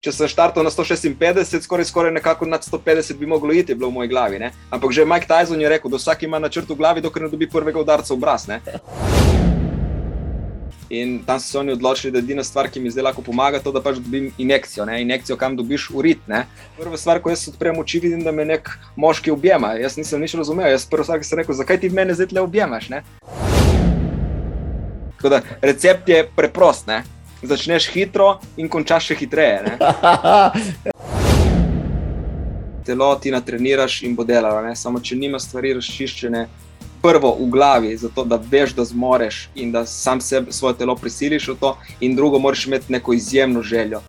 če sem štartal na 156, skoraj, skoraj nekako nad 150 bi moglo iti, bilo v moji glavi. Ne? Ampak že Mike Tyson je rekel, da vsak ima načrt v glavi, dokler ne dobi prvega udarca v obraz. Ne? In tam so se oni odločili, da je edina stvar, ki mi zdaj lahko pomaga, to, da pač dobim injekcijo. Ne? Injekcijo, kam dobiš urit. Ne? Prva stvar, ko jaz odprem oči, vidim, da me nek moški objema. Jaz nisem nič razumel. Jaz prvo stvar, ki sem rekel, zakaj ti mene zdaj le objemaš. Ne? Tako da recept je preprost. Ne? Začneš hitro in končaš še hitreje. Telo ti natreniraš in bo delalo, ne? samo če nima stvari razčiščene. Prvo v glavi, zato da veš, da zmoreš in da sam sebe, svoje telo prisiliš v to, in drugo, moraš imeti neko izjemno željo.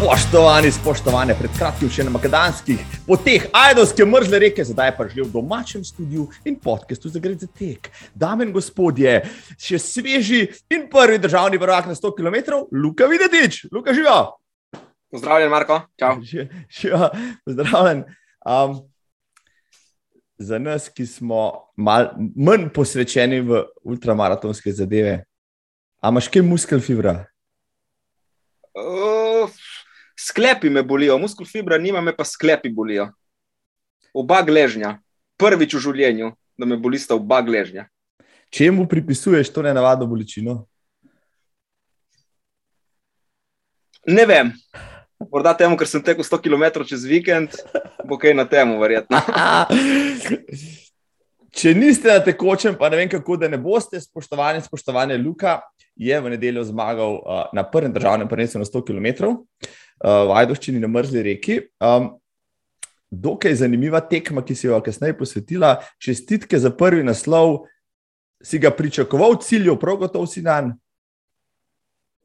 Spoštovani, spoštovane, pred kratkim še na makedonskih poteh, ajdovske mrzle reke, zdaj pa že v domačem studiu in podkastu za gre za tek. Dame in gospodje, še sveži in prvi državni vrag na 100 km, Luka Videtič, Luka živijo. Pozdravljen, Marko. Živijo, pozdravljen. Um, za nas, ki smo mal, manj posvečeni v ultramaratonske zadeve, imaš kaj muskel fibra? Uh, sklepi me bolijo, muskul fibra nima, me pa sklepi bolijo. Oba gležnja, prvič v življenju, da me bolista oba gležnja. Čemu pripisuješ to nenavadno bolečino? Ne vem. Morda temu, ker sem tekel 100 km čez vikend, bo kaj na temu, verjetno. Če niste na tekočem, pa ne vem kako, da ne boste, spoštovani, spoštovane Luka, je v nedeljo zmagal uh, na prvem državnem prvenstvu na 100 km uh, v Ajdoščini na mrzli reki. Um, dokaj zanimiva tekma, ki si jo kasneje posvetila. Čestitke za prvi naslov. Si ga pričakoval, ciljev, prav gotovo si dan?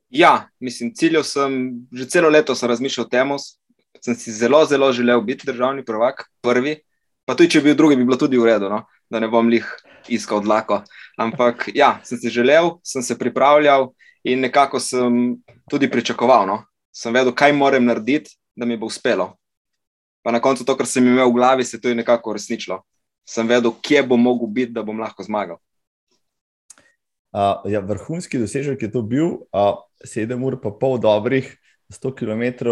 Ja, mislim, ciljev sem že celo leto razmišljal o tem. Sem si zelo, zelo želel biti državni prvak, prvi. Pa tudi, če bi bil drugi, bi bilo tudi v redu, no? da ne bom jih iskal odlako. Ampak ja, sem si želel, sem se pripravljal in nekako sem tudi pričakoval. No? Sem vedel, kaj moram narediti, da mi bo uspelo. Pa na koncu to, kar sem imel v glavi, se je nekako uresničilo. Sem vedel, kje bom mogel biti, da bom lahko zmagal. Uh, ja, vrhunski dosežek je to bil, uh, sedem ur, pa pol dobrih, 100 km,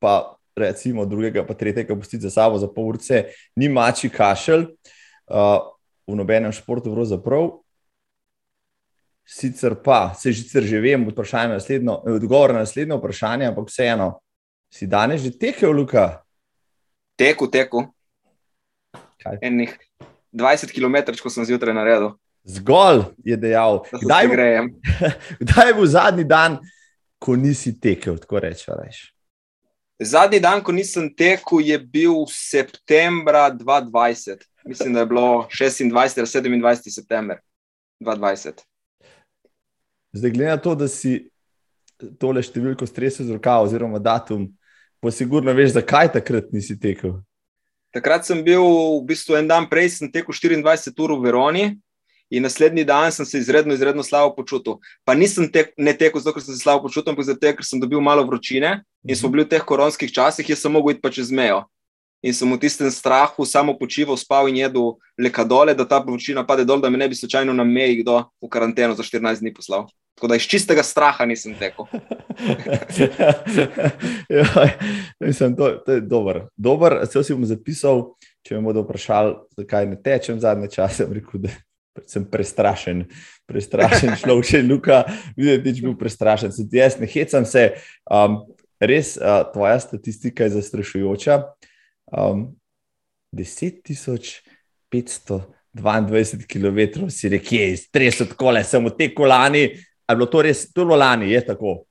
pa recimo drugega, pa tretjega, pustiti za sabo za pol urce, ni mači kašelj uh, v nobenem športu, pravzaprav. Sicer pa, se že vem, odgovor na naslednje vprašanje, ampak vseeno, si danes že tekel, Luka? Teku, teku. Enih 20 km, ko sem zjutraj naredil. Zgolj je dejal, da je grejem. Kdaj je bil zadnji dan, ko nisi tekel, tako rečeš? Zadnji dan, ko nisem tekel, je bil septembra 2020. Mislim, da je bilo 26 ali 27 september 2020. Zdaj, glede na to, da si tole številko stresel z roka, oziroma datum, pa sigurno veš, zakaj takrat nisi tekel. Takrat sem bil v bistvu en dan prej, sem tekel 24 ur v Veroni. In naslednji dan sem se izredno, izredno slabo počutil. Pa nisem tek, ne tekel zato, ker sem se slabo počutil, ampak zato, ker sem dobil malo vročine in smo mhm. bili v teh koronskih časih, jaz sem mogel iti pa čez mejo. In sem v tistem strahu samo počival, spal in jedel leka dole, da ta vročina pade dol, da me ne bi slučajno na meji kdo v karanteno za 14 dni poslal. Tako da iz čistega straha nisem tekel. ja, mislim, to, to je dobro. Dober, Vse si bom zapisal, če me bodo vprašali, zakaj ne tečem zadnje čase. Rekel, da sem prestrašen, prestrašen človek, če je Luka, videti, da je bil prestrašen. Se, jaz ne hecam se. Um, res, uh, tvoja statistika je zastrašujoča. Um, 10.500. 22 km si rekel, stres od kole, sem v te kolani, Je bilo to res, to je bilo lani, je tako?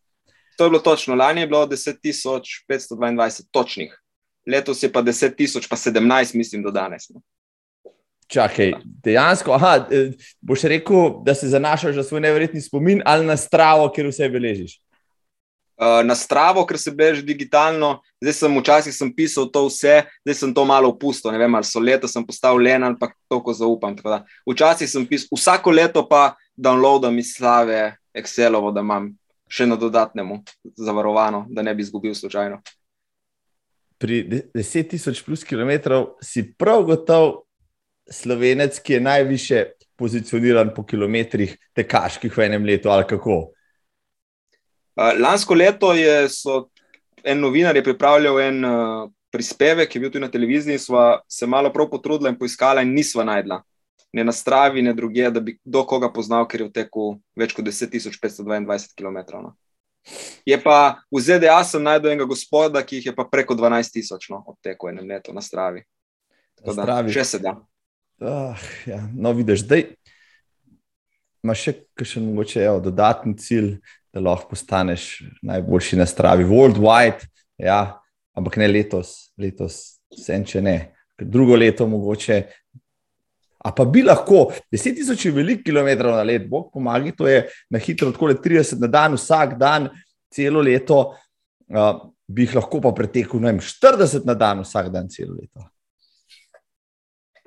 To je bilo točno. Lani je bilo 10.522 točnih, letos je pa 10.000, pa 17, mislim, do danes. No. Čakaj, dejansko, aha, e, boš rekel, da se zanašaš na svoj nevrjetni spomin ali na stravo, ker vse beležiš? Uh, na stravo, ker se beleži digitalno, zdaj sem včasih sem pisal to vse, zdaj sem to malo opustil. Ne vem, ali so leta sem postal len ali pa toliko zaupam. Včasih sem pisal, vsako leto pa downloadam iz slave, Excelovo, da imam še na dodatnemu zavarovano, da ne bi izgubil slučajno. Pri 10.000 plus km si prav gotov, slovenec, ki je najviše pozicioniran po kilometrih tekaških v enem letu, ali kako? Lansko leto je en novinar je pripravljal en uh, prispevek, ki je bil tudi na televiziji, in smo se malo prav potrudili in poiskali, in nismo najdla. Ne na stravi, ne druge, da bi kdo koga poznal, ker je v teku več kot 10.522 km. No. Je pa v ZDA sem najdel enega gospoda, ki jih je pa preko 12.000 no, odtekel enem letu na stravi. Tako da, še se da. Uh, ja. No, vidiš, da imaš še kakšen mogoče evo, dodatni cilj, da lahko postaneš najboljši na stravi. Worldwide, ja, ampak ne letos, letos, vse če ne. Drugo leto mogoče. A pa bi lahko, 10.000 je veliko kilometrov na let, bog pomaga, to je na hitro, tako le 30 na dan, vsak dan, celo leto, uh, bi jih lahko pa pretekel, vem, 40 na dan, vsak dan, celo leto.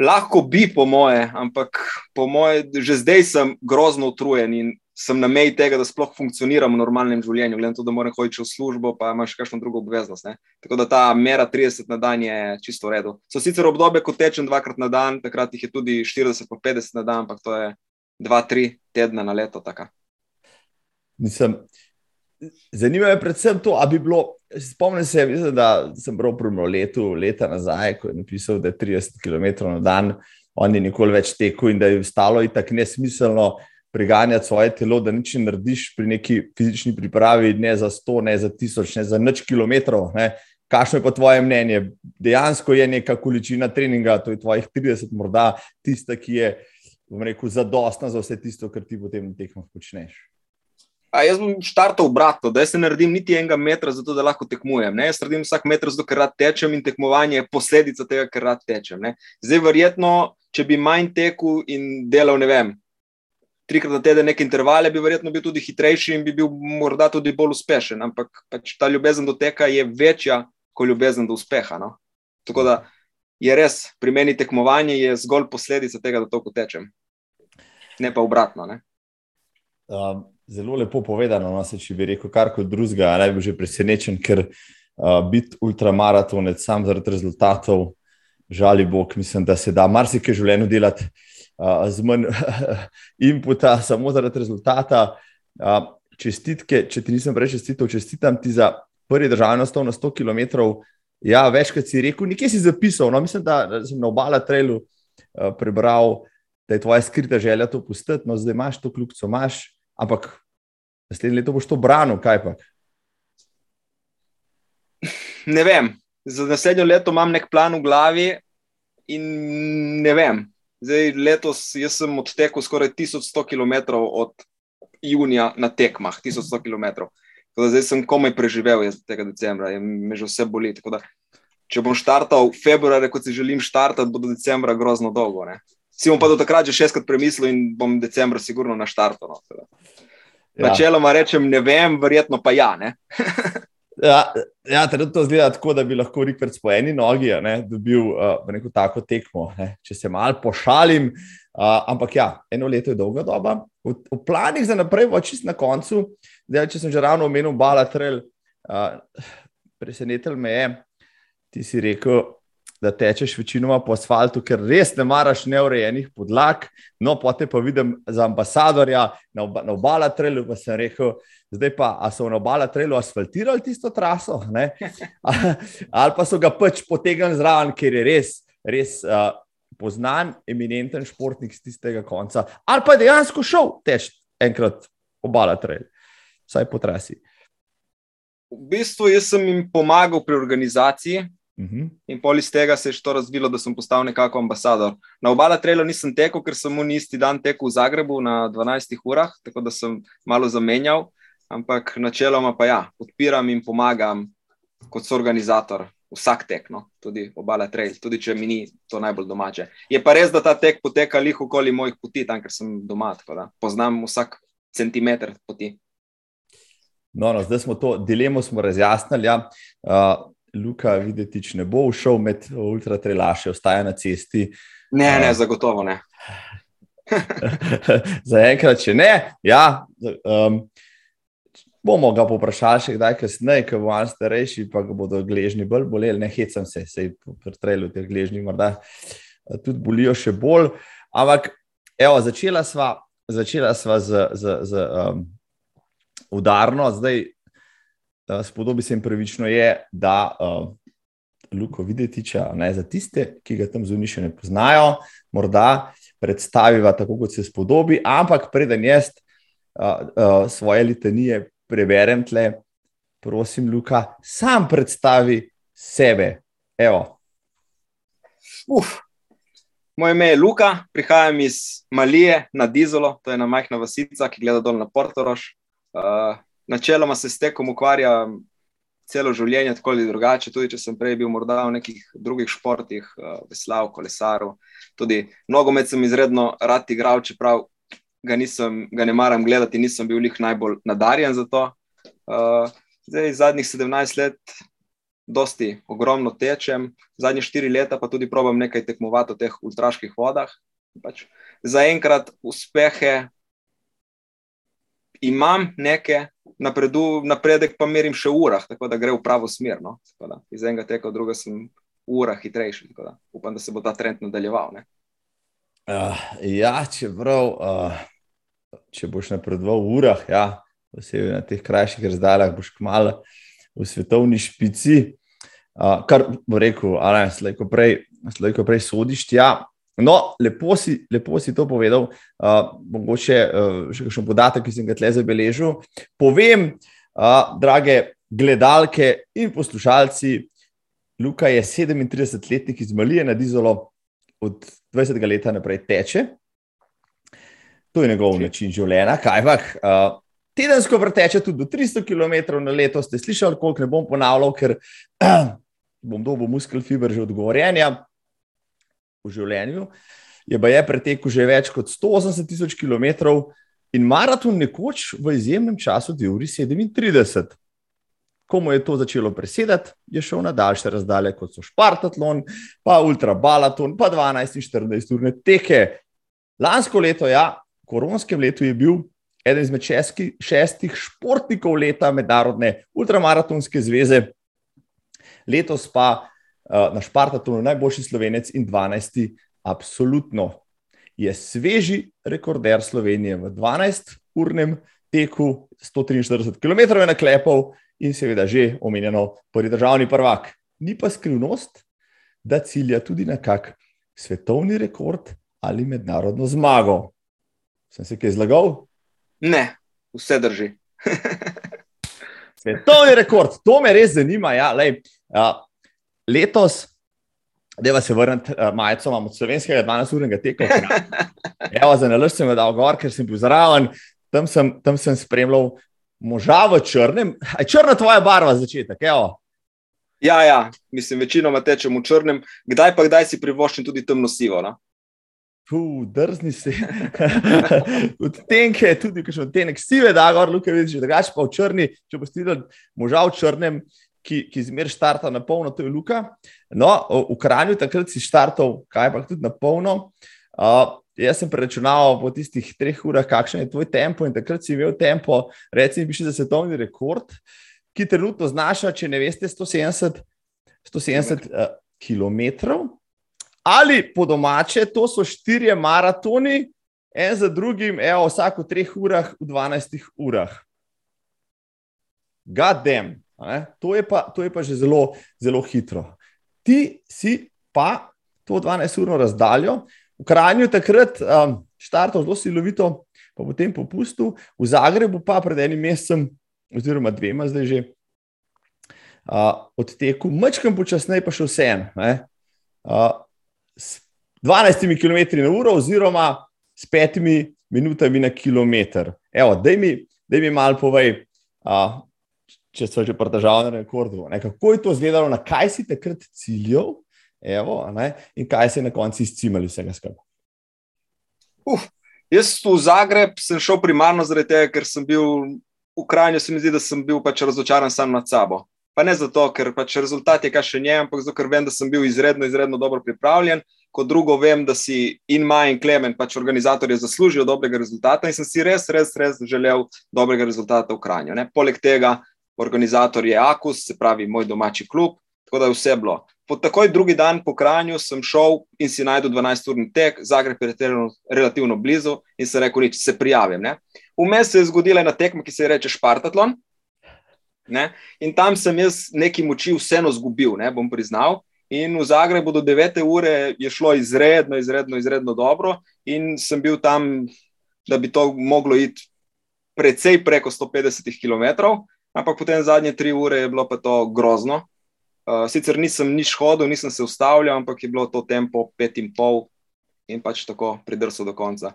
Lahko bi, po moje, ampak po moje, že zdaj sem grozno utrujen in sem na meji tega, da sploh funkcioniram v normalnem življenju, glede na to, da moram hoditi v službo, pa imaš kakšno drugo obveznost. Ne? Tako da ta mera 30 na dan je čisto v redu. So sicer obdobje, ko tečem dvakrat na dan, takrat jih je tudi 40 pa 50 na dan, ampak to je 2-3 tedna na leto. Mislim, zanima me predvsem to, ali bi bilo. Spomnim se, mislim, da sem bral prvo leto, leta nazaj, ko je napisal, da je 30 km na dan, on je nikoli več tekel in da je stalo in tako nesmiselno preganjati svoje telo, da nič ne narediš pri neki fizični pripravi, ne za 100, ne za 1000, ne za nič kilometrov. Ne. Kakšno je pa tvoje mnenje? Dejansko je neka količina treninga, to je tvojih 30, morda tista, ki je, bom rekel, zadostna za vse tisto, kar ti potem na tekmah počneš. A jaz bom štartal obratno, da se ne naredim niti enega metra, zato da lahko tekmujem. Ne? Jaz naredim vsak meter, zato ker rad tečem in tekmovanje je posledica tega, ker rad tečem. Ne? Zdaj, verjetno, če bi manj tekel in delal, ne vem, trikrat na teden neke intervale, bi verjetno bil tudi hitrejši in bi bil morda tudi bolj uspešen. Ampak pač ta ljubezen do teka je večja kot ljubezen do uspeha. No? Tako da je res, pri meni tekmovanje je zgolj posledica tega, da toliko tečem. Ne pa obratno. Ne? Um, zelo lepo povedano, no, se, če bi rekel karkoli drugega, naj bi že presenečen, ker uh, biti ultramaratonec sam zaradi rezultatov, žali Bog, mislim, da se da marsikaj v življenju delati z manj inputa, samo zaradi rezultata. Čestitke, če ti nisem prej čestital, čestitam ti za prvi državni nastop na 100 km. Ja, večkrat si rekel, nekje si zapisal. No, mislim, da sem na obala trailu prebral, da je tvoja skrita želja to pustiti, no zdaj imaš to kljubco, imaš, ampak naslednje leto boš to branil, kaj pa? Ne vem. Za naslednjo leto imam nek plan v glavi in ne vem, Zdaj, letos sem odtekel skoraj 1100 km od junija na tekmah, 1100 km. Zdaj sem komaj preživel tega decembra in me že vse boli. Da, če bom štartal v februarju, kot si želim štartati, bo do decembra grozno dolgo. Ne? Si bom pa do takrat že šestkrat premislil in bom decembra sigurno na štartu. No, ja. Načeloma rečem, ne vem, verjetno pa ja. Ja, ja trenutno zgleda tako, da bi lahko Rikverc po eni nogi ne, dobil uh, neko tako tekmo, ne, če se malo pošalim. Uh, ampak ja, eno leto je dolga doba. V, v planih za naprej, čist na koncu, zdaj, če sem že ravno omenil Balatrel, uh, presenetil me je, ti si rekel, da tečeš večinoma po asfaltu, ker res ne maraš neurejenih podlag. No, potem pa vidim za ambasadorja na, na obala trelu, pa sem rekel, zdaj pa so na obala trelu asfaltirali tisto traso, ali pa so ga pač potegnili zraven, ker je res, res uh, poznan, eminenten športnik z tistega konca, ali pa je dejansko šel teč enkrat obala trelu, vsaj po trasi. V bistvu sem jim pomagal pri organizaciji, Uh mhm. -huh. In pol iz tega se je to razvilo, da sem postal nekako ambasador. Na obala trela nisem tekel, ker sem mu isti dan tekel v Zagrebu na 12 urah, tako da sem malo zamenjal. Ampak načeloma pa ja, podpiram in pomagam kot soorganizator vsak tek, no? tudi obala trail, tudi če mi ni to najbolj domače. Je pa res, da ta tek poteka lih okoli mojih poti, tam ker sem doma, tako da poznam vsak centimeter poti. No, no, zdaj smo to dilemo razjasnili. Ja. Uh, Luka Videtič ne bo šel med ultratrelaše, ostaja na cesti. Ne, ne, zagotovo ne. Zaenkrat, če ne, ja. Um, bomo ga poprašali še kdaj kasneje, ko bo on starejši, pa ga bodo gležni bolj boleli, ne hecam se, sej pri trelu teh gležni morda tudi bolijo še bolj. Ampak, evo, začela sva, začela sva z, z, z um, udarno, zdaj uh, spodobi se jim pravično je, da uh, Luko Videtiča, ne za tiste, ki ga tam zunaj še ne poznajo, morda predstaviva tako, kot se spodobi, ampak preden jaz uh, uh, svoje litanije preberem tle, prosim, Luka, sam predstavi sebe. Evo. Uf. Moje ime je Luka, prihajam iz Malije na Dizolo, to je ena majhna vasica, ki gleda dol na Portorož. Uh, načeloma se s tekom ukvarjam celo življenje, tako ali drugače. Tudi če sem prej bil morda v nekih drugih športih, uh, veslav, kolesaril. Tudi nogomet sem izredno rad igral, čeprav ga, nisem, ga ne maram gledati, nisem bil njih najbolj nadarjen za to. Uh, zdaj, zadnjih 17 let, dosti ogromno tečem, zadnje 4 leta pa tudi probam nekaj tekmovati v teh ultraških vodah. Pač, Zaenkrat uspehe imam neke, napredu, napredek pa merim še v urah, tako da gre v pravo smer. No? Da, iz enega teka, druga sem v urah hitrejši. Da, upam, da se bo ta trend nadaljeval. Uh, ja, čeprav, uh, če boš napredoval v urah, ja, posebej na teh krajših razdaljah, boš kmalo v svetovni špici. Uh, kar bo rekel, ali slejko prej, prej sodiš. Ja, No, lepo si, lepo si to povedal. Uh, mogoče uh, še kakšen podatek, ki sem ga tle zabeležil. Povem, uh, drage gledalke in poslušalci, Luka je 37-letnik iz Malije na Dizolo, od 20 let naprej teče. To je njegov način življenja. Kajpak, uh, tedensko vrteče tudi do 300 km na leto. Ste slišali, koliko ne bom ponavljal, ker uh, bom dobil muskel fiber že odgovorjenja v življenju. Je pa je pretekel že več kot 180 tisoč km in maraton nekoč v izjemnem času, 2 uri 37. Komu je to začelo presedati, je šel na daljše razdalje, kot so Spartatlon, pa Ultrabalaton, pa 12 in 14 urne teke. Lansko leto, ja, koronskem letu je bil eden izmed šestki, šestih športnikov leta Mednarodne ultramaratonske zveze, letos pa Eh, na Špartatonu najboljši slovenec in 12. Absolutno je sveži rekorder Slovenije v 12-urnem teku, 143 km je naklepal in seveda že omenjeno prvi državni prvak. Ni pa skrivnost, da cilja tudi na kak svetovni rekord ali mednarodno zmago. Sem se kaj zlagal? Ne, vse drži. svetovni rekord, to me res zanima. Ja, lej, ja, letos, da vas je vrniti uh, majico, imamo slovenskega 12-urnega teka. Evo, za nalož sem dal gor, ker sem bil zraven, tam sem, tam sem spremljal moža v črnem. Aj črna tvoja barva začetek, evo. Ja, ja, mislim, večinoma tečem v črnem, kdaj pa kdaj si privoščim tudi temno sivo. No? Puh, drzni si. Od tenke, tudi če od tenek sive, da gor, luke vidiš, drugače pa v črni, če boš videl moža v črnem, ki, ki zmeraj štarta na polno, to je Luka. No, v Kranju takrat si štartal, kaj pa tudi na polno. Uh, jaz sem preračunal po tistih treh urah, kakšen je tvoj tempo in takrat si imel tempo, recimo, bi šel za svetovni rekord, ki trenutno znaša, če ne veste, 170, 170 uh, km. Ali po domače, to so štirje maratoni, en za drugim, evo, vsako treh urah, v 12 urah. Gadem. To je, pa, to je pa že zelo, zelo hitro. Ti si pa to 12-urno razdaljo, v Kranju takrat um, štartal zelo silovito, pa potem popustil, v Zagrebu pa pred enim mesecem, oziroma dvema zdaj že, uh, odtekel, mečkam počasneje pa še vse en. Uh, s 12 km na uro, oziroma s 5 minutami na kilometr. Evo, daj mi, mi malo povej. Uh, če so že pri državnem rekordu. Ne, kako je to izgledalo, na kaj si takrat ciljal, evo, ne, in kaj si na koncu izcimali vsega skupaj? Uf, jaz v Zagreb sem šel primarno zaradi tega, ker sem bil v Ukrajini, se mi zdi, da sem bil pač razočaran sam nad sabo. Pa ne zato, ker pač rezultat je kašen njem, ampak zato, ker vem, da sem bil izredno, izredno dobro pripravljen. Kot drugo, vem, da si in Maj in Klemen, pač organizatorji, zaslužijo dobrega rezultata in sem si res, res, res želel dobrega rezultata v Ukrajini. Poleg tega, organizator je Akus, se pravi moj domači klub. tako da je vse bilo. Po takoj drugi dan po Kranju sem šel in si najdel 12-urni tek, Zagreb je relativno blizu in se rekel, nič, se prijavim. Vmes se je zgodila ena tekma, ki se je reče Špartatlon. Ne? In tam sem jaz neki moči vseeno zgubil, ne? bom priznal. In v Zagrebu do 9. ure je šlo izredno, izredno, izredno dobro, in sem bil tam, da bi to moglo iti precej preko 150 km, ampak potem zadnje tri ure je bilo pa to grozno. Uh, sicer nisem nič hodil, nisem se ustavljal, ampak je bilo to tempo 5,5 in pač tako pridrsal do konca.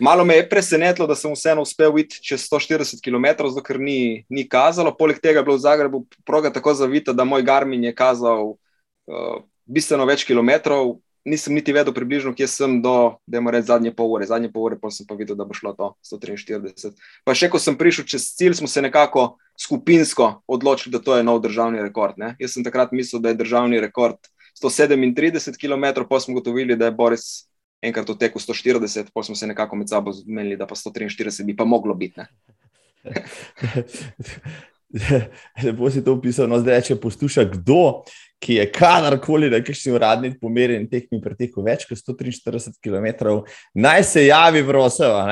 Malo me je presenetilo, da sem vseeno uspel iti čez 140 km, zato ker ni, ni kazalo. Poleg tega je bilo v Zagrebu proga tako zavita, da moj Garmin je kazal uh, bistveno več kilometrov. Nisem niti vedel približno, kje sem do, da je moreč zadnje pol ure. Zadnje pol ure pa sem pa videl, da bo šlo to 143. Pa še ko sem prišel čez cilj, smo se nekako skupinsko odločili, da to je nov državni rekord. Ne? Jaz sem takrat mislil, da je državni rekord 137 km, pa smo gotovili, da je Boris enkrat v teku 140, pa smo se nekako med sabo zmenili, da pa 143 bi pa moglo biti. Lepo si to opisal, no zdaj, če posluša kdo, ki je kadarkoli, da je kakšni uradnik pomerjen tekmi preteku več kot 143 km, naj se javi v Roseva.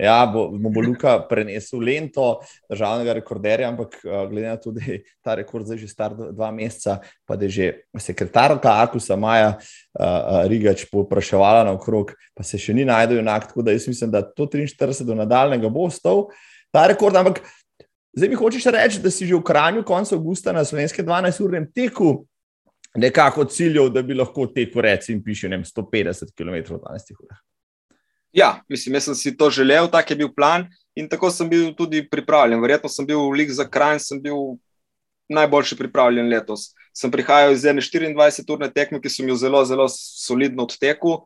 Ja, bo, bo Luka prenesel lento državnega rekorderja, ampak glede na to, da je ta rekord zdaj že star dva meseca, pa da je že sekretarka Akusa Maja uh, Rigač popraševala naokrog, pa se še ni najdel enak. Tako da jaz mislim, da to 43 do nadaljnega bo ostal ta rekord. Ampak zdaj mi hočeš reči, da si že v Kranju konec avgusta na slovenske 12-urnem teku nekako ciljev, da bi lahko tekel, recimo, piše 150 km v 12 urah. Ja, mislim, jaz sem si to želel, tak je bil plan in tako sem bil tudi pripravljen. Verjetno sem bil v Lig za kraj, sem bil najboljši pripravljen letos. Sem prihajal iz ene 24-urne tekme, ki sem jo zelo, zelo solidno odtekel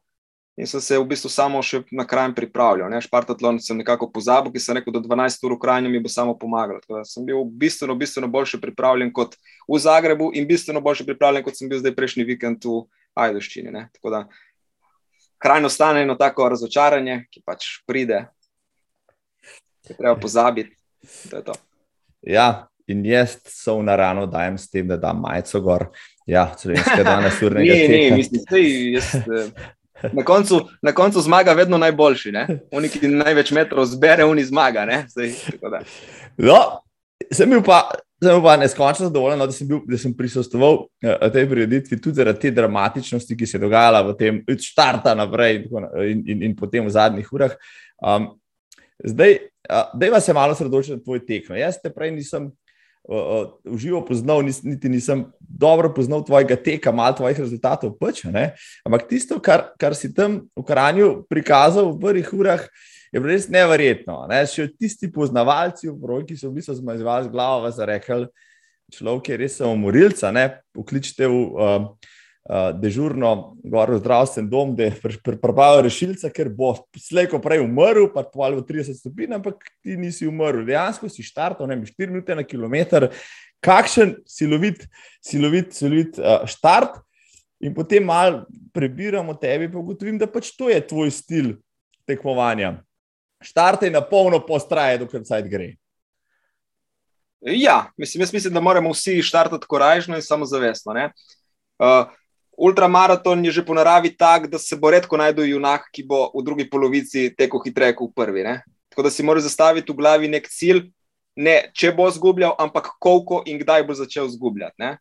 in sem se v bistvu samo še na kraj pripravljal. Ne? Špartatlon sem nekako pozabil, ki sem rekel, da 12 ur v krajnju mi bo samo pomagalo. Sem bil bistveno, bistveno boljše pripravljen kot v Zagrebu in bistveno boljše pripravljen, kot sem bil zdaj prejšnji vikend v Ajdoščini. Tako da krajno stane eno tako razočaranje, ki pač pride, ki je treba pozabiti. Ja, in jaz so v narano dajem s tem, da dam majico gor. Ja, slovenske danes urnega. ne, ne, mislim, sej, jaz, eh, na, koncu, na koncu zmaga vedno najboljši. Oni, ki največ metrov zbere, oni zmaga. Sej, no, sem bil pa Sem pa neskončno zadovoljen, no, da sem, bil, da sem prisostoval uh, tej prireditvi tudi zaradi te dramatičnosti, ki se je dogajala v tem štartu naprej in, in, in, in potem v zadnjih urah. Um, zdaj, uh, da je vas malo sredočen na tvoj tek. No. Jaz te prej nisem uh, uh, živo poznal, nis, niti nisem dobro poznal tvojega teka, malo tvojih rezultatov. Pač, Ampak tisto, kar, kar si tam v Kranju prikazal v prvih urah je bilo res neverjetno. Ne? Še tisti poznavalci, broj, ki so v bistvu zmazovali z glavo, so rekli, človek je res umorilca, ne pokličite v uh, uh, dežurno goro zdravstven dom, da je pripravil rešilca, ker bo slejko prej umrl, pa tvoj v 30 stopinj, ampak ti nisi umrl. Dejansko si štartal, ne bi 4 minute na kilometr, kakšen silovit, silovit, silovit uh, štart. In potem malo prebiramo tebi, pa ugotovim, da pač to je tvoj stil tekmovanja štarte na polno postraje, dokler sajt gre. Ja, mislim, mislim, da moramo vsi štartati korajžno in samozavestno. Uh, ultramaraton je že po naravi tak, da se bo redko najdel junak, ki bo v drugi polovici tekel hitreje kot v prvi. Ne? Tako da si mora zastaviti v glavi nek cilj, ne če bo zgubljal, ampak koliko in kdaj bo začel zgubljati.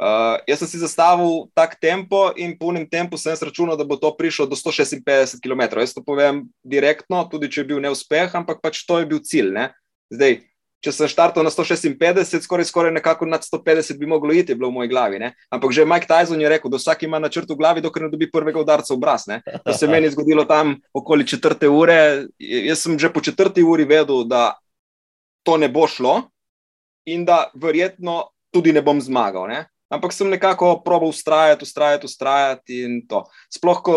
Uh, jaz sem si zastavil tak tempo in po unem tempu sem računal, da bo to prišlo do 156 km. Jaz to povem direktno, tudi če je bil neuspeh, ampak pač to je bil cilj. Ne? Zdaj, če sem štartal na 156, skoraj, skoraj nekako nad 150 bi moglo iti, bilo v moji glavi. Ne? Ampak že Mike Tyson je rekel, da vsak ima načrt v glavi, dokler ne dobi prvega udarca v obraz. Ne? To se meni zgodilo tam okoli četrte ure. Jaz sem že po četrti uri vedel, da to ne bo šlo in da verjetno tudi ne bom zmagal. Ne? Ampak sem nekako proval ustrajati, ustrajati, ustrajati in to. Sploh, ko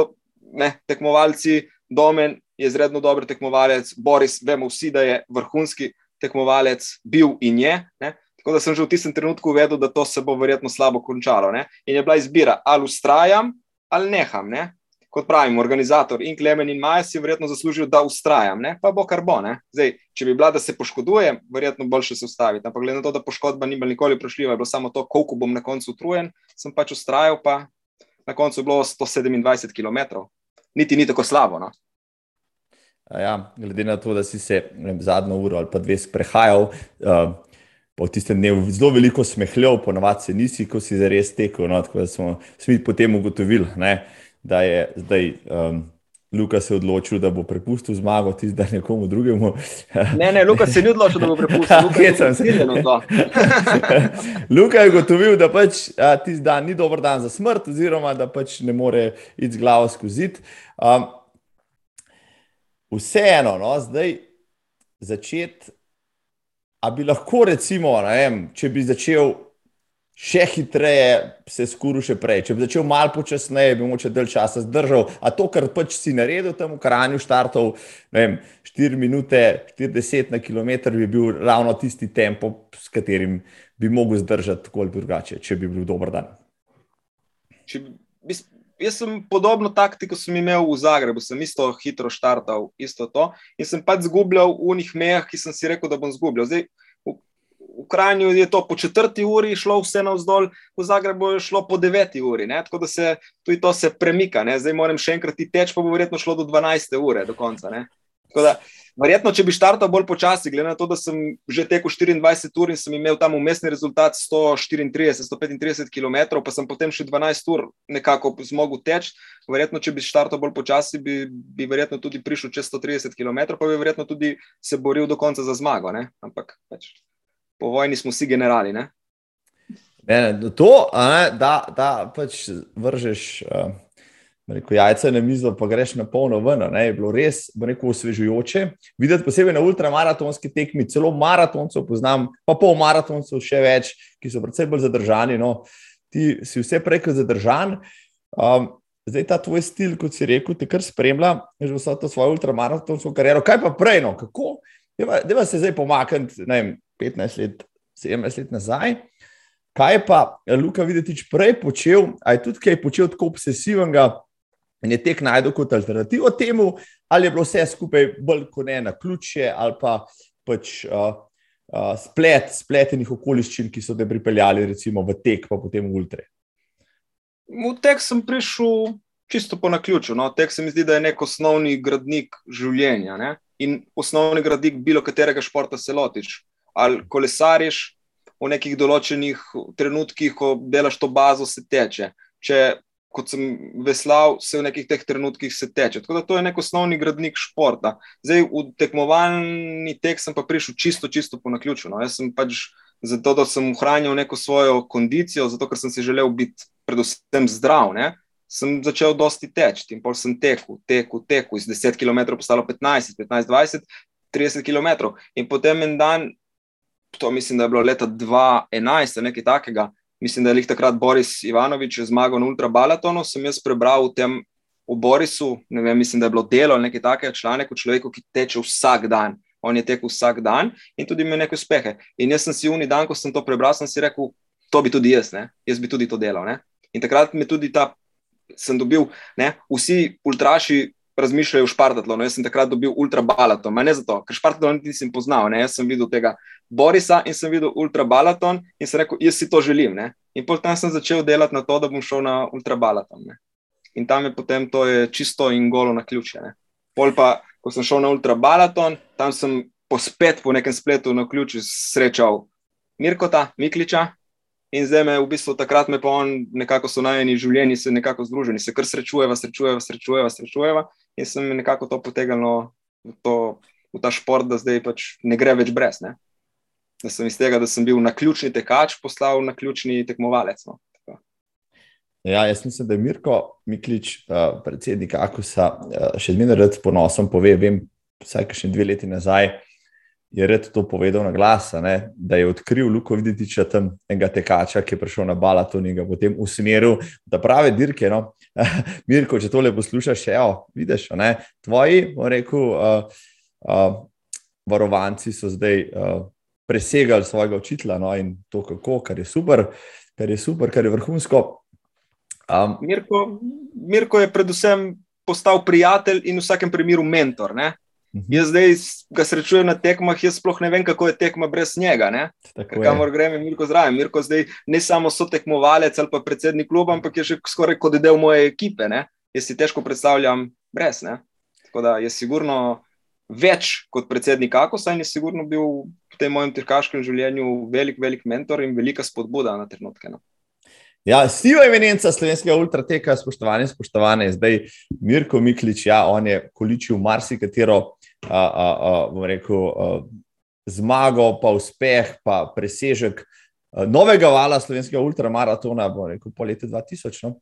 ne, tekmovalci, domen je izredno dober tekmovalec, Boris, vemo vsi, da je vrhunski tekmovalec, bil in je. Ne. Tako da sem že v tistem trenutku vedel, da to se bo verjetno slabo končalo. Ne. In je bila izbira, ali ustrajam ali neham. Ne. Kot pravim, organizator in Klemen in Maja si verjetno zaslužijo, da ustrajam, ne? pa bo kar bo. Zdaj, če bi bila, da se poškoduje, verjetno boljše se ustaviti. Ampak glede na to, da poškodba ni bila nikoli prešljiva, je bilo samo to, koliko bom na koncu utrujen, sem pač ustrajal, pa na koncu je bilo 127 km. Niti ni tako slabo. No? Ja, glede na to, da si se vem, zadnjo uro ali pa dve sprehajal. Uh, Po tistem dnevu zelo veliko smehljal, ponovadi se nisi, ko si zares tekel. No, tako da smo mi potem ugotovili, ne, da je zdaj um, Luka se odločil, da bo prepustil zmago tisti dan nekomu drugemu. Ne, ne, Luka se ni odločil, da bo prepustil zmago. Luka je ugotovil, da pač tisti dan ni dober dan za smrt, oziroma da pač ne more iti z glavo skozi. Um, vseeno, no, zdaj začeti. A bi lahko, recimo, vem, če bi začel še hitreje se skuru še prej. Če bi začel malo počasneje, bi moče del časa zdržal. A to, kar pač si naredil tam v Kranju, štartov 4 minute, 40 na km, bi bil ravno tisti tempo, s katerim bi mogel zdržati tako ali drugače, če bi bil dober dan. Če, bis, jaz sem podobno taktiko sem imel v Zagrebu, sem isto hitro štartal, isto to. In sem pač zgubljal v unih mejah, ki sem si rekel, da bom zgubljal. Zdaj, v Kranju je to po četrti uri šlo vse navzdol, v Zagrebu je šlo po deveti uri, ne? tako da se tudi to se premika. Ne? Zdaj moram še enkrat teč, pa bo verjetno šlo do 12. ure do konca. Da, verjetno, če bi štartal bolj počasi, glede na to, da sem že tekel 24 ur in sem imel tam umestni rezultat 134-135 km, pa sem potem še 12 ur nekako zmogel teč. Verjetno, če bi štartal bolj počasi, bi, bi verjetno tudi prišel čez 130 km, pa bi verjetno tudi se boril do konca za zmago. Ne? Ampak več po vojni smo vsi generali. Ne? Ne, ne, to, ne, da, da pač vržeš uh, rekel, jajce na mizo, pa greš na polno ven. Ne, je bilo res rekel, osvežujoče. Videti posebej na ultramaratonski tekmi, celo maratoncev poznam, pa pol maratoncev še več, ki so predvsem bolj zadržani. No. Ti si vse preko zadržan. Um, zdaj ta tvoj stil, kot si rekel, te kar spremlja, že vso to svojo ultramaratonsko kariero. Kaj pa prej, no, kako? Deva se zdaj pomakniti, ne vem, 15 let, 17 let nazaj. Kaj pa je Luka Videtič prej počel, ali je tudi kaj počel tako obsesivnega in je tek najdel kot alternativo temu, ali je bilo vse skupaj bolj kot ne na ključe, ali pa pač uh, uh, splet spletenih okoliščin, ki so te pripeljali recimo v tek, pa potem v ultre. V tek sem prišel čisto po naključju. No? Tek se mi zdi, da je nek osnovni gradnik življenja ne? In osnovni gradnik bilo katerega športa se lotiš ali kolesariš v nekih določenih trenutkih, ko delaš to bazo, se teče. Če, kot sem veslal, se v nekih teh trenutkih se teče. Tako da to je nek osnovni gradnik športa. Zdaj, v tekmovalni tek sem pa prišel čisto, čisto po naključju. No. Jaz sem pač zato, da sem ohranil neko svojo kondicijo, zato ker sem si želel biti predvsem zdrav. Ne. Sem začel dosti teči in pol sem tekel, tekel, tekel, iz 10 km postalo 15, 15, 20, 30 km. In potem en dan to mislim, da je bilo leta 2011, nekaj takega. Mislim, da je takrat Boris Ivanovič zmagal na ultrabalatonu. Sem jaz prebral v tem v Borisu, ne vem, mislim, da je bilo delo nekaj takega članek o človeku, ki teče vsak dan. On je tekel vsak dan in tudi imel neke uspehe. In jaz sem si uni dan, ko sem to prebral, sem si rekel, to bi tudi jaz, ne? jaz bi tudi to delal. Ne? In takrat mi tudi ta, sem dobil, ne? vsi ultraši razmišljajo o Špartatlonu. Jaz sem takrat dobil ultrabalaton, ne zato, ker Špartatlon nisem poznal. Ne? Jaz sem videl tega Borisa in sem videl ultrabalaton in sem rekel, jaz si to želim. Ne? In potem sem začel delati na to, da bom šel na ultrabalaton. Ne? In tam je potem to je čisto in golo na ključe. Ne? Pol pa, ko sem šel na ultrabalaton, tam sem pospet po nekem spletu na ključu srečal Mirkota, Mikliča, In zdaj me v bistvu takrat me pa on nekako so najeni življenji, se nekako združeni, se kar srečujeva, srečujeva, srečujeva, srečujeva. In sem nekako to potegnil v, v ta šport, da zdaj pač ne gre več brez. Ne? Da sem iz tega, da sem bil na ključni tekač, postal na ključni tekmovalec. No. Ja, jaz mislim, da je Mirko Miklič, uh, predsednik Akusa, uh, še zmeraj rad ponosom pove, vem, vsaj še dve leti nazaj, uh, je red to povedal na glas, da je odkril Luko Videtiča tam enega tekača, ki je prišel na Balaton in ga potem usmeril, da prave dirke. No. Mirko, če tole poslušaš, evo, vidiš, ne, tvoji, bom rekel, uh, uh, varovanci so zdaj uh, presegali svojega učitla no, in to kako, kar je super, kar je super, kar je vrhunsko. Um, Mirko, Mirko je predvsem postal prijatelj in v vsakem primeru mentor. Ne? Mhm. Jaz zdaj ga srečujem na tekmah, jaz sploh ne vem, kako je tekma brez njega. Kamor grem, je Mirko zraven. Mirko zdaj ne samo so tekmovalec ali pa predsednik kluba, ampak je že skoraj kot del moje ekipe. Ne? Jaz si težko predstavljam brez. Ne? Tako da je sigurno več kot predsednik Akosa in je sigurno bil v tem mojem trkaškem življenju velik, velik mentor in velika spodbuda na trenutke. No? Ja, siva eminenca slovenskega ultrateka, spoštovane, spoštovane, zdaj Mirko Miklič, ja, on je količil marsikatero, a, bom rekel, a, zmago, pa uspeh, pa presežek a, novega vala slovenskega ultramaratona, rekel, po letu 2000. No?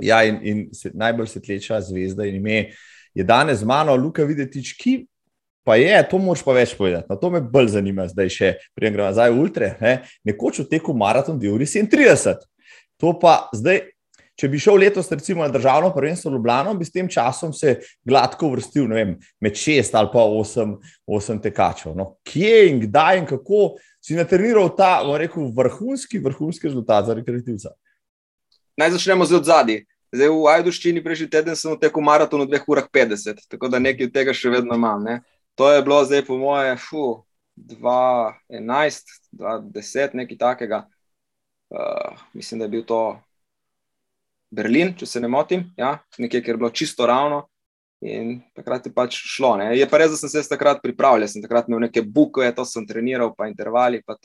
Ja, in, in se, najbolj svetleča zvezda in ime je danes z mano, Luka Videtič, ki pa je, to moš pa več povedati. Na to me bolj zanima, zdaj še, prijem gremo nazaj v ultre, ne? nekoč v teku maraton 2 uri 37. To pa zdaj, če bi šel letos, recimo, na državno prvenstvo v Ljubljano, bi s tem časom se gladko vrstil vem, med šest ali pa osem, osem tekačev. No, kje in kdaj in kako si natreniral ta rekel, vrhunski, vrhunski rezultat za rekreativca? Naj začnemo z zadnji. Zdaj v Ajduščini prejšnji teden sem tekel maraton v 2 urah 50, tako da nekaj od tega še vedno imam. Ne. To je bilo zdaj po moje, fu, 2-11, 2-10, nekaj takega. Uh, mislim, da je bil to Berlin, če se ne motim, ja? nekaj, kjer je bilo čisto ravno. In takrat je pač šlo. Ne? Je pa res, da sem se takrat pripravljal, sem takrat imel neke buke, to sem treniral, pa intervali. Pa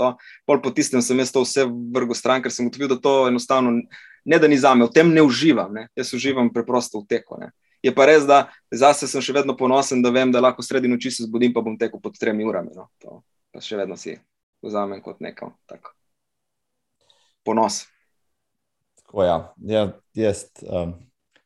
Pol po tistem sem jaz to vse vrgel stran, ker sem ugotovil, da to enostavno ne da ni za me, v tem ne uživam. Ne? Jaz uživam preprosto v teku. Ne? Je pa res, da zase sem še vedno ponosen, da vem, da lahko sredi noči se zbudim, pa bom tekel pod tremi urami. No? To pa še vedno si vzamem kot neko tako ponos. Tako, ja. Ja, jaz, um,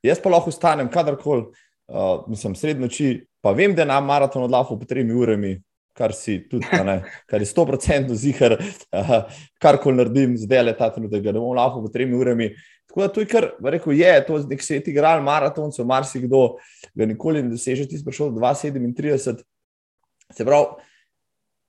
jaz pa lahko ostanem kadarkoli, uh, mislim, srednjo noči, pa vem, da nam maraton odlafa po tremi urami, kar si tudi, ne, kar je sto procentno zihar, uh, karkoli naredim, zdaj le ta trenutek, da bom lahko po tremi urami. Tako da to je kar, rekel, je to nek svet igral, maratoncev, marsikdo ga nikoli ne doseže, ti si prišel do 2,37. Se pravi,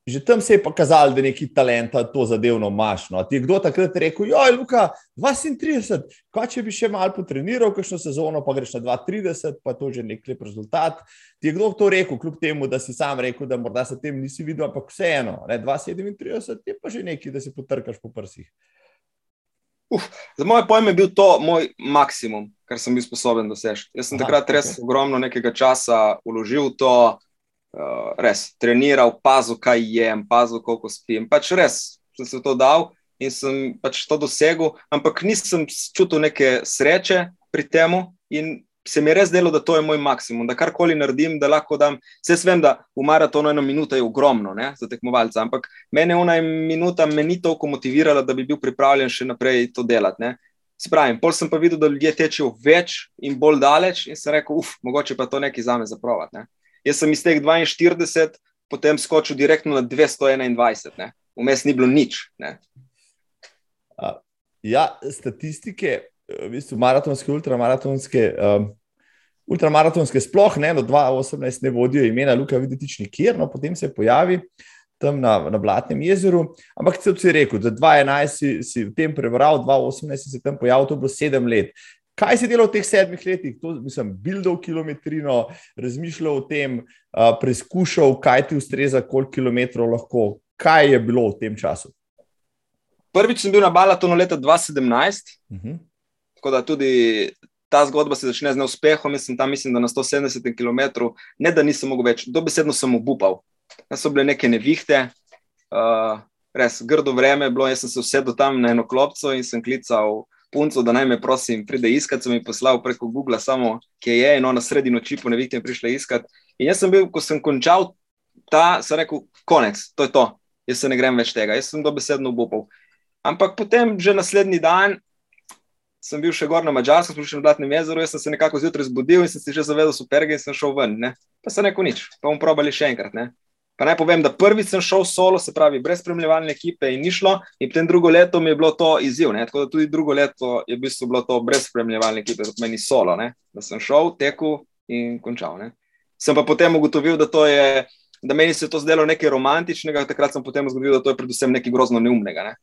že tam se je pokazalo, da neki talenta to zadevno imaš. No. Ti je kdo takrat rekel, joj, Luka, 32, kaj če bi še malo potreniral, kakšno sezono, pa greš na 32, pa to že nek lep rezultat. Ti je kdo to rekel, kljub temu, da si sam rekel, da morda se tem nisi videl, ampak vseeno, 237 je pa že nekaj, da si potrkaš po prsih. Uf, za moje pojme je bil to moj maksimum, kar sem bil sposoben doseči. Jaz sem Aha, takrat res okay. ogromno nekega časa uložil v to, uh, res treniral, pazil, kaj jem, pazil, koliko spim. Pač res sem se to dal in sem pač to dosegel, ampak nisem čutil neke sreče pri tem. In se mi je res delo, da to je moj maksimum, da karkoli naredim, da lahko dam. Vse vem, da v maratonu ena minuta je ogromno ne, za tekmovalca, ampak mene ena minuta me ni toliko motivirala, da bi bil pripravljen še naprej to delati. Spravim, pol sem pa videl, da ljudje tečejo več in bolj daleč, in sem rekel, uf, mogoče pa to nekaj za me zaprovat. Jaz sem iz teh 42, potem skočil direktno na 221, vmes ni bilo nič. Ne. Ja, statistike, v bistvu maratonske, ultramaratonske, um, ultramaratonske sploh ne, do 2018 ne vodijo imena Luka Videtič nikjer, no potem se pojavi tam na, na Blatnem jezeru, ampak se je rekel, da 2011 si, si v tem prebral, 2018 si se tam pojavil, to bilo sedem let. Kaj si delal v teh sedmih letih? To bil do kilometrino, razmišljal o tem, uh, preizkušal, kaj ti ustreza, koliko kilometrov lahko. Kaj je bilo v tem času? Prvič sem bil na Balatonu leta 2017, uh -huh. tako da tudi ta zgodba se začne z neuspehom. Jaz sem tam, mislim, da na 170 km, ne da nisem mogel več, dobesedno sem obupal. Tam so bile neke nevihte, uh, res grdo vreme je bilo. Jaz sem se usedel tam na eno klopco in sem klical punco, da naj me prosim, pride iskat, sem jih poslal preko Google, samo kje je, in ona sredi noči po nevihti prišla iskat. In jaz sem bil, ko sem končal ta, sem rekel, konec, to je to, jaz se ne grem več tega, jaz sem dobesedno obupal. Ampak potem, že naslednji dan, sem bil še gor na Mačarskem, sem šel na Blatnem jezeru, jaz sem se nekako zjutraj zbudil in sem se že zavedel, super, in sem šel ven. Ne? Pa se neko nič, pa bomo probali še enkrat. Ne? Pa naj povem, da prvič sem šel solo, se pravi, brez spremljevalne ekipe in ni šlo, in potem drugo leto mi je bilo to izziv. Ne? Tako da tudi drugo leto je v bistvu bilo to brez spremljevalne ekipe, zato meni solo, ne? da sem šel, tekel in končal. Ne? Sem pa potem ugotovil, da, je, da meni se je to zdelo nekaj romantičnega, takrat sem potem ugotovil, da to je predvsem nekaj grozno neumnega. Ne?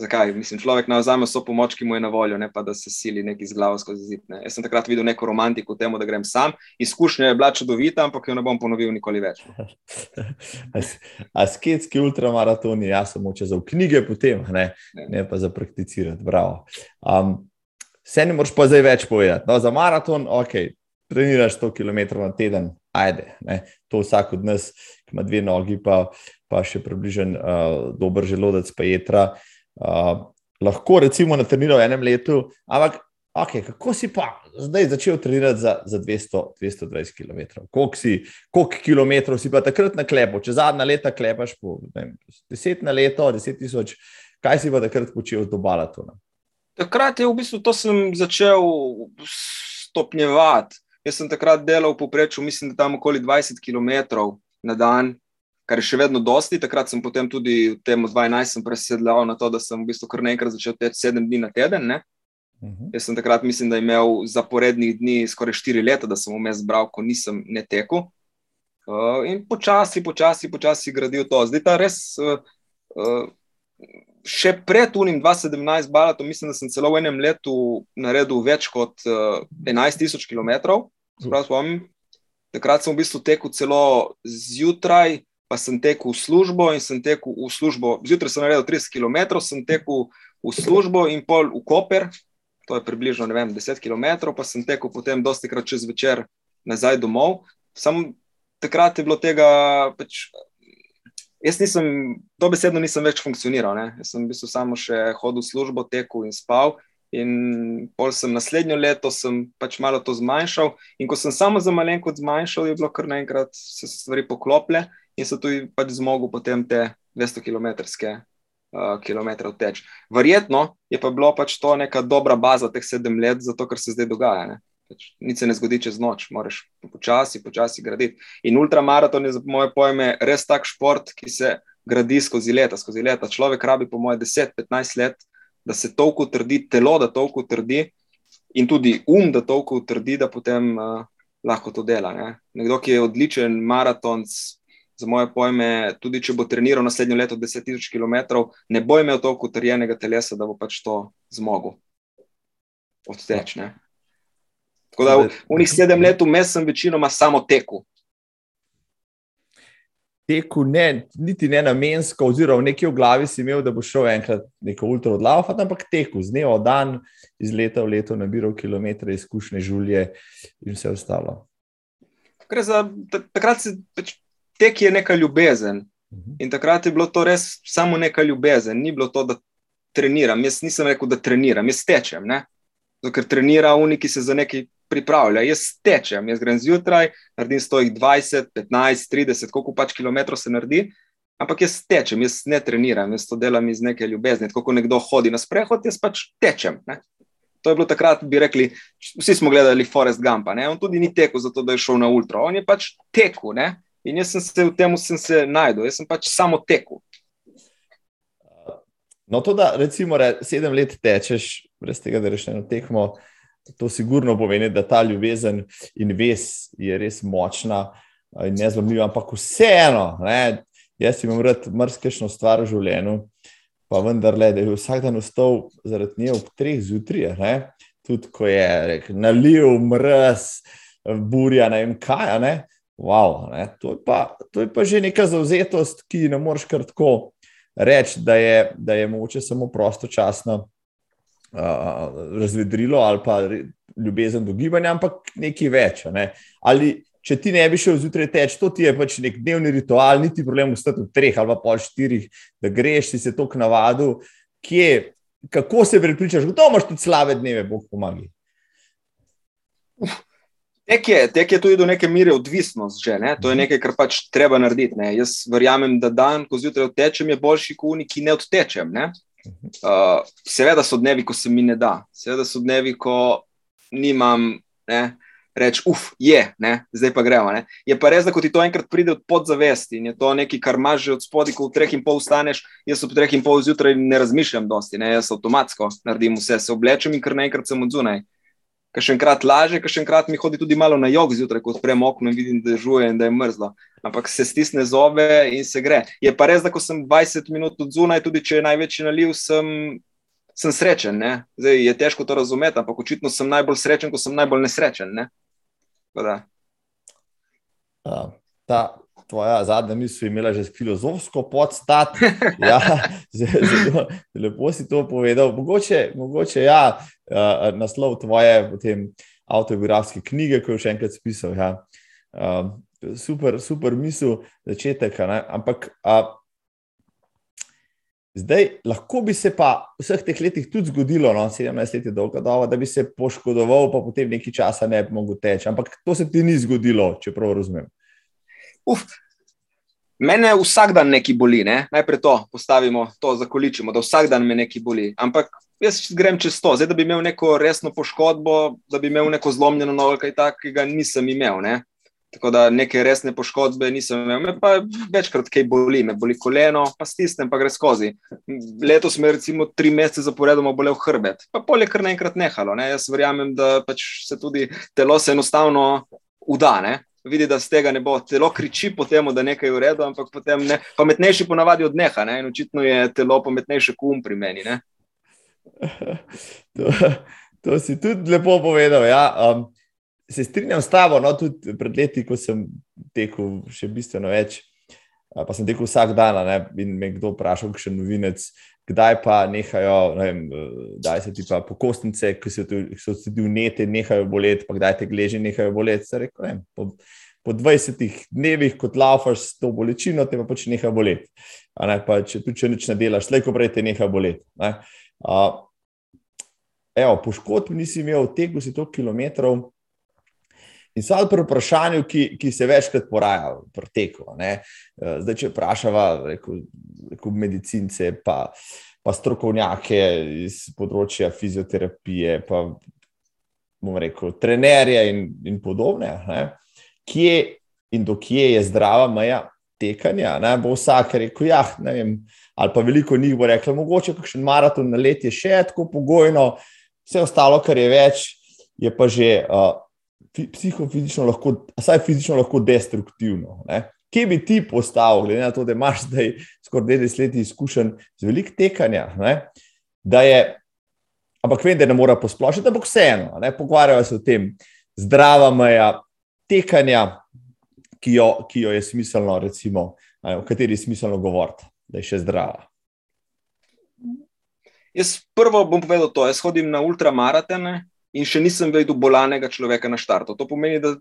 Zakaj? Mislim, človek ne vzame vso pomoč, ki mu je na voljo, ne pa da se sili neki z glavo skozi zid. Ne. Jaz sem takrat videl neko romantiko v tem, da grem sam. Izkušnja je bila čudovita, ampak jo ne bom ponovil nikoli več. Asketski ultramaratoni, jaz sem oče za knjige, potem ne, ne pa za prakticirati. Bravo. Um, Vse ne moreš pa zdaj več povedati. No, za maraton, ok, treniraš 100 km na teden, ajde. Ne. To vsak od nas, ki ima dve nogi, pa, pa še približen uh, dober želodec, pa jedra. Uh, lahko recimo na treniral v enem letu, ampak okay, kako si pa zdaj začel trenirati za, za 200, 220 km? Koliko, si, koliko kilometrov si pa takrat na klepu, če zadnja leta klepaš po vem, 10 na leto, 10 tisoč, kaj si pa takrat počel do balatona? Takrat je v bistvu to začel stopnjevati. Jaz sem takrat delal v povprečju, mislim, da tam okoli 20 km na dan, kar je še vedno dosti. Takrat sem potem tudi v tem 12 presedljal na to, da sem v bistvu kar nekaj začel teči 7 dni na teden. Uh mhm. -huh. Jaz sem takrat, mislim, da imel zaporednih dni skoraj 4 leta, da sem vmes bral, ko nisem ne tekel. Uh, in počasi, počasi, počasi gradil to. Zdaj ta res. Uh, uh, Še pred unim 2017 balatom, mislim, da sem celo v enem letu naredil več kot uh, 11.000 km. Spomnim. Takrat sem v bistvu tekel celo zjutraj, pa sem tekel v službo in sem tekel v službo. Zjutraj sem naredil 30 km, sem tekel v službo in pol v Koper, to je približno vem, 10 km, pa sem tekel potem dosti krat čez večer nazaj domov. Sam takrat je bilo tega. Pač, Jaz nisem, to besedno nisem več funkcioniral. Ne? Jaz sem v bistvu samo še hodil v službo, tekel in spal. In pol sem naslednjo leto sem pač malo to zmanjšal. In ko sem samo za malenkost zmanjšal, je bilo kar naenkrat se stvari poklopile in so tudi pač zmogel potem te 200 km teč. Verjetno je pa bilo pač to neka dobra baza teh sedem let za to, kar se zdaj dogaja. Pač Nic se ne zgodi čez noč, moraš počasi, počasi graditi. In ultramaraton je za moje pojme res tak šport, ki se gradi skozi leta, skozi leta. Človek rabi po moje 10-15 let, da se toliko trdi, telo, da toliko trdi, in tudi um, da toliko trdi, da potem uh, lahko to dela. Ne? Nekdo, ki je odličen maratonc, za moje pojme, tudi če bo treniral naslednjo leto 10.000 km, ne bo imel toliko utrjenega telesa, da bo pač to zmogel odteč. Tako da v, v njih sedem let vmes sem večinoma samo tekel teku, ne, niti ne namensko, oziroma nekje v glavi si imel, da bo šel enkrat neko ultra odlava, ampak teku z dneva v dan, iz leta v leto, nabiral kilometre, izkušnje, življenje in vse ostalo. Za, takrat se pač, tek je neka ljubezen. Mhm. In takrat je bilo to res samo neka ljubezen, ni bilo to, da treniram. Jaz nisem rekel, da treniram, jaz tečem. Zato, ker trenira uniki se za nekaj pripravlja. Jaz tečem, jaz grem zjutraj, naredim 120, 15, 30, koliko pač kilometrov se naredi, ampak jaz tečem, jaz ne treniram, jaz to delam iz neke ljubezni. Tako kot nekdo hodi na sprehod, jaz pač tečem. Ne? To je bilo takrat, bi rekli, vsi smo gledali Forest Gumpa. Ne? On tudi ni tekel, zato da je šel na ultra, on je pač tekel. Ne? In jaz sem se v tem najdel, jaz sem pač samo tekel. No, to, da recimo re, sedem let tečeš, brez tega, da rečeš eno tekmo, to sigurno pomeni, da ta ljubezen in ves je res močna in nezlomljiva, ampak vseeno, ne, jaz imam rad mrzkešno stvar v življenju, pa vendar le, da je vsak dan vstal zaradi nje ob treh zjutraj, tudi ko je rekel, naliv, mrz, burja, ne vem kaj. Ne. Wow, ne, to, je pa, to je pa že neka zauzetost, ki ne moreš kar tako reči, da je, je moče samo prostočasno razvedrilo ali pa ljubezen do gibanja, ampak nekaj več. Ne? Ali če ti ne bi šel zjutraj teč, to ti je pač nek dnevni ritual, niti problem ustati v treh ali pa pol štirih, da greš, si se tok navadu, kje, kako se pripričaš, kdo imaš tudi slabe dneve, Bog pomagi. Tek je, tek je tudi do neke mere odvisnost, že, ne? to je nekaj, kar pač treba narediti. Ne? Jaz verjamem, da dan, ko zjutraj odtečem, je boljši kot oni, ki ne odtečem. Ne? Uh, seveda so dnevi, ko se mi ne da, seveda so dnevi, ko nimam, reč, uf, je, ne? zdaj pa gremo. Ne? Je pa res, da ko ti to enkrat pride od podzavesti in je to nekaj, kar imaš že od spodaj, ko v treh in pol vstaneš, jaz ob treh in pol zjutraj ne razmišljam dosti, ne? jaz avtomatsko naredim vse, se oblečem in kar naenkrat sem od Kaj še enkrat laže, kaj še enkrat mi hodi tudi malo na jog zjutraj, ko odprem okno in vidim, da je žuje in da je mrzlo. Ampak se stisne zobe in se gre. Je pa res, da ko sem 20 minut od zunaj, tudi če je največji naliv, sem, sem srečen. Zdaj, je težko to razumeti, ampak očitno sem najbolj srečen, ko sem najbolj nesrečen. Ne? Uh, ta, tvoja zadnja misel imela že filozofsko podstat. Ja, zelo, lepo si to povedal. Mogoče, mogoče ja, uh, naslov tvoje avtobiografske knjige, ko je še enkrat spisal. Ja. Uh, super, super misel, začetek. Ne? Ampak. Uh, Zdaj, lahko bi se pa v vseh teh letih tudi zgodilo, no, 17 let je dolga doba, da bi se poškodoval, pa potem nekaj časa ne bi mogel teči. Ampak to se ti ni zgodilo, če prav razumem. Uf, mene vsak dan nekaj boli, ne? najprej to postavimo, to zakoličimo, da vsak dan me nekaj boli. Ampak jaz grem čez to, zdaj da bi imel neko resno poškodbo, da bi imel neko zlomljeno nogo, kaj takega nisem imel. Ne? Tako da neke resne poškodbe nisem imel, me pa večkrat kaj boli, me boli koleno, pa stisnem, pa gre skozi. Letos me recimo tri mesece zaporedoma bolel hrbet, pa polje kar naenkrat nehalo. Ne? Jaz verjamem, da pač se tudi telo se enostavno udane vidi, da z tega ne bo. Telo kriči po tem, da nekaj je v redu, ampak potem ne. Pametnejši ponavadi odneha ne? in očitno je telo pametnejše kot um pri meni. To, to si tudi lepo povedal. Ja. Um, se strinjam s tabo, no, tudi pred leti, ko sem tekel še bistveno več. Pa sem tekel vsak dan, ne, in me kdo vprašal, še novinec, kdaj pa nehajo, ne vem, kdaj se ti pa pokostnice, ki so, so tudi vnete, nehajo boleti, pa kdaj te gleže nehajo boleti. Rekel, ne, po, po 20 dnevih, kot laufaš s to bolečino, te pa pač nehajo boleti. Ne, pa če tudi če nič ne delaš, slejko prej te nehajo boleti. Ne. Uh, evo, poškodb nisi imel, tegu si toliko kilometrov. In so pri vprašanju, ki, ki se večkrat poraja pri teku. Zdaj, če vprašava rekel, rekel medicince, pa, pa strokovnjake iz področja fizioterapije, pa bomo rekel, trenerje in, in podobne, ne? kje in do kje je zdrava meja tekanja. Ne? Bo vsak rekel, ja, ne vem. Ali pa veliko njih bo reklo, mogoče kakšen maraton na let je še tako pogojno, vse ostalo, kar je več, je pa že. Uh, psihofizično lahko, vsaj fizično lahko destruktivno. Ne? Kje bi ti postal, glede na to, da imaš zdaj skoraj 20 let izkušenj z velik tekanja? Ne? Da je, ampak vem, da ne mora posplošiti, ampak vseeno, pogovarjajo se o tem, zdrava meja tekanja, ki jo, ki jo je smiselno, recimo, o kateri je smiselno govoriti, da je še zdrava. Jaz prvo bom povedal to. Jaz hodim na ultramaratone, in še nisem videl bolanega človeka na štartu. To pomeni, da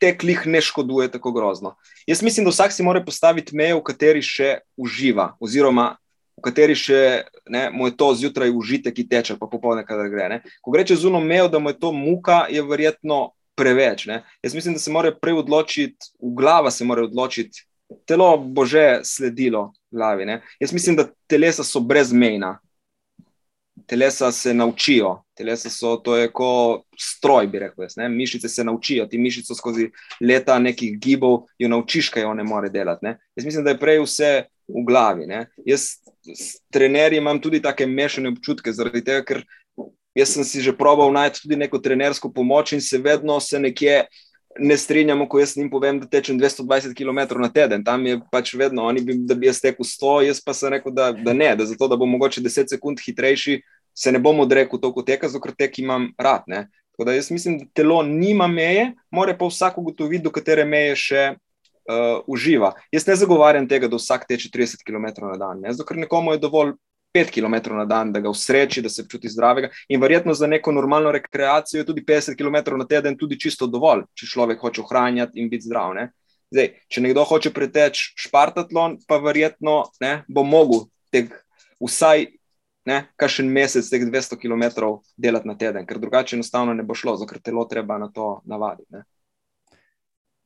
tek lih ne škoduje tako grozno. Jaz mislim, da vsak si mora postaviti mejo, v kateri še uživa, oziroma v kateri še ne, mu je to zjutraj užitek, ki teče, pa popoldne, kadar gre. Ne. Ko gre čez uno mejo, da mu je to muka, je verjetno preveč. Ne. Jaz mislim, da se mora prej odločiti, v glava se mora odločiti. Telo bo že sledilo glavi. Ne? Jaz mislim, da telesa so brezmejna, telesa se naučijo. Telesa so to je kot stroj, bi rekel. Jaz, mišice se naučijo, ti mišice skozi leta nekih gibov jo naučiš, kaj one more delati. Ne? Jaz mislim, da je prej vse v glavi. Ne? Jaz s trenerji imam tudi take mešane občutke, zaradi tega, ker jaz sem si že probal najti tudi neko trenersko pomoč in se vedno se nekje. Ne strinjamo, ko jaz jim povem, da tečem 220 km na teden. Tam je pač vedno, oni bi, da bi jaz tekel 100, jaz pa sem rekel, da, da ne, da zato, da bom mogoče 10 sekund hitrejši, se ne bom odrekel toliko teka, zato ker tek imam rad. Ne? Tako da jaz mislim, da telo nima meje, mora pa vsak ugotoviti, do katere meje še uh, uživa. Jaz ne zagovarjam tega, da vsak teče 30 km na dan, ne? zato ker nekomu je dovolj 5 km na dan, da ga usreči, da se počuti zdravega. In verjetno za neko normalno rekreacijo je tudi 50 km na teden tudi čisto dovolj, če človek hoče ohranjati in biti zdrav. Ne? Zdaj, če nekdo hoče preteči špartatlon, pa verjetno ne, bo mogel teg vsaj kakšen mesec teh 200 km delati na teden, ker drugače enostavno ne bo šlo, ker telo treba na to navaditi. Ne.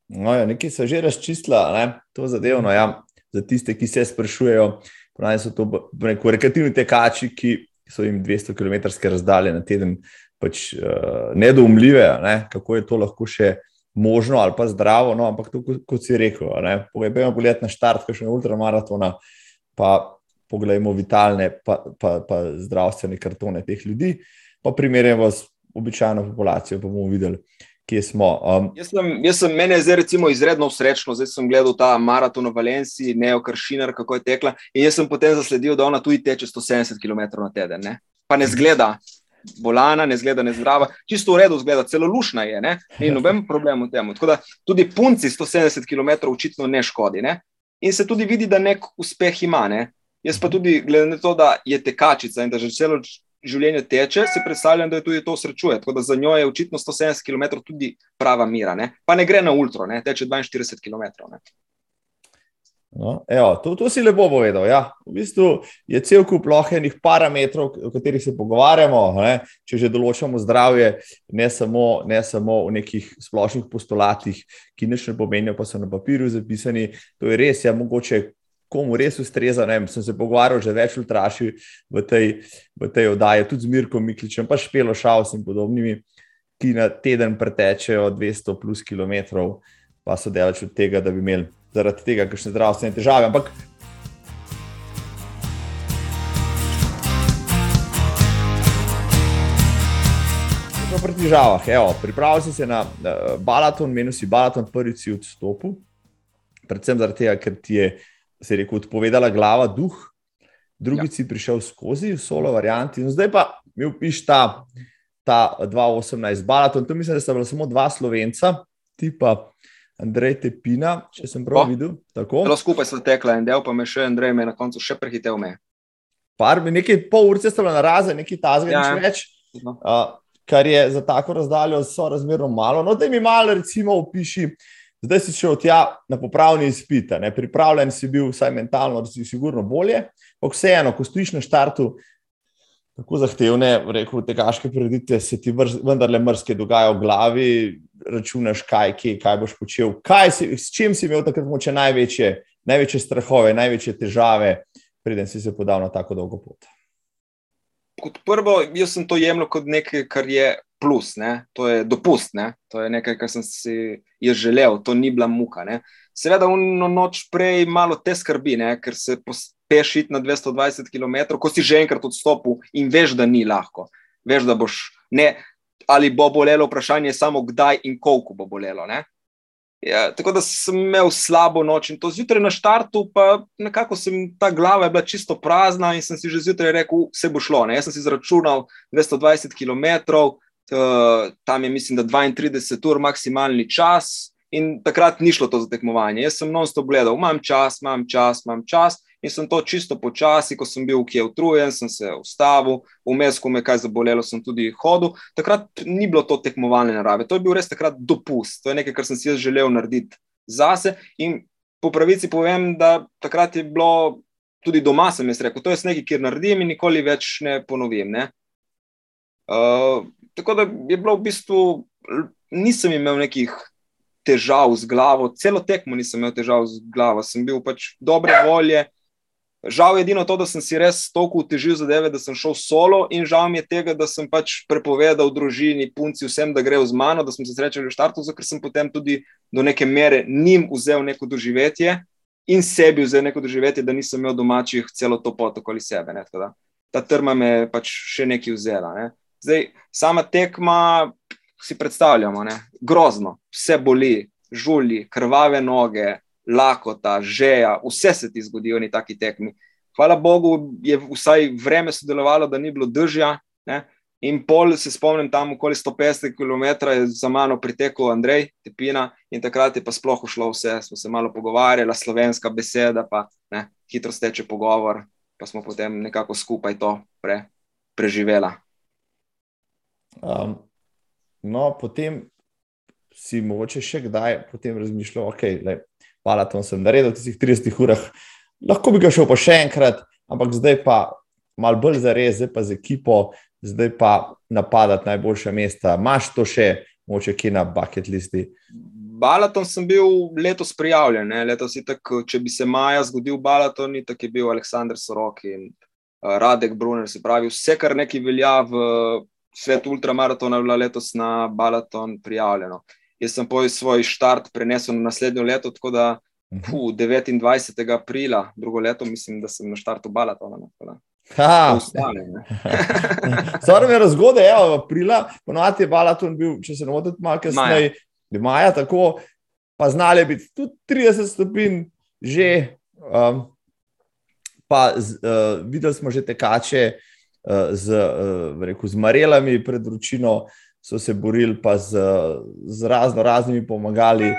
No, ja, nekaj se že razčistila, ne? to zadevno. Ja. Za tiste, ki se sprašujejo, pravi so to neko rekreativni tekači, ki so jim 200 km razdalje na teden, pač uh, nedoumljive, ne? kako je to lahko še možno ali pa zdravo. No, ampak to, kot si rekel, pojmo pogledati na štart, kaj še na ultramaratona. Pa poglejmo vitalne, pa, pa, pa zdravstvene kartone teh ljudi, pa primerjamo s običajno populacijo, pa bomo videli, kje smo. Um, jaz sem, jaz sem, mene je zdaj recimo izredno srečno, zdaj sem gledal ta maraton v Valenciji, Neo Kršinar, kako je tekla. In jaz sem potem zasledil, da ona tudi teče 170 km na teden. Ne? Pa ne zgleda bolana, ne zgleda nezdrava, čisto v redu zgleda, celo lušna je, ne? ni noben problem v tem. Tako da tudi punci 170 km očitno ne škodi. Ne? In se tudi vidi, da nek uspeh ima. Ne? Jaz pa tudi, glede na to, da je tekačica in da že celo življenje teče, si predstavljam, da je tudi to srečuje. Tako da za njo je očitno 170 km tudi prava mira. Ne? Pa ne gre na ultra, ne? teče 42 km. Ne? No, evo, to, to si lepo povedal. Ja. V bistvu je cel kup lohenih parametrov, o katerih se pogovarjamo. Ne. Če že določamo zdravje, ne samo, ne samo v nekih splošnih postulatih, ki nič ne pomenijo, pa so na papirju zapisani. To je res, ja, mogoče komu res ustreza. Ne, sem se pogovarjal že več ultraši v tej, v tej oddaji, tudi z Mirkom Mikličem, pa špelo šaus in podobnimi, ki na teden pretečejo 200 plus km, pa so delač od tega, da bi imeli zaradi tega kakšne zdravstvene težave. Ampak Pri težavah, pripravljal si se na uh, balaton, menil si balaton, prvi si odstopil, predvsem zaradi tega, ker ti je se je rekel, odpovedala glava, duh, drugi ja. si prišel skozi, solo varianti. In zdaj pa mi opiš ta, ta 2018 balaton. Tu mislim, da sta bila samo dva slovenca, ti pa Andrej Tepina, če sem prav oh. videl. Zelo skupaj so tekla en del, pa me še Andrej me na koncu še prehitev. Me. Par, nekaj pol ure sta bila na raze, nekaj tazga, ja. nič več. Uh, kar je za tako razdaljo, so razmerno malo. No, da mi malo, recimo, opiši, uh, zdaj si šel tja na popravni izpit, pripravljen si bil, vsaj mentalno, da si sigurno bolje. Ampak vseeno, ko stojiš na štartu, tako zahtevne, rekel bi, tegaške predite, se ti vendarle mrske dogajajo v glavi, računaš, kaj, kje, kaj boš počel, kaj si, s čim si imel takrat moče največje, največje strahove, največje težave, preden si se podal na tako dolgo pot. Kot prvo, jaz sem to jemljal kot nekaj, kar je plus, ne? to je dopust, ne? to je nekaj, kar sem si želel, to ni bila muka. Ne? Seveda, eno noč prej malo te skrbi, ne? ker se pospeš na 220 km, ko si že enkrat odstopil in veš, da ni lahko. Veš, da boš ne, ali bo bolelo, vprašanje je samo kdaj in koliko bo bolelo. Ja, tako da sem imel slabo noč in to zjutraj na štartu, pa nekako sem ta glava je bila čisto prazna in sem si že zjutraj rekel, vse bo šlo. Ne? Jaz sem si izračunal 220 km, uh, tam je, mislim, da 32 ur maksimalni čas, in takrat ni šlo to za tekmovanje. Jaz sem non-stop gledal, imam čas, imam čas, imam čas. In sem to čisto počasi, ko sem bil kje utrujen, sem se ustavil, vmes, ko me kaj zabolelo, sem tudi hodil. Takrat ni bilo to tekmovalne narave, to je bil res takrat dopust, to je nekaj, kar sem si jaz želel narediti zase. In po pravici povem, da takrat je bilo tudi doma, sem jaz rekel, to je nekaj, kar naredim in nikoli več ne ponovim. Ne? Uh, Tako da je bilo v bistvu, nisem imel nekih težav z glavo, celo tekmo nisem imel težav z glavo, sem bil pač dobre volje. Žal je edino to, da sem si res toliko utežil zadeve, da sem šel solo, in žal mi je tega, da sem pač prepovedal družini, punci, vsem, da grejo z mano, da smo se srečali v štartu, ker sem potem tudi do neke mere njim vzel neko doživetje in sebi vzel neko doživetje, da nisem imel domačih celo to pot okoli sebe. Ta trma me je pač še nekaj vzela. Ne. Zdaj, sama tekma, si predstavljamo, ne? grozno, vse boli, žuli, krvave noge, lakota, žeja, vse se ti zgodi v taki tekmi. Hvala Bogu, je vsaj vreme sodelovalo, da ni bilo držja. Ne? In pol se spomnim, tam okoli 150 km je za mano pritekel Andrej Tepina in takrat je pa sploh šlo vse. Smo se malo pogovarjali, slovenska beseda, pa ne, hitro steče pogovor, pa smo potem nekako skupaj to pre, preživela. Um, no, potem si mogoče še kdaj razmišljal, da okay, je Palaton sem naredil v tistih 30 urah, lahko bi ga šel pa še enkrat, ampak zdaj pa malo bolj za res, zdaj pa z ekipo, zdaj pa napadati najboljša mesta. Maš to še, mogoče ki na bucket listi. Balaton sem bil letos prijavljen. Letos tak, če bi se maja zgodil Balaton, tako je bil Aleksandr Sorok in uh, Radek Brunner. Se pravi, vse, kar nekaj velja v svet ultramaratona je bila letos na Balaton prijavljeno. Jaz sem poj svoj štart prenesel na naslednjo leto, tako da pu, 29. aprila, drugo leto, mislim, da sem na štartu Balatona. No, Stvar je razgode, evo, aprila, ponovadi je balaton bil, če se ne motim, malo kasneje, maja, tako, pa znali biti tudi 30 stopinj, že. Um, pa uh, videli smo že tekače uh, z, uh, rekel, z marelami pred vročino, so se borili pa z, z razno raznimi pomagali.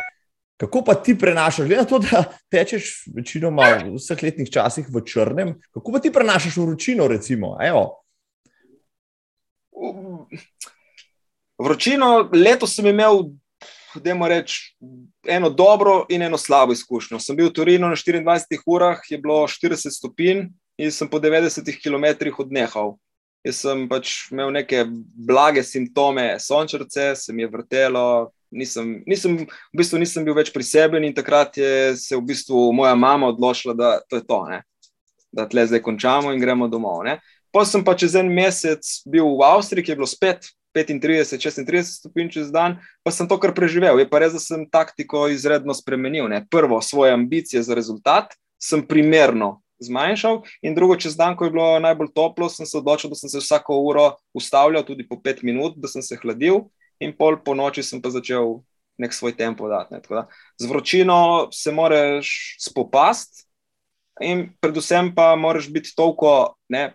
Kako pa ti prenašaš, glede na to, da tečeš večinoma v vseh letnih časih v črnem, kako pa ti prenašaš vročino? Recimo, vročino, letos sem imel, da imamo reči, eno dobro in eno slabo izkušnjo. Sem bil v Turinu na 24 urah, je bilo 40 stopinj in sem po 90 km odnehal. Jaz sem pač imel neke blage simptome, sončrce, se mi je vrtelo, nisem, nisem, v bistvu nisem bil več priseben in takrat je se v bistvu moja mama odločila, da to je to, ne? da tle zdaj končamo in gremo domov. Potem sem pa čez en mesec bil v Avstriji, ki je bilo spet 35, 36 stopinj čez dan, pa sem to kar preživel. Je pa res, da sem taktiko izredno spremenil. Ne? Prvo, svoje ambicije za rezultat sem primerno zmanjšal, in drugo, čez dan, ko je bilo najbolj toplo, sem se odločil, da sem se vsako uro ustavljal, tudi po pet minut, da sem se hladil in pol po noči sem pa začel nek svoj tempo dati. Ne. Da, z vročino se moraš spopasti, in predvsem pa moraš biti toliko ne,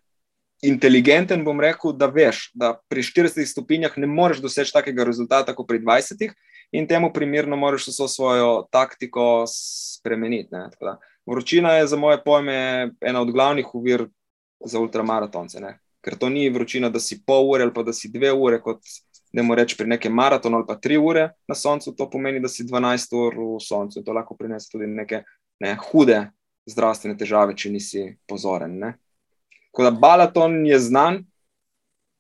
inteligenten, bom rekel, da veš, da pri 40 stopinjah ne moreš doseči takega rezultata kot pri 20, in temu primerno moraš vso svojo taktiko spremeniti. Ne. Da, vročina je za moje pojme ena od glavnih uvir za ultramaratonce. Ne. Ker to ni vročina, da si pol ure ali pa da si dve ure, kot ne moreš reči pri nekem maratonu ali pa tri ure na soncu, to pomeni, da si 12 ur v soncu in to lahko prinese tudi neke ne, hude zdravstvene težave, če nisi pozoren. Ne. Tako da balaton je znan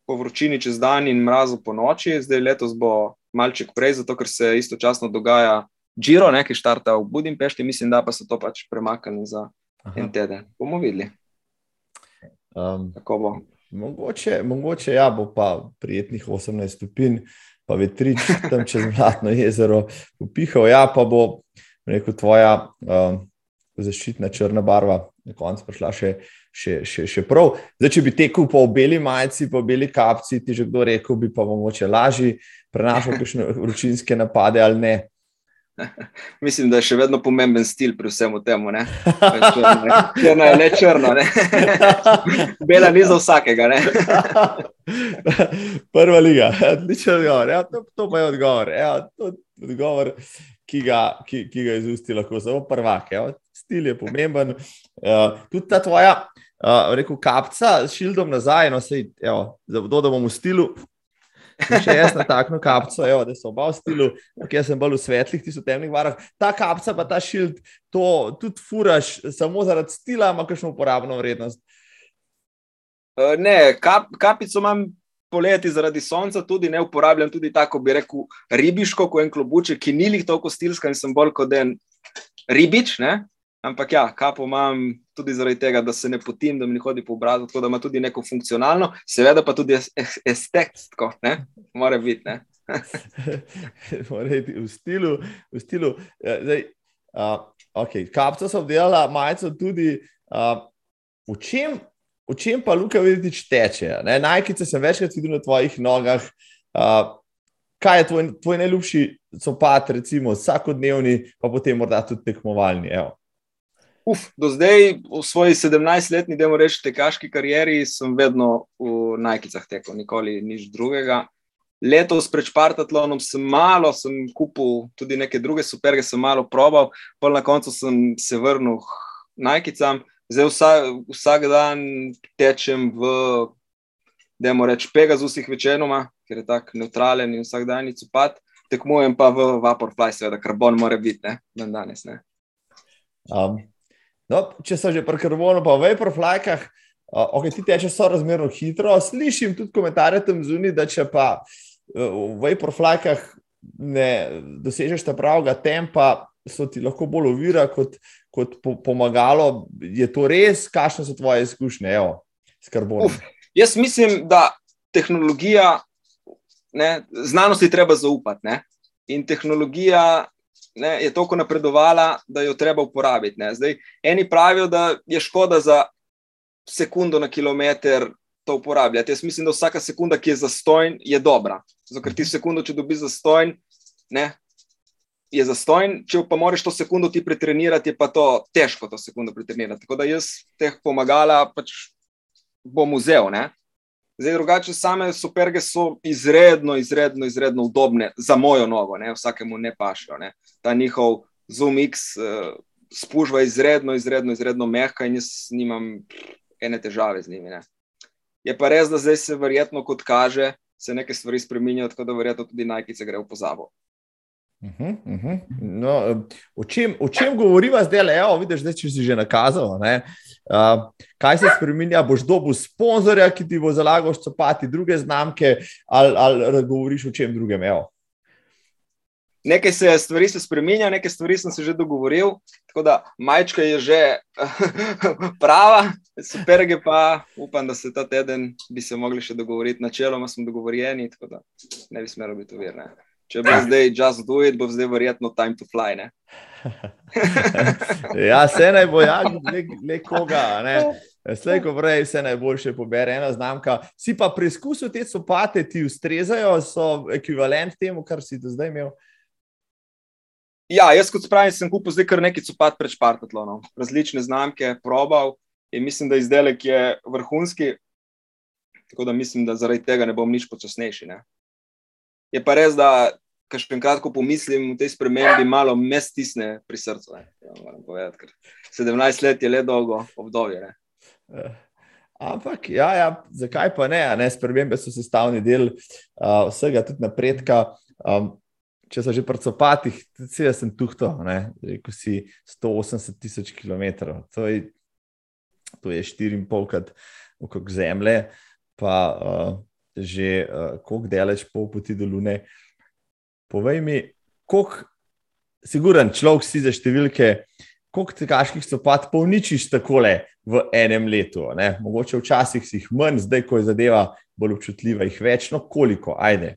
po vročini čez dan in mrazu po noči, zdaj letos bo malček prej, zato ker se istočasno dogaja Giro, ki štarta v Budimpešti, mislim, da pa so to pač premaknili za Aha. en teden. Bomo videli. Um, Tako bo. Mogoče, mogoče ja, bo pa prijetnih 18 stopinj, pa vetrič tam čez Mladno jezero upihal, ja, pa bo rekel, tvoja um, zaščitna črna barva na koncu prišla še, še, še, še prav. Zdaj, če bi tekel po beli majici, po beli kapci, ti že kdo rekel, bi pa mogoče lažje prenašal kakšne vročinske napade ali ne. Mislim, da je še vedno pomemben stil pri vsem tem. Črno je ne črno. Ne? Bela ni za vsakega. Ne? Prva liga, odličen odgovor. Ja, to, to pa je odgovor. Ja, to odgovor, ki ga, ki, ki ga izusti lahko samo prvak. Ja. Stil je pomemben. Uh, tudi ta tvoja, uh, rekel, kapca s šildom nazaj, no, sej, evo, da, da bomo v stilu. Še jaz na takšno kapco, evo, da so oba v stilu, ki sem bolj v svetlih, ti so v temnih barvah. Ta kapca, pa ta šild, to tudi furaš samo zaradi stila, ima kakšno uporabno vrednost. Uh, ne, kap, kapico imam poleti zaradi sonca, tudi ne uporabljam, tudi tako bi rekel, ribiško, kot en klobuček, ki ni jih toliko stilska in sem bolj kot en ribič. Ne? Ampak ja, kapo imam tudi zaradi tega, da se ne potim, da mi hodi po obrazu, tako da ima tudi neko funkcionalno, seveda pa tudi estetsko, ne? mora biti. Mora biti v stilu. V stilu ja, zdaj, uh, okay. Kapca so obdelala, majico tudi. Uh, v, čem, v čem pa Luka vidiš teče? Najkice sem večkrat videl na tvojih nogah. Uh, kaj je tvoj, tvoj najljubši copat, recimo vsakodnevni, pa potem morda tudi tekmovalni? Evo. Uf, do zdaj, v svoji 17-letni, da rečem, tekaški karieri, sem vedno v najkicah tekel, nikoli nič drugega. Letos pred Spartatlonom sem malo, sem kupil tudi neke druge superge, sem malo probal, pa na koncu sem se vrnil k najkicam. Zdaj vsak, vsak dan tečem v, da je moreč, Pegasusih večinoma, ker je tako neutralen in vsak dan je cupat, tekmujem pa v Vaporfly, seveda, karbon mora biti, ne, dan danes. Ne. Um, No, če so že pri karbonu, pa v Vaporflykah, uh, okay, ti teče so razmerno hitro. Slišim tudi komentarje tam zunaj, da če pa uh, v Vaporflykah ne dosežeš ta pravega tempa, so ti lahko bolj ovira kot, kot po, pomagalo. Je to res, kakšne so tvoje izkušnje evo, s karbonom? Uf, jaz mislim, da tehnologija, ne, znanosti treba zaupati. Ne? In tehnologija ne, je toliko napredovala, da jo treba uporabiti. Zdaj, eni pravijo, da je škoda za sekundo na kilometr to uporabljati. Jaz mislim, da vsaka sekunda, ki je zastojn, je dobra. Zato, ker ti sekundo, če dobiš zastojn, ne, je zastojn, če pa moraš to sekundo ti pretrenirati, je pa to težko to sekundo pretrenirati. Tako da jaz teh pomagala pač bom vzel. Ne. Zdaj, drugače, same superge so izredno, izredno, izredno udobne za mojo nogo, ne. vsakemu ne pašijo. Ne. Ta njihov Zoom X uh, spužva izredno, izredno, izredno mehka in jaz nimam ene težave z njimi. Ne. Je pa res, da zdaj se verjetno, kot kaže, se neke stvari spremenjajo, tako da verjetno tudi najkice gre v pozabo. Uh -huh, uh -huh. No, o, čem, o čem govoriva zdaj, le, evo, vidiš, zdaj, če si že nakazal? Uh, kaj se spremenja? Boš dobil sponzorja, ki ti bo zalagal stopati druge znamke, ali, ali govoriš o čem drugem? Evo nekaj se stvari se spremenja, nekaj stvari sem se že dogovoril, tako da majčka je že prava, super je pa, upam, da se ta teden bi se mogli še dogovoriti, načeloma smo dogovorjeni, tako da ne bi smelo biti uvirne. Če bo zdaj just do it, bo zdaj verjetno time to fly. Ne? ja, se naj bo, ja, le koga. Ne? Slej, ko prej se najboljše pobere ena znamka. Si pa preizkusil te sopate, ti ustrezajo, so ekvivalent temu, kar si do zdaj imel. Ja, jaz kot pravim, sem kupil zdaj kar nekaj copat pred Špartatlonom. Različne znamke, probal in mislim, da izdelek je vrhunski. Tako da mislim, da zaradi tega ne bom nič počasnejši. Ne. Je pa res, da kar še enkrat pomislim v tej spremembi, malo me stisne pri srcu. Ja, povedati, 17 let je le dolgo obdobje. Uh, ampak, ja, ja, zakaj pa ne? ne? Spremembe so sestavni del uh, vsega, tudi napredka. Um, če so že pri copatih, tudi jaz sem tuhto, ko si 180 tisoč km, to je, to je 4,5 krat okrog Zemlje, pa uh, že uh, koliko delaš pol poti do Lune. Povej mi, koliko, siguren človek si za številke, koliko tekaških copat polničiš takole v enem letu. Ne? Mogoče včasih si jih manj, zdaj ko je zadeva bolj občutljiva, jih več, no koliko, ajde.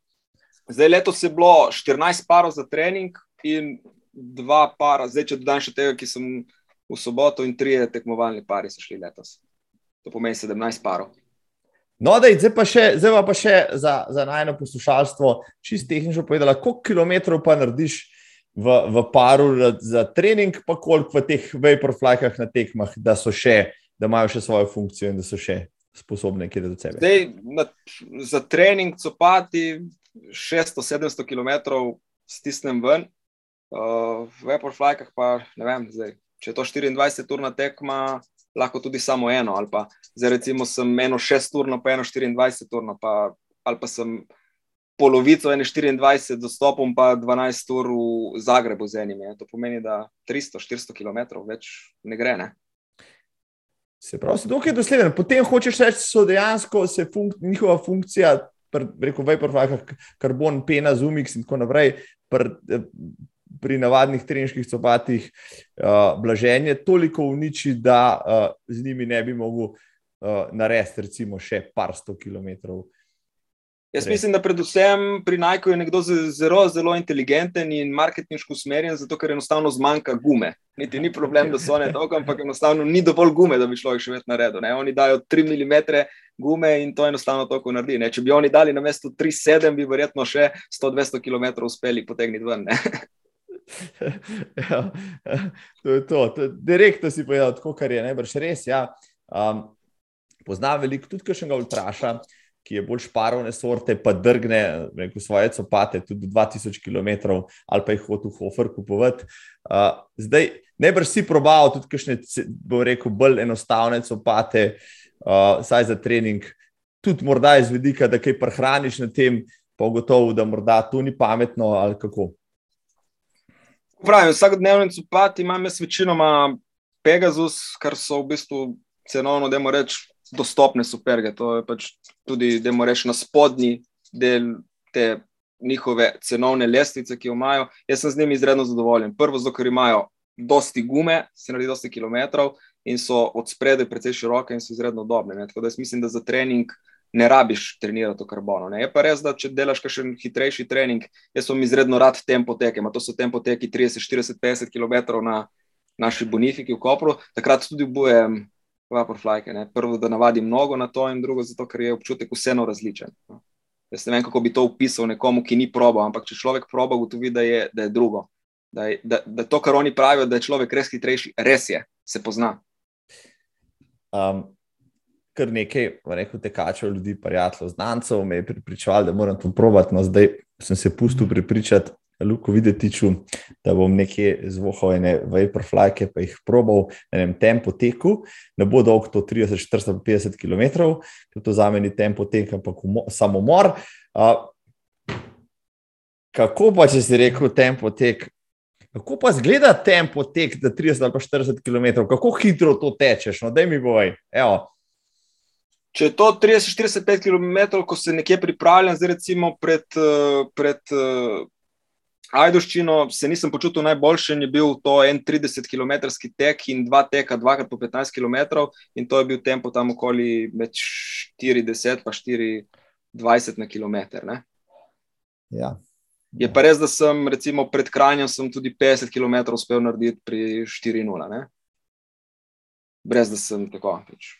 Zdaj, letos je bilo 14 parov za trening in dva para, zdaj, če dodam še tega, ki sem v soboto, in tri tekmovalni pari so šli letos. To pomeni 17 parov. No, dej, zdaj pa še, zdaj pa še za, za najno poslušalstvo, čist tehnično povedala, koliko kilometrov pa narediš v, v paru za trening, pa koliko v teh vaporflykah na tekmah, da so še, da imajo še svojo funkcijo in da so še sposobne kje do sebe. Zdaj, na, za trening copati 600-700 km stisnem ven, uh, v Vaporflykah pa ne vem, zdaj, če je to 24-urna tekma, lahko tudi samo eno. Ali pa zdaj, recimo, sem eno 6-urno, pa eno 24-urno, pa, ali pa sem polovico ene 24 dostopom, pa 12 ur v Zagrebu z enim. Je. To pomeni, da 300-400 km več ne gre. Ne? Se pravi, da je dosleden. Potem hočeš reči, so dejansko funk njihova funkcija rekel, Vaporfly, karbon, pena, zumix in tako naprej, pri, pri navadnih treniških copatih, uh, blaženje toliko uniči, da uh, z njimi ne bi mogel uh, narediti, recimo, še par sto kilometrov. Jaz mislim, da predvsem pri Nike je nekdo zelo, zelo inteligenten in marketinško usmerjen, zato ker enostavno zmanjka gume. Niti ni problem, da so one dolge, ampak enostavno ni dovolj gume, da bi človek še več naredil. Ne? Oni dajo 3 mm gume in to enostavno tako naredi. Ne? Če bi oni dali na mesto 3-7, bi verjetno še 100-200 km uspeli potegniti ven. ja, to je to. to direktno si povedal, tako kar je najbrž res. Ja. Um, poznam veliko, tudi kar še ga vprašam ki je bolj šparovne sorte, pa drgne rekel, svoje copate tudi 2000 km ali pa jih hoče v Hofer kupovati. Uh, zdaj, ne brž si probal tudi kakšne, bom rekel, bolj enostavne copate, uh, saj za trening, tudi morda iz vidika, da kaj prehraniš na tem, pa gotovo, da morda to ni pametno ali kako. Pravim, vsakodnevni copati imam jaz večinoma Pegasus, kar so v bistvu cenovno, da moramo reči, dostopne superge. To je pač tudi, da moramo reči, na spodnji del te njihove cenovne lestvice, ki jo imajo. Jaz sem z njimi izredno zadovoljen. Prvo, zato ker imajo dosti gume, se naredi dosti kilometrov in so od spredaj precej široke in so izredno dobne. Ne? Tako da jaz mislim, da za trening. Ne rabiš trenirati v karbonu. Ne? Je pa res, da če delaš še hitrejši trening, jaz sem izredno rad tempo teke. To so tempo teki 30, 40, 50 km na naši bonifiki v Kopru. Takrat tudi obujem vaporflake. Prvo, da navadim mnogo na to, in drugo, zato, ker je občutek vseeno različen. No. Jaz ne vem, kako bi to opisal nekomu, ki ni probal, ampak če človek proba, ugotovi, da, da je drugo. Da, je, da, da to, kar oni pravijo, da je človek res hitrejši, res je, se pozna. Um, kar nekaj, rekel tekačev, ljudi, prijateljev, znancev, me je pripričval, da moram to probati. No, zdaj sem se pustil pripričati, Luko, videti, ču, da bom nekje zvohal ene vaporflake, pa jih probal na enem tempu teku. Ne bo dolg to 30, 40, 50 km, ker to za meni tempo tek, ampak samo mor. Uh, kako pa, če si rekel tempo tek? Kako pa zgleda tempo tek, da 30 ali 40 km, kako hitro to tečeš? No, daj mi boj. Evo. Če je to 30-45 km, ko se nekje pripravljam, zdaj recimo pred, pred Ajdoščino, se nisem počutil najboljše, je bil to en 30 km tek in dva teka, dvakrat po 15 km, in to je bil tempo tam okoli med 40 in 24 na km. Ja. Je pa res, da sem recimo pred Kranjem tudi 50 km uspel narediti pri 4-0. Brez da sem tako. Pač.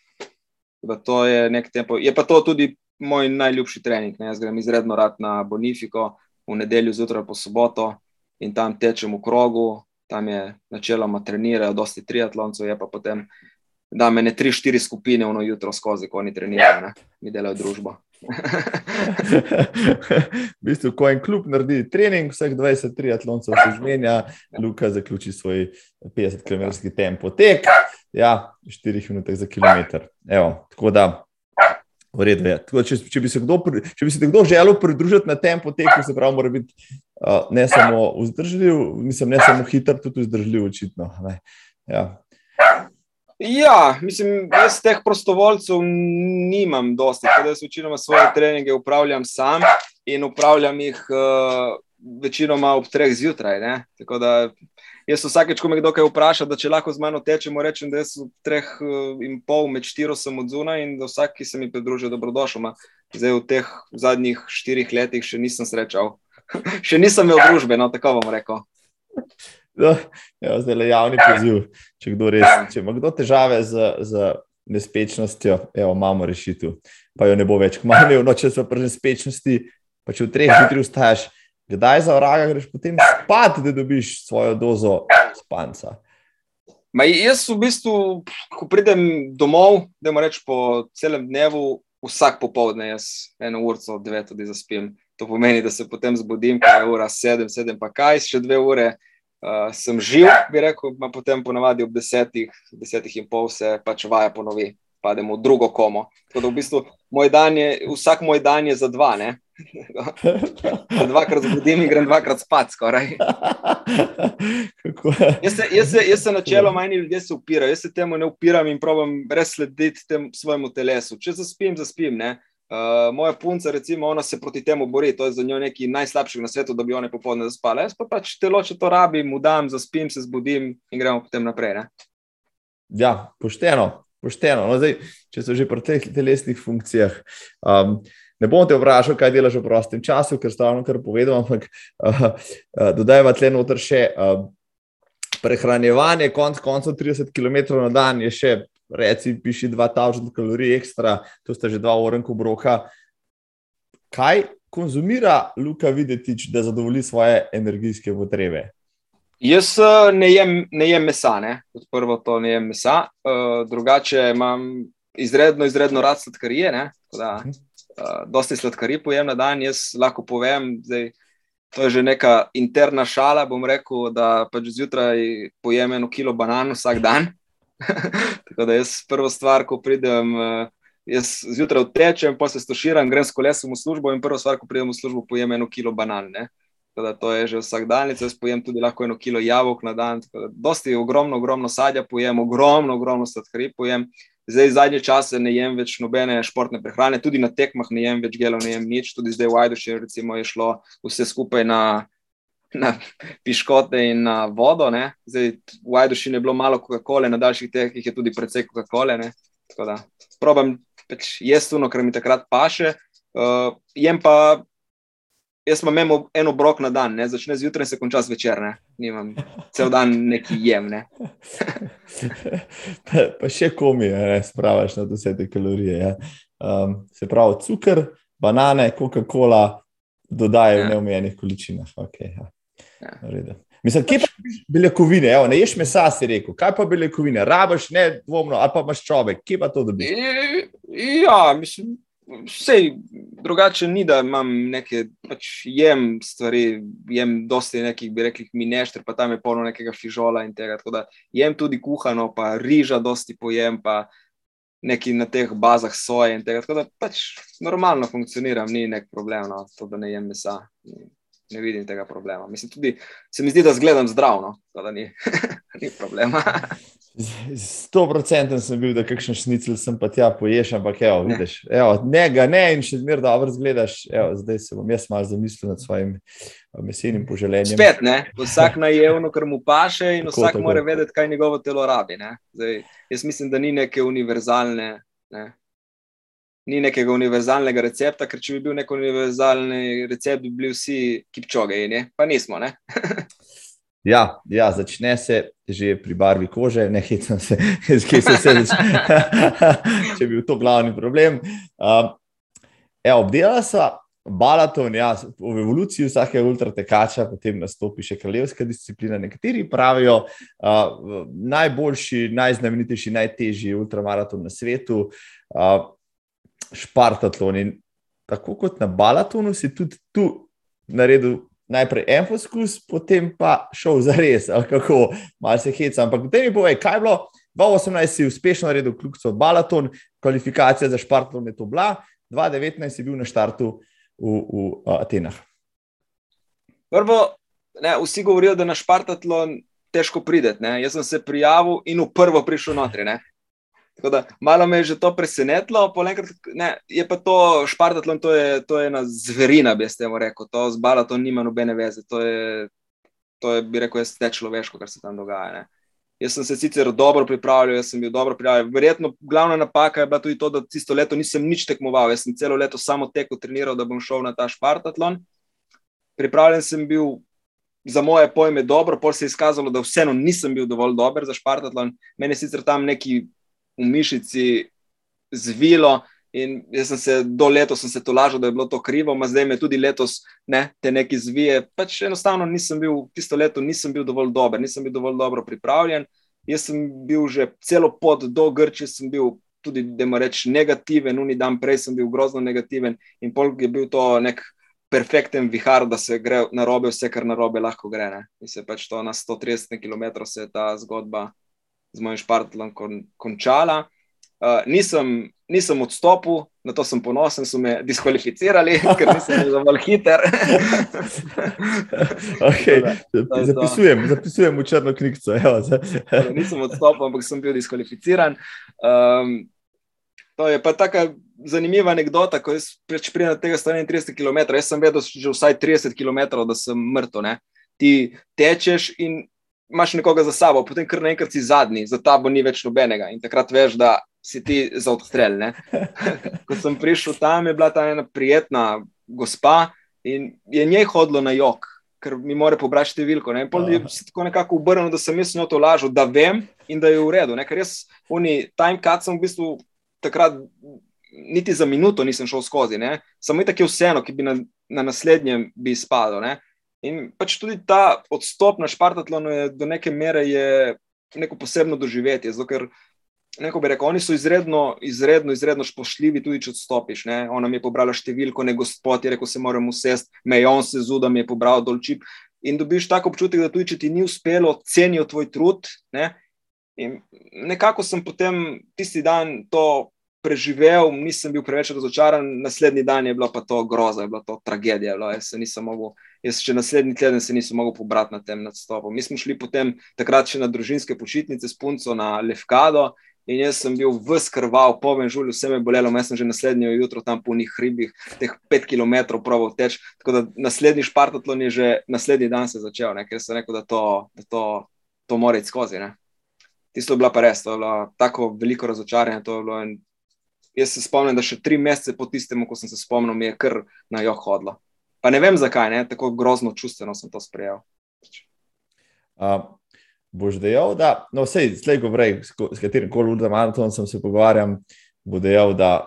To je nek tempo. Je pa to tudi moj najljubši trening. Ne? Jaz grem izredno rad na Bonifiko v nedeljo zjutraj po soboto in tam tečem v krogu, tam je načeloma trenirajo, dosti triatloncev, je pa potem, da me ne tri, štiri skupine v noč jutro skozi, ko oni trenirajo, ne? mi delajo družbo. v bistvu, ko en klub naredi trening, vseh 20 triatloncev se zmenja, Luka zaključi svoj 50-km tempo tek, ja, 4 minute za kilometr. Evo, tako da V redu je. Tako, če, če, bi kdo, če bi se kdo želel pridružiti na tem poteku, se pravi, mora biti uh, ne samo vzdržljiv, nisem ne samo hiter, tudi vzdržljiv, očitno. Ja. Ja, mislim, jaz teh prostovoljcev nimam dosti, ker jaz večinoma svoje treninge upravljam sam in upravljam jih uh, večinoma ob treh zjutraj. Ne? Tako da Jaz vsakeč, ko me kdo kaj vpraša, da če lahko z mano tečemo, rečem, da jaz v treh eh, in pol med štiro sem od zunaj in da vsak, ki se mi pridruži, dobrodošel. Ma. Zdaj v teh zadnjih štirih letih še nisem srečal. še nisem imel družbe, no tako bom rekel. No, ja, zdaj le javni poziv, če res, če ima kdo težave z, z nespečnostjo, evo, imamo rešitev, pa jo ne bo več. Kmalo noč, če so pri nespečnosti, pa če v treh zjutraj vstaješ, kdaj za vraga greš potem spat, da dobiš svojo dozo spanca? Ma jaz v bistvu, ko pridem domov, da moram reči po celem dnevu, vsak popoldne, jaz eno uro 9 tudi zaspim. To pomeni, da se potem zbudim, ko je ura 7, 7 pa kaj, še dve ure uh, sem živ, bi rekel, pa potem ponavadi ob 10, 10 in pol se pač vaja ponovi, pademo v drugo komo. Tako da v bistvu moj dan je, vsak moj dan je za dva, ne? dvakrat zbudim in grem dvakrat spat, skoraj. jaz, se, jaz, se, jaz se načeloma manj ljudi upirajo, jaz se temu ne upiram in probujem res slediti tem svojemu telesu. Če zaspim, zaspim. Uh, moja punca, recimo, ona se proti temu bori, to je za njo nekaj najslabšega na svetu, da bi one popoldne zaspale. Jaz pa pač telo, če to rabim, mu dam, zaspim, se zbudim in gremo potem naprej. Ne? Ja, pošteno, pošteno. No, zdaj, če so že pri teh telesnih funkcijah. Um, Ne bom te vprašal, kaj delaš v prostem času, ker stavno kar povedal, ampak uh, uh, dodajva tle noter še uh, prehranjevanje, konc koncev 30 km na dan je še, reci, piši 2000 kalorij ekstra, to sta že dva orenka obroka. Kaj konzumira Luka Videtič, da zadovolji svoje energijske potrebe? Jaz ne jem, ne jem mesa, ne. kot prvo to ne jem mesa, uh, drugače imam izredno, izredno rad sladkarije. Mhm uh, dosti sladkari pojem na dan. Jaz lahko povem, da to je že neka interna šala. Bom rekel, da pač zjutraj pojem eno kilo banan vsak dan. Tako da jaz prvo stvar, ko pridem. Uh, Jaz zjutraj tečem, pa se stoširam, grem s kolesom v službo in prvo stvar, ko pridem v službo, pojem eno kilo banan. To je že vsak dan, jaz pojem tudi lahko eno kilo jabolk na dan. Dosti je ogromno, ogromno sadja, pojem ogromno, ogromno sladkari, pojem. Zdaj, zadnje čase ne jem več nobene športne prehrane, tudi na tekmah ne jem več gelov, ne jem nič. Tudi zdaj v Ajduši je šlo vse skupaj na, na piškote in na vodo. Ne. Zdaj v Ajduši je bilo malo Coca-Cola, na daljših tekmah je tudi precej Coca-Cola. Tako da probam pač jesti tuno, ker mi takrat paše. Uh, jem pa jaz imam eno obrok na dan, ne? začne zjutraj in se konča zvečer, ne? nimam cel dan neki jem. Ne? pa, pa še komi, ne spravaš na vse te kalorije. Ja. Um, se pravi, cukor, banane, Coca-Cola dodajajo ja. v neomejenih količinah. Okay, ja. Ja. Mislim, kje pa beljakovine? Evo, ne ješ mesa, si rekel. Kaj pa beljakovine? Rabaš ne dvomno, ali pa imaš človek, kje pa to dobiš? Ja, mislim, Vse drugače ni, da imam nekaj, pač jem stvari, jem dosti nekih, bi rekli, minešter, pa tam je polno nekega fižola in tega. Tako da jem tudi kuhano, pa riža dosti pojem, pa neki na teh bazah soje in tega. Tako da pač normalno funkcioniram, ni nek problem, no, to, da ne jem mesa. Ne vidim tega problema. Mislim, tudi se mi zdi, da zgledam zdravno, da ni, ni problema. Sto procenten sem bil, da kakšen šnicl sem pa tja poješ, ampak evo, ne. vidiš, evo, ne ga ne in še zmer dobro zgledaš. Evo, zdaj se bom jaz malo zamislil nad svojim eh, mesenim poželjenjem. Spet ne, vsak najevno, kar mu paše in tako, vsak tako. mora vedeti, kaj njegovo telo rabi. Zdaj, jaz mislim, da ni neke univerzalne. Ne. Ni nekega univerzalnega recepta, ker če bi bil nek univerzalni recept, bi bili vsi kipčoge, pa nismo. Ja, ja, začne se že pri barvi kože, ne hecam se, skaj se vse začne. Če bi bil to glavni problem. Um, Obdelala so balaton, ja, v evoluciji vsakega ultratekača, potem nastopi še kraljevska disciplina. Nekateri pravijo, uh, najboljši, najznamenitejši, najtežji ultramaraton na svetu, uh, Špartatlon. In tako kot na balatonu, si tudi tu naredil najprej en poskus, potem pa šel za res, kako, malo se heca. Ampak da mi povej, kaj je bilo, 2018 si uspešno naredil kljubco Balaton, kvalifikacija za Špartlon je to bila, 2019 si bil na štartu v, v Atenah. Prvo, ne, vsi govorijo, da na Špartlon težko prideti. Jaz sem se prijavil in v prvo prišel notri. Tako da malo me je že to presenetilo, enkrat, ne, je pa to Špartatlon, to je, to je ena zverina, bi ste mu rekel, to z Balatom nima nobene veze, to je, to je bi rekel, ne človeško, kar se tam dogaja. Ne. Jaz sem se sicer dobro pripravljal, jaz sem bil dobro pripravljen. Verjetno glavna napaka je bila tudi to, da tisto leto nisem nič tekmoval, jaz sem celo leto samo tekel, treniral, da bom šel na ta Špartatlon. Pripravljen sem bil. Za moje pojme, dobro, pol se je izkazalo, da vseeno nisem bil dovolj dober za Špartatlon. Meni je sicer tam neki v mišici zvilo. In jaz sem se do letos se to lažil, da je bilo to krivo, ma zdaj me tudi letos ne, te neki zvije. Pač enostavno nisem bil, tisto leto nisem bil dovolj dober, nisem bil dovolj dobro pripravljen. Jaz sem bil že celo pot do Grčije, sem bil tudi, da moram reči, negativen, uni dan prej sem bil grozno negativen in pol je bil to nek perfekten vihar, da se gre na robe, vse kar na robe lahko gre. Ne. In se pač to na 130 km je ta zgodba z mojim špartlom kon, končala. Uh, nisem, nisem odstopil, na to sem ponosen, so me diskvalificirali, ker nisem bil dovolj hiter. okay. zapisujem, zapisujem v črno knjigo. nisem odstopil, ampak sem bil diskvalificiran. Um, to je pa tako zanimiva anekdota, ko jaz pridem na tega 31 km. Jaz sem vedel že vsaj 30 km, da sem mrtev. Ti tečeš in imaš nekoga za sabo, potem kar naenkrat si zadnji, za tabo ni več nobenega in takrat veš, da si ti za odstrel. Ko sem prišel tam, je bila ta ena prijetna gospa in je njej hodilo na jog. Ker mi mora pobrati številko. In potem je se tako nekako obrnil, da sem jaz njo to lažil, da vem in da je v redu. Ne? Ker jaz, oni, time cut sem v bistvu takrat niti za minuto nisem šel skozi. Ne? Samo je tako vseeno, ki bi na, na naslednjem bi izpadel. In pač tudi ta odstop na Špartatlonu je do neke mere neko posebno doživetje. Zato, ker neko bi rekel, oni so izredno, izredno, izredno spoštljivi, tudi če odstopiš. Ne? Ona mi je pobrala številko, ne gospod je rekel, se moram usesti, me je on se zudil, mi je pobral dol čip. In dobiš tako občutek, da tudi če ti ni uspelo, cenijo tvoj trud. Ne? In nekako sem potem tisti dan to preživel, nisem bil preveč razočaran, naslednji dan je bilo pa to groza, je bilo to tragedija. Bilo. Jaz mogel, jaz še naslednji teden se nisem mogel pobrati na tem nadstopu. Mi smo šli potem takrat še na družinske počitnice s punco na Levkado. In jaz sem bil vskrval, povem, žulj, vse me bolelo, jaz sem že naslednjo jutro tam po njih hribih, teh pet km proval teč. Tako da naslednji špartatlon je že naslednji dan se začel, ne? ker sem rekel, da to, da to, to mora iti skozi. Ne? Tisto je bila pa res, to je bilo tako veliko razočaranje. Jaz se spomnim, da še tri mesece po tistem, ko sem se spomnil, mi je kar na jo hodilo. Pa ne vem zakaj, ne? tako grozno čustveno sem to sprejel. Uh, boš dejal, da, no, vse, slej, ko vrej, s katerim koli ultramaraton sem se pogovarjal, bo dejal, da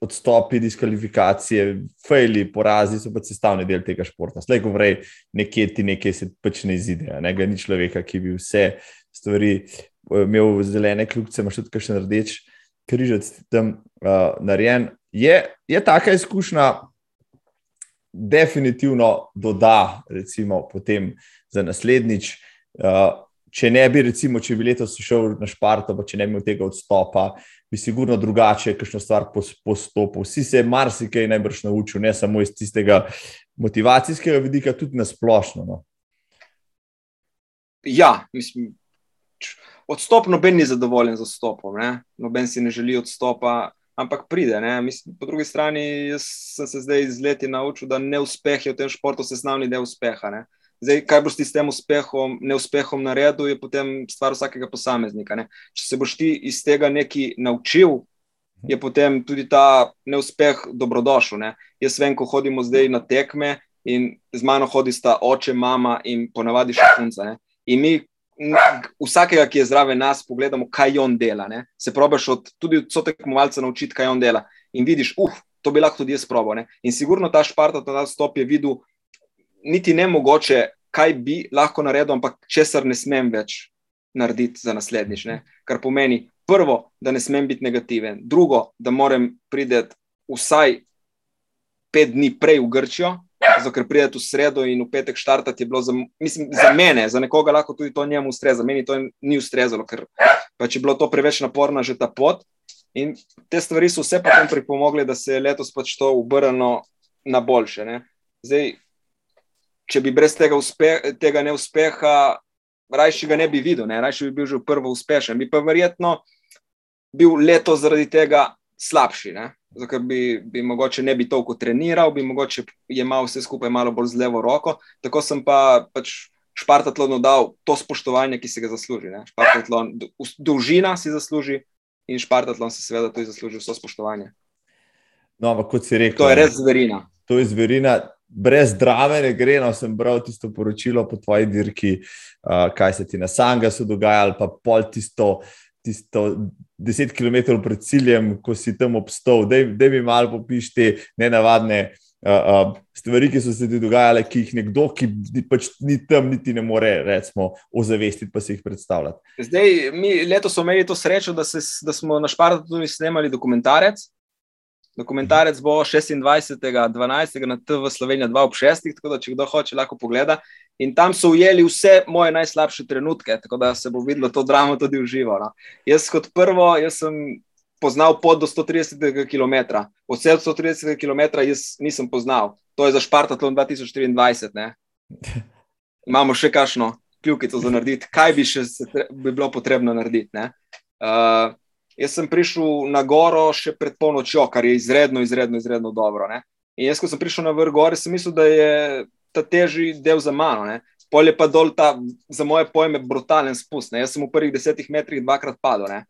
odstopi, diskvalifikacije, fejli, porazi so pač sestavni del tega športa. Slej, ko vrej, nekje ti nekaj se pač ne izide, ne ga ni človeka, ki bi vse stvari eh, imel zelene kljubce, imaš tudi še rdeč križec tam uh, narejen. Je, je taka izkušnja, definitivno doda, recimo, potem za naslednjič. Uh, če ne bi, recimo, če bi letos šel na Šparto, pa če ne bi imel tega odstopa, bi sigurno drugače, kakšno stvar postopil. Vsi se je marsikaj najbrž naučil, ne samo iz tistega motivacijskega vidika, tudi na splošno. No. Ja, mislim. Odstop, noben ni zadovoljen z odstopom, ne? noben si ne želi odstopa, ampak pride. Mislim, po drugi strani sem se zdaj z leti naučil, da neuspehi v tem športu sestavni del uspeha. Ne? Zdaj, kaj boš ti s tem uspehom, neuspehom naredil, je potem stvar vsakega posameznika. Ne? Če se boš ti iz tega nekaj naučil, je potem tudi ta neuspeh dobrodošel. Ne? Jaz vem, ko hodimo zdaj na tekme in z mano hodi sta oče, mama in ponavadi še punca. In mi vsakega, ki je zraven nas, pogledamo, kaj on dela. Ne? Se probiš od, tudi od sotekmovalca naučiti, kaj on dela. In vidiš, uf, to bi lahko tudi jaz probo. Ne? In sigurno ta šparta, ta stop je videl, niti ne mogoče, kaj bi lahko naredil, ampak česar ne smem več narediti za naslednjič. Ne? Kar pomeni, prvo, da ne smem biti negativen, drugo, da moram priti vsaj pet dni prej v Grčijo, zato ker pridete v sredo in v petek štartati je bilo za, mislim, za mene, za nekoga lahko tudi to njemu ustreza, meni to ni ustrezalo, ker pač je bilo to preveč naporna že ta pot. In te stvari so vse potem pripomogle, da se je letos pač to obrnilo na boljše. Ne? Zdaj, če bi brez tega, uspe, tega neuspeha, rajši ga ne bi videl, ne? rajši bi bil že prvo uspešen, bi pa verjetno bil letos zaradi tega slabši. Ne? Zato bi, bi mogoče ne bi toliko treniral, bi mogoče imel vse skupaj malo bolj z levo roko. Tako sem pa pač Špartatlonu dal to spoštovanje, ki se ga zasluži. Špartatlon, dolžina si zasluži in Špartatlon si seveda tudi zasluži vso spoštovanje. No, ampak kot si rekel, to je res zverina. To je zverina. Brez drame ne gre, no sem bral tisto poročilo po tvoji dirki, uh, kaj se ti na Sangasu dogaja, ali pa pol tisto tisto deset km pred ciljem, ko si tam obstal, da mi malo popiš te nenavadne uh, uh, stvari, ki so se ti dogajale, ki jih nekdo, ki pač ni tam, niti ne more, recimo, ozavestiti, pa se jih predstavljati. Zdaj, mi letos smo imeli to srečo, da, se, da smo na Špartu tudi snemali dokumentarec. Dokumentarec bo 26.12. na TV Slovenija 2 ob 6. Tako da, če kdo hoče, lahko pogleda. In tam so ujeli vse moje najslabše trenutke, tako da se bo videlo to dramo tudi v živo. No. Jaz, kot prvo, jaz sem poznal pot do 130 km. Vse od 130 km jaz nisem poznal. To je za Špartatlon 2024. Ne. Imamo še kakšno kljukico za narediti, kaj bi še bi bilo potrebno narediti. Uh, jaz sem prišel na goro še pred polnočjo, kar je izredno, izredno, izredno dobro. Ne. In jaz, ko sem prišel na vrh gore, sem mislil, da je ta težji del za mano. Ne. Polje pa dol ta, za moje pojme, brutalen spust. Ne. Jaz sem v prvih desetih metrih dvakrat padel. Ne.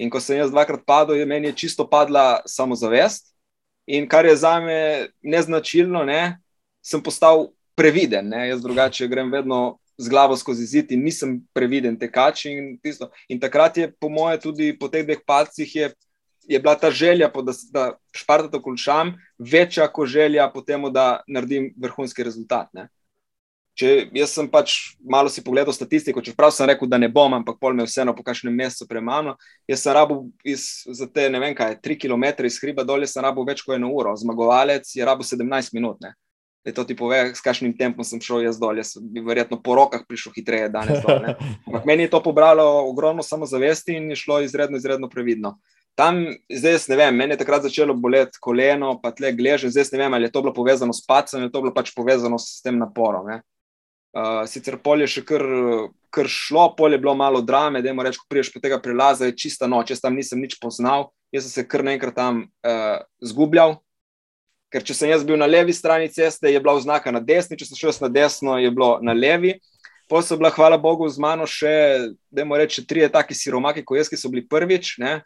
In ko sem jaz dvakrat padel, je meni je čisto padla samozavest. In kar je za me neznačilno, ne, sem postal previden. Ne. Jaz drugače grem vedno z glavo skozi zid in nisem previden tekač. In, in takrat je, po moje, tudi po teh dveh palcih, je bila ta želja, da, da špartato končam, večja kot želja po tem, da naredim vrhunski rezultat. Ne. Če jaz sem pač malo si pogledal statistiko, čeprav sem rekel, da ne bom, ampak pol me vseeno po kakšnem mesecu premalo. Jaz sem rabo za te, ne vem kaj, tri km iz hriba dolje, sem rabo več kot eno uro. Zmagovalec je rabo 17 minut. Ne. Da to ti pove, s kakšnim tempom sem šel jaz dol. Jaz bi verjetno po rokah prišel hitreje danes. Dol, ampak meni je to pobralo ogromno samozavesti in je šlo izredno, izredno previdno. Tam, zdaj ne vem, meni je takrat začelo boleti koleno, pa tle gleže. Zdaj ne vem, ali je to bilo povezano s pacem ali je to bilo pač povezano s tem naporom. Uh, sicer polje še kar, kar šlo, polje je bilo malo drame, da je moreč, ko priješ po tega prelaza, je čista noč, jaz tam nisem nič poznal, jaz sem se kar naenkrat tam uh, zgubljal. Ker če sem jaz bil na levi strani ceste, je bila oznaka na desni, če sem šel na desno, je bilo na levi. Potem so bila, hvala Bogu, z mano še, da je moreč, tri taki siromaki, kot jaz, ki so bili prvič. Ne?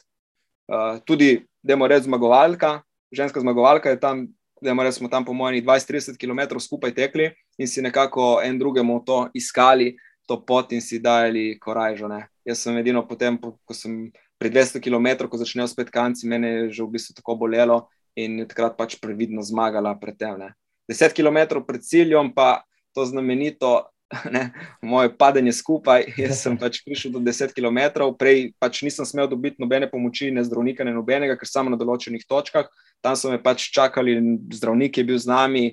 Uh, tudi, da je reč zmagovalka, ženska zmagovalka je tam da smo tam po mojih 20-30 km skupaj tekli in si nekako en drugemu to iskali, to pot in si dajali korajžo. Ne. Jaz sem edino potem, ko sem pri 200 km, ko začnejo spet kanci, mene je že v bistvu tako bolelo in je takrat pač previdno zmagala pred tem. Ne. 10 km pred ciljem pa to znamenito. Ne, moje padanje skupaj, jaz sem pač prišel do 10 km, prej pač nisem smel dobiti nobene pomoči, ne zdravnika, ne nobenega, ker samo na določenih točkah. Tam so me pač čakali, zdravnik je bil z nami,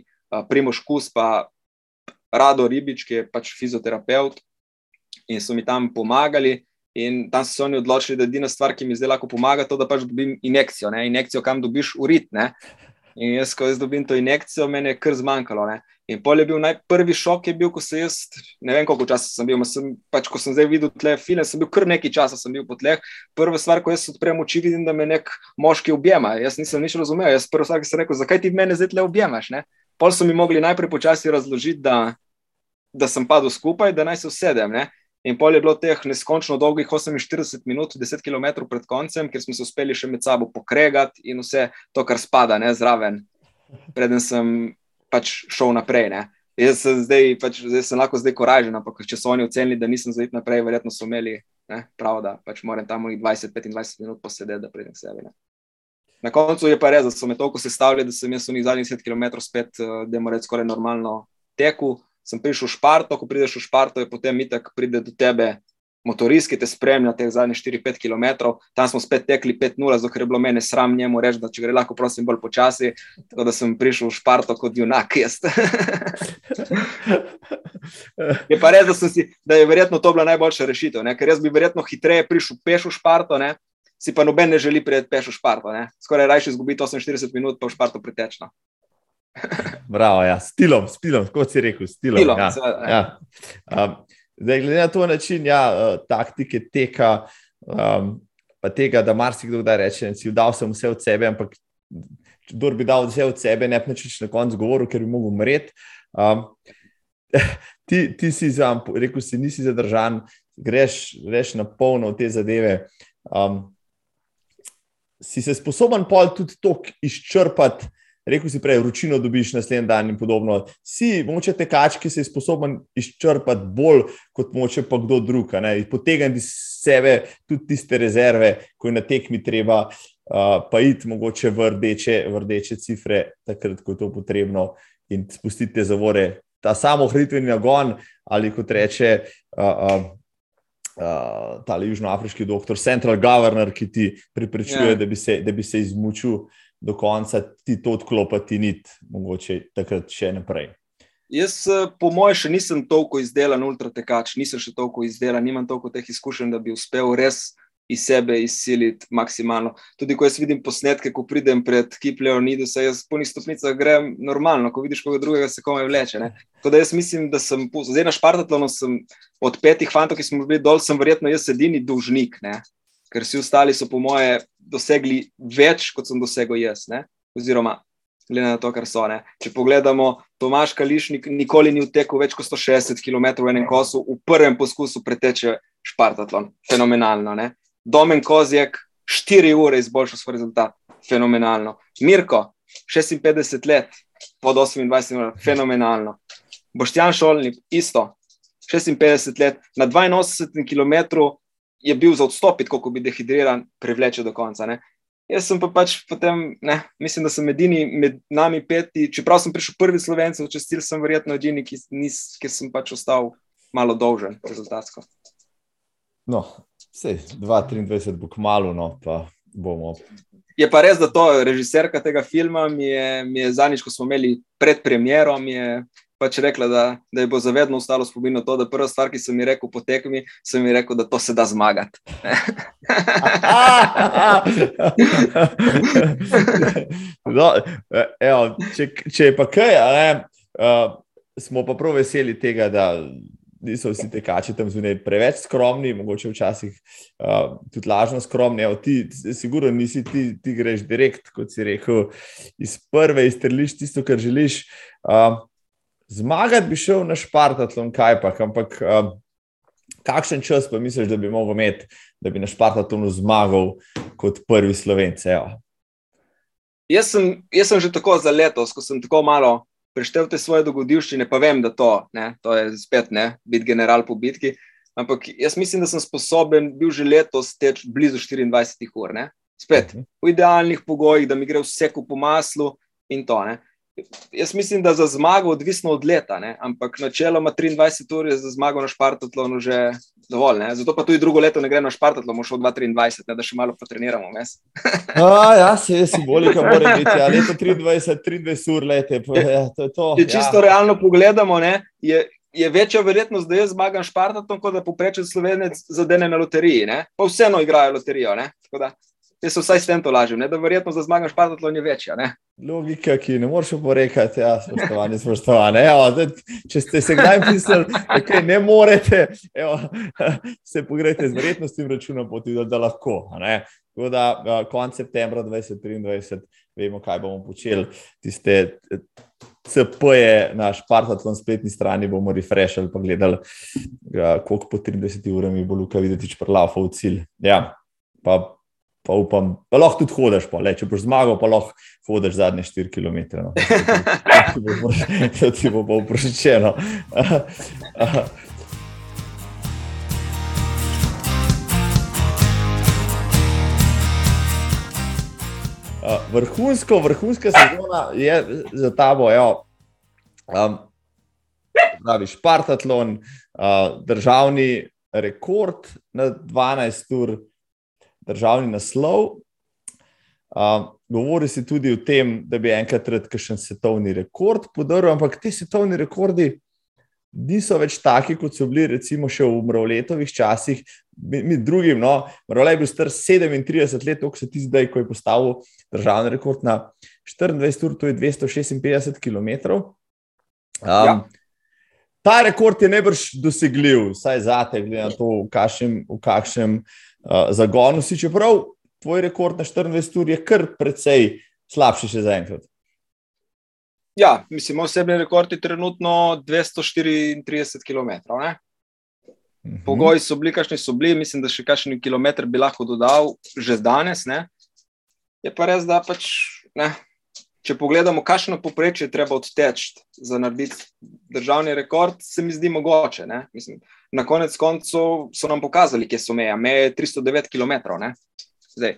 Primoš Kus, pa Rado Ribič, ki je pač fizioterapeut in so mi tam pomagali. In tam so se oni odločili, da je edina stvar, ki mi zdaj lahko pomaga, to, da pač dobim injekcijo. Ne? Injekcijo, kam dobiš urit. Ne? In jaz, ko jaz dobim to injekcijo, meni je kar zmanjkalo. Ne? In pol je bil najprvi šok, je bil, ko sem jaz, ne vem koliko časa sem bil, sem, pač, ko sem zdaj videl tle film, sem bil kar nekaj časa bil po tleh. Prva stvar, ko jaz odprem oči, vidim, da me nek moški objema. Jaz nisem nič razumel. Jaz prvo stvar, ki sem rekel, zakaj ti mene zdaj tle objemaš? Ne? Pol so mi mogli najprej počasi razložiti, da, da sem padel skupaj, da naj se usedem. Ne? In pol je bilo teh neskončno dolgih 48 minut, 10 km pred koncem, ker smo se uspeli še med sabo pokregati in vse to, kar spada ne, zraven preden sem pač šel naprej. Ne. Jaz sem zdaj, pač, zdaj sem lahko zdaj koražen, ampak če so oni ocenili, da nisem zdaj naprej, verjetno so imeli ne, prav, da pač moram tam 20-25 minut posedeti, da pridem sebi. Ne. Na koncu je pa res, da so me toliko sestavili, da sem jaz v njih zadnjih 10 km spet, eh, da moram reči, skoraj normalno teku. Sem prišel v Šparto, ko prideš v Šparto, je potem itak pride do tebe motorist, ki te spremlja teh zadnjih 4-5 km, tam smo spet tekli 5-0, zato je bilo meni sram njemu reči, da če gre lahko, prosim, bolj počasi. Tako da sem prišel v Šparto kot junak. je pa res, da, si, da je verjetno to bila najboljša rešitev, ne? ker jaz bi verjetno hitreje prišel peš v Šparto. Ne? Si pa noben ne želi priti peš v Šparto. Ne? Skoraj raje izgubiti 48 minut, pa v Šparto pritečno. Bravo, ja, stilom, stilom, kot si rekel, stilom. stilom ja, ja. Um, Zdaj, glede na to način, ja, uh, taktike teka, um, pa tega, da marsikdo da reče, da si dal vse od sebe, ampak kdo bi dal vse od sebe, ne pa če na koncu govoril, ker bi mogel umreti. Um, ti, ti si za, rekel si, nisi zadržan, greš, greš na polno v te zadeve. Um, si se sposoben pol tudi to izčrpati rekel si prej, vročino dobiš naslednji dan in podobno. Si, moče tekač, ki se je sposoben izčrpati bolj kot moče pa kdo drug, potegniti iz sebe tudi tiste rezerve, ko je na tekmi treba, uh, pa iti mogoče v rdeče, v rdeče cifre, takrat, ko je to potrebno, in spustiti te zavore. Ta samo hritveni nagon, ali kot reče uh, uh, uh, ta južnoafriški doktor, central governor, ki ti pripričuje, yeah. Ja. da bi se, se izmučil do konca ti to odklopiti, ni mogoče takrat še naprej. Jaz, eh, po mojem, še nisem toliko izdelan, ultratekač, nisem še toliko izdelan, nimam toliko teh izkušenj, da bi uspel res iz sebe izsiliti maksimalno. Tudi ko jaz vidim posnetke, ko pridem pred Kip Leonidu, se jaz po njih stopnicah grem normalno, ko vidiš koga drugega, se kome vleče. Tako da jaz mislim, da sem, zdaj na Špartatlonu sem od petih fantov, ki smo bili dol, sem verjetno jaz edini dolžnik. Ne? ker vsi ostali so, po moje, dosegli več, kot sem dosegel jaz. Ne? Oziroma, glede na to, kar so. Ne? Če pogledamo, Tomaš Kališnik nikoli ni vtekel več kot 160 km v enem kosu, v prvem poskusu preteče Špartatlon. Fenomenalno. Ne? Domen Kozjek, 4 ure izboljšal svoj rezultat. Fenomenalno. Mirko, 56 let, pod 28 ur, fenomenalno. Boštjan Šolnik, isto, 56 let, na 82 km je bil za odstopiti, kako bi dehidriran, privleče do konca. Ne. Jaz sem pa pač potem, ne, mislim, da sem edini med nami peti, čeprav sem prišel prvi slovenci, če stil sem verjetno edini, ki, nis, ki sem pač ostal malo dolžen rezultatsko. No, vse, 2-23 bo kmalo, no, pa bomo. Je pa res, da to režiserka tega filma mi je, mi je zanič, ko smo imeli pred premjero, mi je pač rekla, da, da je bo zavedno ostalo spomin to, da prva stvar, ki sem ji rekel po tekmi, sem ji rekel, da to se da zmagati. no, evo, če, če je pa kaj, ne, uh, smo pa prav veseli tega. Niso vsi tekači tam zunaj preveč skromni, mogoče včasih uh, tudi lažno skromni. Evo, ti, sigurno nisi ti, ti greš direkt, kot si rekel, iz prve, izstreliš tisto, kar želiš. Uh, zmagati bi šel na Špartatlon, kaj pa, ampak um, kakšen čas pa misliš, da bi lahko imel, da bi na Špartatlonu zmagal kot prvi slovenc? Jaz sem, jaz sem že tako za letos, ko sem tako malo preštel te svoje dogodivščine, pa vem, da to, ne, to je spet ne, biti general po bitki. Ampak jaz mislim, da sem sposoben bil že letos teč blizu 24 ur. Ne. Spet -huh. v idealnih pogojih, da mi gre vse po maslu in to. Ne. Jaz mislim, da za zmago odvisno od leta, ne? ampak načeloma 23 ur je za zmago na Špartatlonu že dovolj. Ne? Zato pa tudi drugo leto ne gre na Špartatlon, šel 2-23, da še malo potreniramo. A, ja, se je simbolika, mora biti. Ja, leto 23, 23 ur lete. Ja, to to. Če čisto ja. realno pogledamo, ne, je, je večja verjetnost, da jaz zmagam Špartatlon, kot da poprečen slovenec zadene na loteriji. Ne? Pa vseeno igrajo loterijo. Jaz se vsaj s tem to lažem, da verjetnost, da zmagaš Špartatlon je večja. Ne? Logika, ki ne moreš oporekati, ja, spoštovani, spoštovani. Evo, če ste se kdaj mislili, da okay, ne morete, evo, se pogrejte z vrednostnim računom, da, da lahko. Tako da konec septembra 2023 vemo, kaj bomo počeli. Tiste CP-je na Špartatlon spletni strani bomo refreshali, pa gledali, koliko po 30 urami bo Luka videti, če prelafo v cilj. Ja, pa pa upam, da lahko tudi hodiš, pa, le, če boš zmagal, pa lahko hodiš zadnje 4 km. No. To ti bo pa vprašeno. Vrhunsko, vrhunska sezona je za ta bojo. Um, pravi Špartatlon, uh, državni rekord na 12 ur državni naslov. Uh, govori se tudi o tem, da bi enkrat rad kakšen svetovni rekord podaril, ampak ti svetovni rekordi niso več taki, kot so bili recimo še v mravletovih časih. Mi, mi drugim, no, mravlej je bil star 37 let, kot se ti zdaj, ko je postavil državni rekord na 24 ur, to je 256 km. Um, ja. Ta rekord je najbrž dosegljiv, vsaj za te, glede na to, v kakšnem, v kakšnem uh, zagonu si, čeprav tvoj rekord na 24 ur je kar precej slabši še zaenkrat. Ja, mislim, osebni rekord je trenutno 234 km. Ne? Mhm. Pogoji so bili, kakšni so bili, mislim, da še kakšen kilometr bi lahko dodal, že danes. Ne? Je pa res, da pač, ne, če pogledamo, kakšno poprečje treba odteči za narediti državni rekord, se mi zdi mogoče. Mislim, na konec koncev so nam pokazali, kje so meje. Meje je 309 km.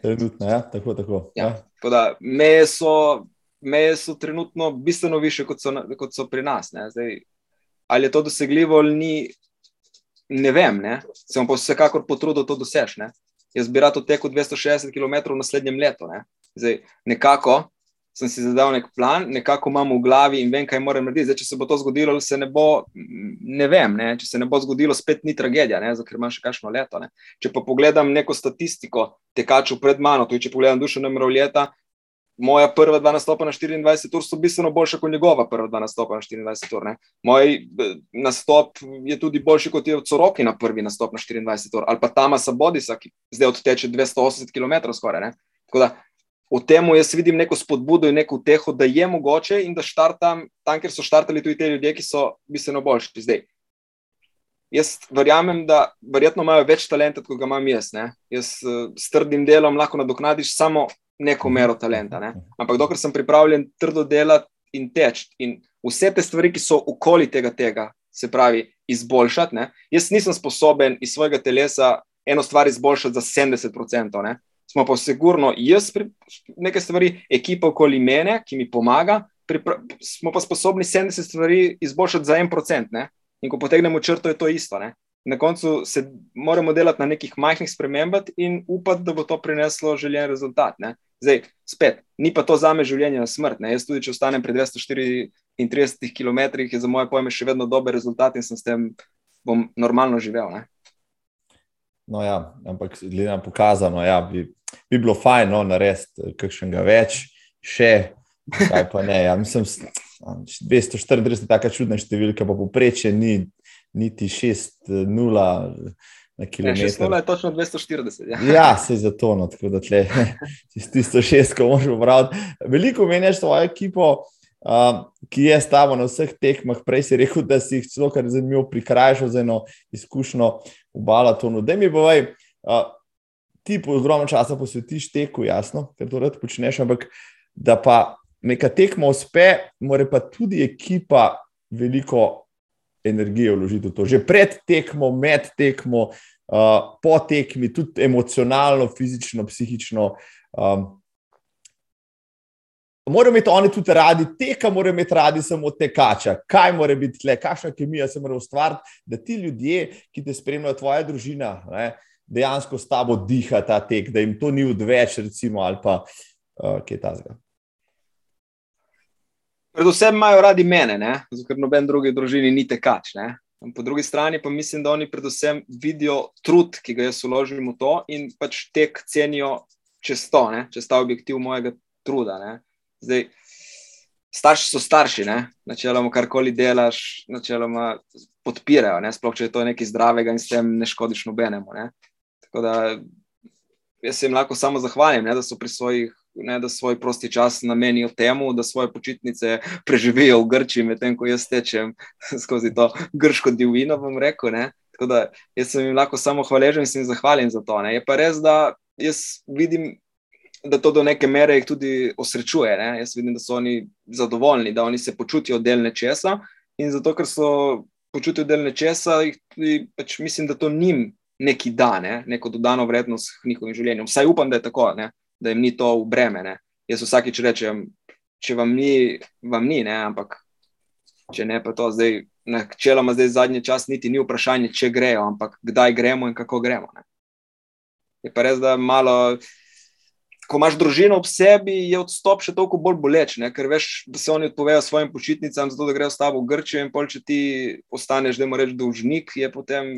Trenutno, ja, tako. tako. Ja, ja. tako da, meje, so, meje so trenutno bistveno više, kot so, kot so pri nas. Zdaj, ali je to dosegljivo ali ni, ne vem. Ne? Se bom pa vsekakor potrudil, da to dosežeš. Jaz bi rad odtekel 260 km v naslednjem letu. Ne? Zdaj, nekako sem si zadal nek plan, nekako imam v glavi in vem, kaj moram narediti. Zdaj, če se bo to zgodilo, se ne bo, ne vem, ne? če se ne bo zgodilo, spet ni tragedija, ker imam še kakšno leto. Ne? Če pa pogledam neko statistiko tekačev pred mano, tudi če pogledam dušo na mrov leta. Moja prva dva nastopa na 24 ur so bistveno boljša kot njegova prva dva nastopa na 24 ur. Ne? Moj eh, nastop je tudi boljši kot je od Soroki na prvi nastop na 24 ur, ali pa Tamasa Bodisa, ki zdaj odteče 280 km skoraj. Tako da v tem jaz vidim neko spodbudo in neko teho, da je mogoče in da štartam tam, kjer so štartali tudi ti ljudje, ki so bistveno boljši zdaj. Jaz verjamem, da verjetno imajo več talenta, kot ga imam jaz. Ne? Jaz uh, s trdim delom lahko nadoknadiš samo neko mero talenta. Ne? Ampak dokler sem pripravljen trdo delati in teči in vse te stvari, ki so okoli tega, tega se pravi, izboljšati, ne? jaz nisem sposoben iz svojega telesa eno stvar izboljšati za 70% smo pa sigurno jaz, nekaj stvari, ekipa okoli mene, ki mi pomaga, smo pa sposobni 70 stvari izboljšati za en procent. In ko potegnemo črto, je to isto. Ne? Na koncu se moramo delati na nekih majhnih spremembah in upati, da bo to prineslo željen rezultat. Ne? Zdaj, spet, ni pa to za me življenje na smrt. Ne? Jaz tudi, če ostanem pri 234 km, je za moje pojme še vedno dober rezultat in sem s tem bom normalno živel. Ne? No, ja, ampak glede na pokazano, ja, bi, bi bilo fajn no, narediti kakšnega več, še kaj pa ne. Ja, mislim, 234 je tako čudna številka, pa poprečje ni niti 6-0 na kilometr. 6-0 je točno 240. Ja, ja se je zato, no, tako da tle, tisto šest, ko moraš upraviti. Veliko meniš svojo ekipo. Uh, ki je s tabo na vseh tekmah, prej si rekel, da si jih celo kar zanimivo prikrajšal za eno izkušnjo v balatonu. Da mi bovaj, uh, ti po ogromno časa posvetiš teku, jasno, ker to rad počneš, ampak da pa neka tekma uspe, mora pa tudi ekipa veliko energije vložiti v to. Že pred tekmo, med tekmo, uh, po tekmi, tudi emocionalno, fizično, psihično. Um, Morajo imeti oni tudi radi teka, morajo imeti radi samo tekača. Kaj mora biti tle, kakšna kemija se mora ustvariti, da ti ljudje, ki te spremljajo, tvoja družina, ne, dejansko s tabo diha ta tek, da jim to ni odveč, recimo, ali pa uh, kaj tasga. Predvsem imajo radi mene, ker noben drugi družini ni tekač. Ne? Po drugi strani pa mislim, da oni predvsem vidijo trud, ki ga jaz uložim v to in pač tek cenijo čez to, ne? čez ta objektiv mojega truda. Ne? Zdaj, starši so starši, ne? načeloma karkoli delaš, načeloma podpirajo, ne? sploh če je to nekaj zdravega in s tem ne škodiš nobenemu. Ne? Tako da jaz se jim lahko samo zahvalim, ne? da so pri svojih. Ne, da svoj prosti čas namenijo temu, da svoje počitnice preživijo v Grčiji, medtem ko jaz tečem skozi to grško divino. Rekel, Tako da jaz sem jim lahko samo hvaležen in se jim zahvalim za to. Ne. Je pa res, da jaz vidim da to do neke mere jih tudi osrečuje. Ne? Jaz vidim, da so oni zadovoljni, da oni se počutijo del nečesa in zato, ker so počutijo del nečesa, jih tudi pač mislim, da to njim neki da, ne? neko dodano vrednost v njihovem življenju. Vsaj upam, da je tako, ne? da jim ni to v breme. Ne? Jaz vsakič rečem, če vam ni, vam ni, ne? ampak če ne, pa to zdaj. Načeloma, zdaj zadnji čas niti ni vprašanje, če grejo, ampak kdaj gremo in kako gremo. Ne? Je pa res, da malo ko imaš družino ob sebi, je odstop še toliko bolj boleč, ne? ker veš, da se oni odpovejo svojim počitnicam, zato da grejo s tabo v Grčijo in pol, če ti ostaneš, da moraš dolžnik, je potem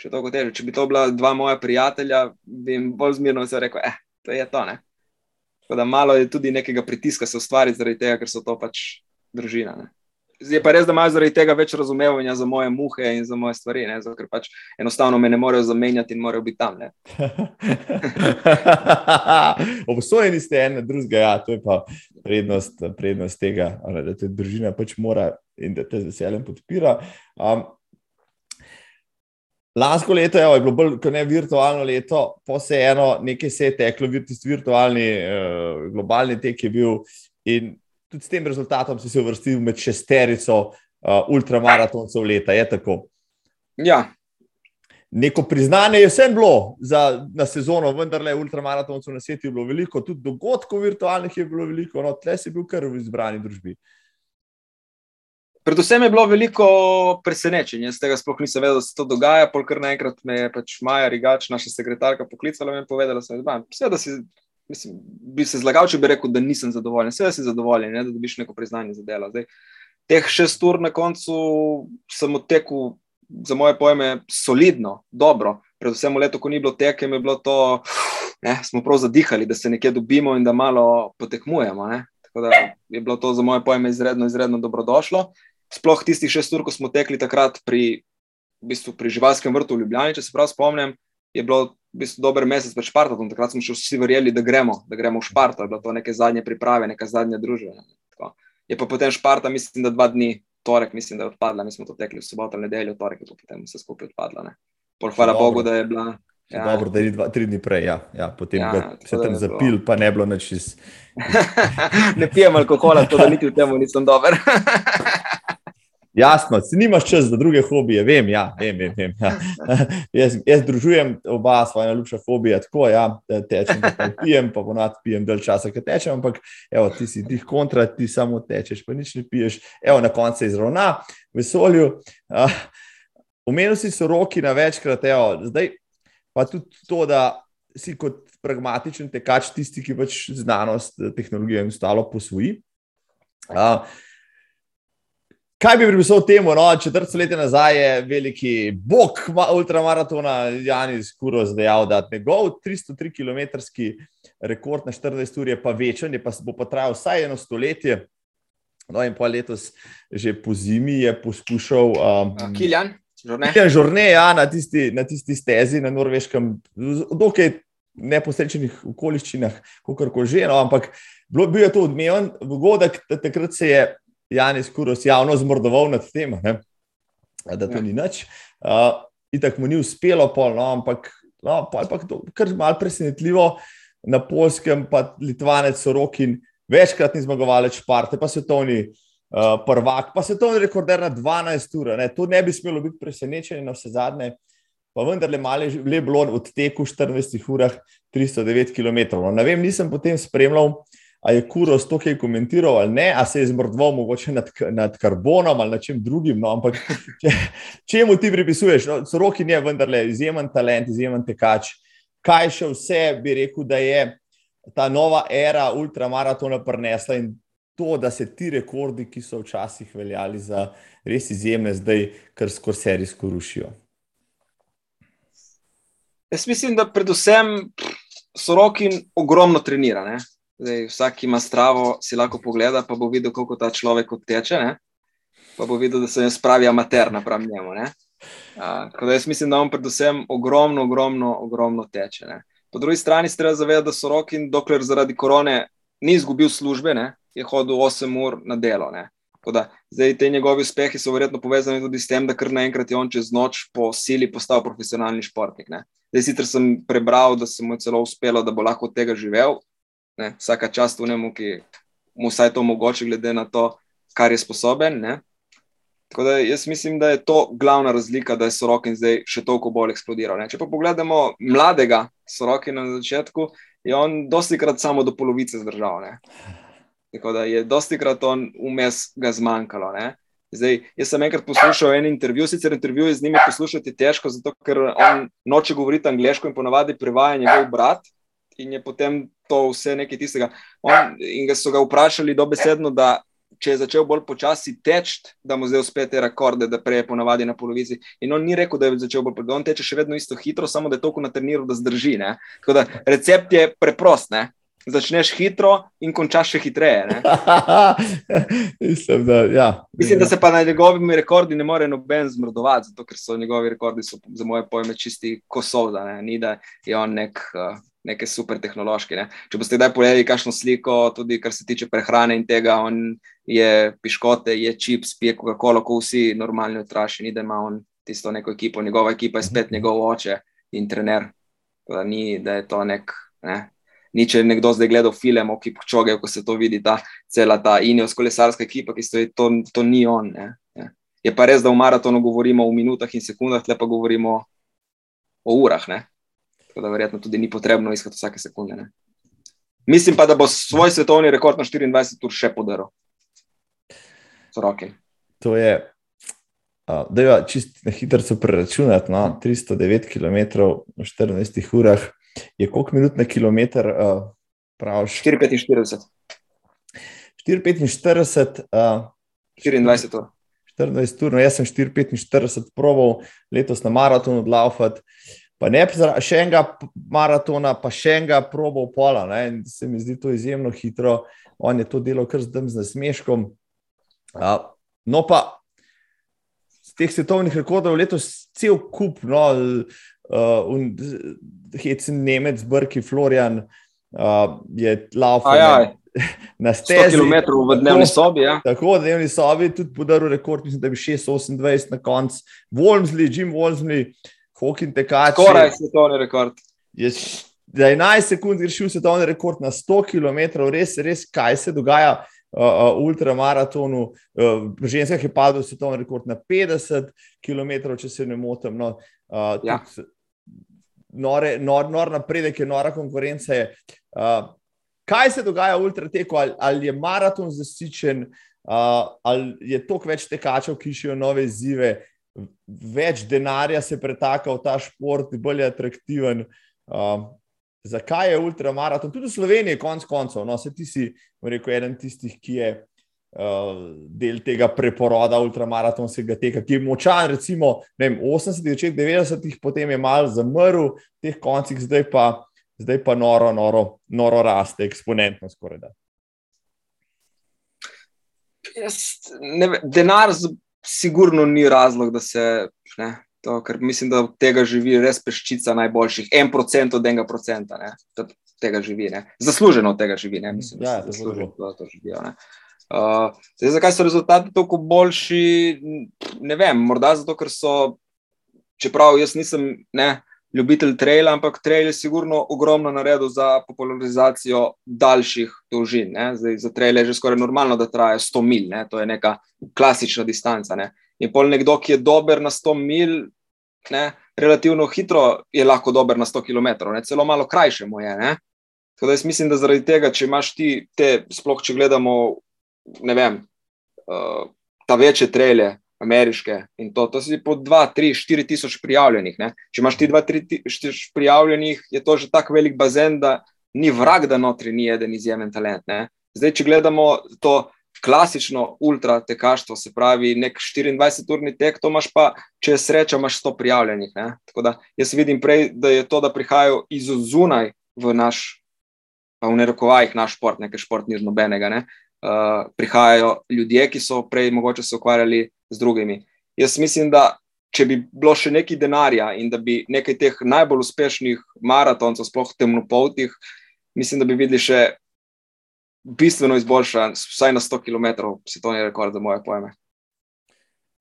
še toliko teže. Če bi to bila dva moja prijatelja, bi jim bolj zmirno se rekel, eh, to je to. Ne? Tako da malo je tudi nekega pritiska se ustvariti zaradi tega, ker so to pač družina. Ne? Je pa res, da imajo zaradi tega več razumevanja za moje muhe in za moje stvari, ne? zato ker pač enostavno me ne morejo zamenjati in morajo biti tam. Obsojeni ste en drugega, ja, to je pa prednost, prednost tega, da te družina pač mora in da te z veseljem podpira. Um, Lansko leto je, je bilo bolj kot ne virtualno leto, pa se eno, nekaj se je teklo, tisti virtualni, uh, globalni tek je bil. In tudi s tem rezultatom si se uvrstil med šesterico uh, ultramaratoncev leta. Je tako? Ja. Neko priznanje je vsem bilo za, na sezono, vendar le ultramaratoncev na svetu je bilo veliko, tudi dogodkov virtualnih je bilo veliko, no, tle si bil kar v izbrani družbi. Predvsem je bilo veliko presenečenja, z tega sploh nisem vedel, da se to dogaja. Polkar naenkrat me je pač Maja Rigač, naša sekretarka, poklicala in povedala, da si mislim, bi se zlagal, če bi rekel, da nisem zadovoljen. Vse si zadovoljen, ne, da dobiš neko priznanje za delo. Zdaj, teh šest ur na koncu sem odtekel, za moje pojme, solidno, dobro. Predvsem v letu, ko ni bilo tekem, je bilo to, ne, smo prav zadihali, da se nekje dobimo in da malo potekmujemo. Ne. Tako da je bilo to za moje pojme izredno, izredno dobrodošlo. Sploh tistih šest ur, ko smo tekli takrat pri, v bistvu pri živalskem vrtu v Ljubljani, če se prav spomnim, je bilo v bistvu dober mesec pred Špartom, takrat smo še vsi verjeli, da gremo, da gremo v Šparto, da bilo to neke zadnje priprave, neka zadnja družba. Je pa potem Šparta, mislim, da dva dni, torek, mislim, da je odpadla, mi smo to tekli v soboto, nedeljo, torek je potem vse skupaj odpadlo. Hvala Bogu, da je bila. Ja. Dobro, da je dva, tri dni prej, ja. Ja, potem ja, se tam zapil, pa ne bilo nič iz. ne pijem alkohola, to da niti v tem nisem dober. Jasno, nimaš čas za druge hobije, vem, ja, vem, vem, vem ja. jaz, jaz združujem oba svoje najljubše hobije, tako ja, tečem, pa pijem, pa ponad pijem del časa, ki tečem, ampak evo, ti si tih kontra, ti samo tečeš, pa nič ne piješ, evo, na koncu se izravna v vesolju. Omenil si so roki na večkrat, evo, zdaj pa tudi to, da si kot pragmatičen tekač tisti, ki pač znanost, tehnologijo in ostalo posvoji. Uh, Kaj bi pripisal temu? No, četrt stoletja nazaj je veliki bog ultramaratona Janis Kuros dejal, da njegov 303 km rekord na 14 ur je pa večen, je pa bo pa trajal vsaj eno stoletje. No, in pa letos, že po zimi, je poskušal. Um, Kiljan, Kiljan Žorne, ja, na, tisti, na tisti stezi na norveškem, dokaj neposrečenih okoliščinah, kako koli že. No, ampak bil je to odmeven dogodek, takrat se je Janis Kuros javno zmrdoval nad tem, ne? da to ja. ni nič. Uh, in tako mu ni uspelo, pol, no, ampak no, pa je to kar malce presenetljivo. Na polskem pa Litvanec Sorokin večkratni zmagovalec Šparte, pa svetovni uh, prvak, pa svetovni rekorder na 12 ur. Ne. To ne bi smelo biti presenečenje na vse zadnje. Pa vendar le malo je bilo od teku 14 urah 309 km. No, ne vem, nisem potem spremljal, ali je Kuro s to kaj komentiral ali ne, ali se je zmrdval mogoče nad, nad karbonom ali na čem drugim. No, ampak če, če mu ti pripisuješ, no, Sorokin je vendar le izjemen talent, izjemen tekač. Kaj še vse bi rekel, da je ta nova era ultramaratona prinesla in to, da se ti rekordi, ki so včasih veljali za res izjemne, zdaj kar skoro serijsko rušijo. Jaz mislim, da predvsem Sorokin ogromno trenira. Ne? Zdaj, vsak ima stravo, si lahko pogleda, pa bo videl, kako ta človek odteče. Ne? Pa bo videl, da se spravi amater napram njemu. Uh, jaz mislim, da on predvsem ogromno, ogromno, ogromno teče. Ne? Po drugi strani se treba zavedati, da so roki, dokler zaradi korone ni izgubil službe, ne? je hodil 8 ur na delo. Da, zdaj, te njegovi uspehi so verjetno povezani tudi s tem, da kar naenkrat je on čez noč po sili postal profesionalni športnik. Ne? Zdaj, sicer sem prebral, da se mu je celo uspelo, da bo lahko od tega živel, ne, vsaka čast v njemu, ki mu vsaj to omogoča, glede na to, kar je sposoben. Ne. Tako da jaz mislim, da je to glavna razlika, da je Sorokin zdaj še toliko bolj eksplodiral. Ne. Če pa pogledamo mladega Sorokina na začetku, je on dosti krat samo do polovice zdržal. Ne. Tako da je dosti krat on vmes ga zmanjkalo. Ne. Zdaj, jaz sem enkrat poslušal en intervju, sicer intervju z njimi poslušati težko, zato ker on noče govoriti angliško in ponavadi prevaja njegov brat in je potem to vse nekaj tistega. On, in ga so ga vprašali dobesedno, da če je začel bolj počasi teči, da mu zdaj uspe te rekorde, da prej je ponavadi na polovici. In on ni rekel, da je začel bolj počasi, on teče še vedno isto hitro, samo da je toliko na treniru, da zdrži. Ne? Tako da recept je preprost. Ne? Začneš hitro in končaš še hitreje. Mislim, da, ja. Mislim, da se pa na njegovimi rekordi ne more noben zmrdovati, zato ker so njegovi rekordi, so, za moje pojme, čisti kosov. Ni da je on nek. Uh, neke super tehnološke. Ne. Če boste kdaj pogledali kakšno sliko, tudi kar se tiče prehrane in tega, on je piškote, je čips, pije Coca-Cola, ko vsi normalni otraši, ni da ima on tisto neko ekipo, njegova ekipa je spet njegov oče in trener. Da, ni, da je to nek. Ne. Ni, če je nekdo zdaj gledal film o Kipčoge, ko se to vidi, ta cela ta injos kolesarska ekipa, ki stoji, to, to ni on. Ne. Je pa res, da v maratonu govorimo v minutah in sekundah, lepa govorimo o urah. Ne. Tako da verjetno tudi ni potrebno iskati vsake sekunde. Ne? Mislim pa, da bo svoj svetovni rekord na 24 ur še podaril. To je, da je čist na hitro se preračunati, no? 309 km v 14 urah. Je koliko minut na kilometr? Uh, 4,45. 4,45. Uh, 24 ur. 14 ur, no jaz sem 4,45 proval letos na maratonu odlaufati pa ne še enega maratona, pa še enega probo pola. Ne? Se mi zdi to izjemno hitro. On je to delo kar zdaj z nasmeškom. No, pa z teh svetovnih rekordov letos cel kup, no, uh, hecen Nemec, Brki, Florian, uh, je laufal. Na 100 km v dnevni sobi. Ja. Tako, v dnevni sobi tudi podaril rekord, mislim, da bi 6-28 na koncu. Wolmsley, Jim Wolmsley, Hokin tekač. Skoraj svetovni rekord. Je za 11 sekund rešil svetovni rekord na 100 km, res, res, kaj se dogaja uh, uh, v ultramaratonu. Uh, ženska je padla svetovni rekord na 50 km, če se ne motim. No, uh, ja. Nore, nor, nor napredek je, nora konkurenca je. Uh, kaj se dogaja v ultrateku, ali, ali je maraton zasičen, uh, ali je toliko več tekačev, ki iščejo nove izzive, več denarja se pretaka v ta šport, bolj je atraktiven. Um, zakaj je ultramaraton? Tudi v Sloveniji, konec koncev. No, se ti si, rekel, eden tistih, ki je uh, del tega preporoda ultramaratonskega teka, ki je močan, recimo, vem, 80-ih, 90-ih, potem je mal zamrl, v teh koncih, zdaj pa, zdaj pa noro, noro, noro raste, eksponentno skoraj. Jaz, ne, denar sigurno ni razlog, da se. Ne, to, ker mislim, da od tega živi res peščica najboljših, en procent od enega procenta. Ne, tega živi, ne. Zasluženo od tega živi. Ne, mislim, ja, da zasluženo od tega živijo. Ne. Uh, zdaj, zakaj so rezultati tako boljši? Ne vem, morda zato, ker so, čeprav jaz nisem ne, ljubitelj traila, ampak trail je sigurno ogromno naredil za popularizacijo daljših dolžin. Zdaj, za trail je že skoraj normalno, da traja 100 mil, ne? to je neka klasična distanca. Ne? In pol nekdo, ki je dober na 100 mil, ne? relativno hitro je lahko dober na 100 km, ne? celo malo krajše mu je. Ne? Tako da jaz mislim, da zaradi tega, če imaš ti te, sploh če gledamo, ne vem, uh, ta večje trele, ameriške in to, to si po 2, 3, 4 tisoč prijavljenih. Ne? Če imaš ti 2, 3 tisoč prijavljenih, je to že tako velik bazen, da ni vrag, da notri ni eden izjemen talent. Ne? Zdaj, če gledamo to klasično ultra tekaštvo, se pravi nek 24-urni tek, to imaš pa, če je sreča, imaš 100 prijavljenih. Ne? Tako da jaz vidim prej, da je to, da prihajajo iz zunaj v naš. Pa v nerokovajih naš šport, nekaj šport ni nobenega. Ne? Uh, prihajajo ljudje, ki so prej mogoče se ukvarjali z drugimi. Jaz mislim, da če bi bilo še nekaj denarja in da bi nekaj teh najbolj uspešnih maratoncev, sploh temnopoltih, mislim, da bi videli še bistveno izboljšan, vsaj na 100 km, svetovni rekord za moje pojme.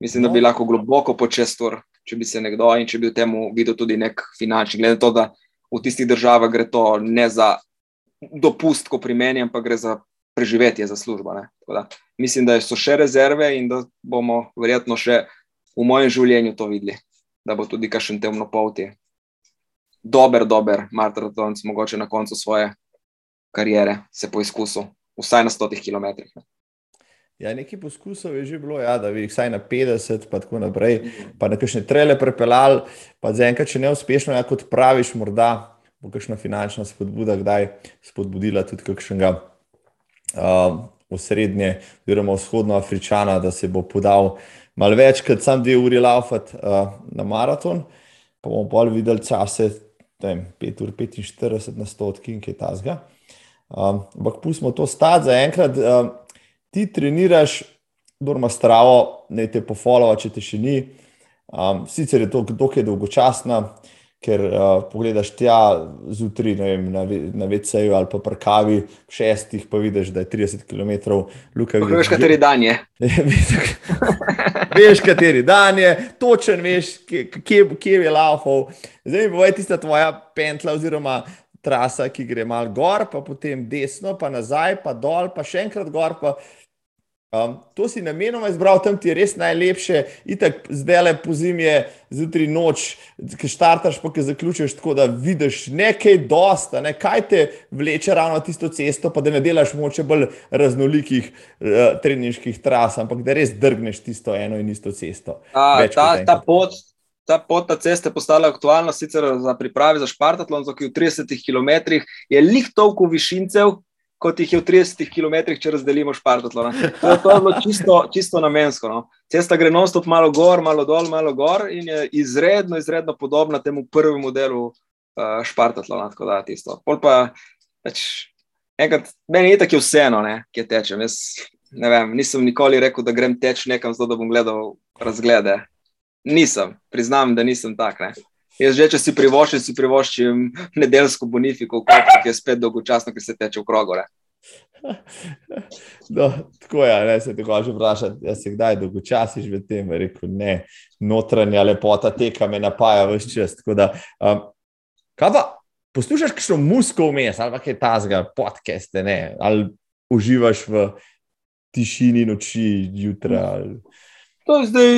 Mislim, da bi no. lahko globoko počestor, če bi se nekdo in če bi v tem videl tudi nek finančni, glede na to, da v tistih državah gre to ne za dopust, ko pri meni, ampak gre za preživetje za službo. Da, mislim, da so še rezerve in da bomo verjetno še v mojem življenju to videli, da bo tudi kakšen temno polti. Dober, dober maratonc, mogoče na koncu svoje kariere se poizkusil, vsaj na stotih kilometrih. Ne. Ja, nekaj poskusov je že bilo, ja, da bi jih vsaj na 50, pa tako naprej, pa na kakšne trele prepeljali, pa za enkrat, če ne uspešno, ja, kot praviš, morda bo kakšna finančna spodbuda, kdaj spodbudila tudi kakšnega uh, v srednje, oziroma vzhodno Afričana, da se bo podal malo več kot sam dve uri laufati uh, na maraton. Pa bomo bolj videli čase, 5 ur 45 na 100 odkin, ki je ta zga. Ampak um, pustimo to stati za enkrat. Um, ti treniraš, dorma stravo, ne te pofolova, če te še ni. Um, sicer je to dokaj dolgočasna, ker uh, pogledaš tja zjutraj na, na VC-ju ali pa prkavi šestih, pa vidiš, da je 30 km. Veš, kateri dan je. veš, kateri dan je, točen veš, kje, kje, kje je laufal. Zdaj mi bo tista tvoja pentla oziroma trasa, ki gre mal gor, pa potem desno, pa nazaj, pa dol, pa še enkrat gor. Pa Um, to si namenoma izbral, tam ti je res najlepše, itak zdaj le po zimi, zjutraj noč, ki štartaš, pa ki zaključiš tako, da vidiš nekaj dosta, ne? kaj te vleče ravno tisto cesto, pa da ne delaš moče bolj raznolikih uh, treninških tras, ampak da res drgneš tisto eno in isto cesto. A, ta, ta pot. Ta pot na ceste je postala aktualna sicer za priprave za Špartatlon, ki je v 30 km, je lih toliko višincev, kot jih je v 30 km, če razdelimo špartatlon. To je bilo čisto, čisto namensko. No. Cesta gre non-stop malo gor, malo dol, malo gor in je izredno, izredno podobna temu prvemu delu uh, špartatlona. Tako da tisto. Pol pa, pač, enkrat, meni je tako vseeno, kje tečem. Jaz ne vem, nisem nikoli rekel, da grem teč nekam, zato da bom gledal razglede. Nisem, priznam, da nisem tak. Ne. Jaz že, če si privoščim, si privoščim nedeljsko bonifiko, ki je spet dolgočasno, ki se teče v krogore. No, tako je, ne, se te hoče vprašati, da se kdaj dolgočasiš v tem, rekel ne, notranja lepota teka me napaja vse čas. Da, um, kaj pa, poslušaš kakšno musko vmes ali kaj tazga, podcaste, ne, ali uživaš v tišini noči, jutra? Ali... To je zdaj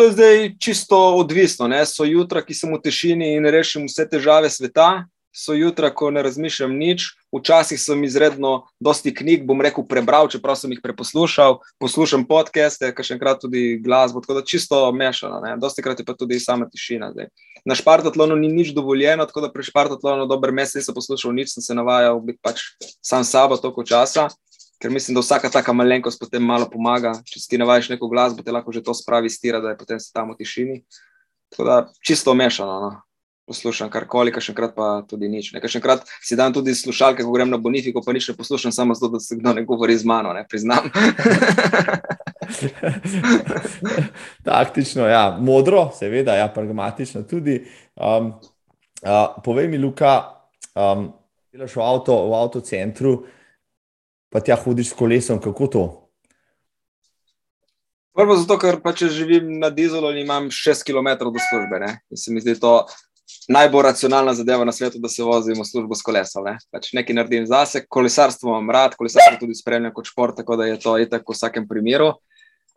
to je zdaj čisto odvisno. Ne? So jutra, ki sem v tišini in rešim vse težave sveta, so jutra, ko ne razmišljam nič. Včasih sem izredno dosti knjig, bom rekel, prebral, čeprav sem jih preposlušal, poslušam podcaste, kar še enkrat tudi glasbo, tako da čisto mešano. Ne? Dosti krat je pa tudi sama tišina. Zdaj. Na Špartatlonu ni nič dovoljeno, tako da pri Špartatlonu dober mesec nisem poslušal nič, sem se navajal biti pač sam sabo toliko časa ker mislim, da vsaka taka malenkost potem malo pomaga. Če si ti navajaš neko glasbo, te lahko že to spravi stira, da je potem se tam v tišini. Tako da čisto mešano. No. Poslušam karkoli, še enkrat pa tudi nič. Nekaj še enkrat si dan tudi slušalke, ko grem na Bonifiko, pa nič ne poslušam, samo zato, da se kdo ne govori z mano, ne priznam. Taktično, ja, modro, seveda, ja, pragmatično tudi. Um, uh, povej mi, Luka, um, delaš v, avto, avtocentru, uh, pa tja hodiš s kolesom, kako to? Prvo zato, ker pa če živim na dizelu in imam 6 km do službe. Ne? In se mi zdi to najbolj racionalna zadeva na svetu, da se vozim v službo s kolesom. Ne? Pač nekaj naredim zase, kolesarstvo imam rad, kolesarstvo tudi spremljam kot šport, tako da je to itak v vsakem primeru.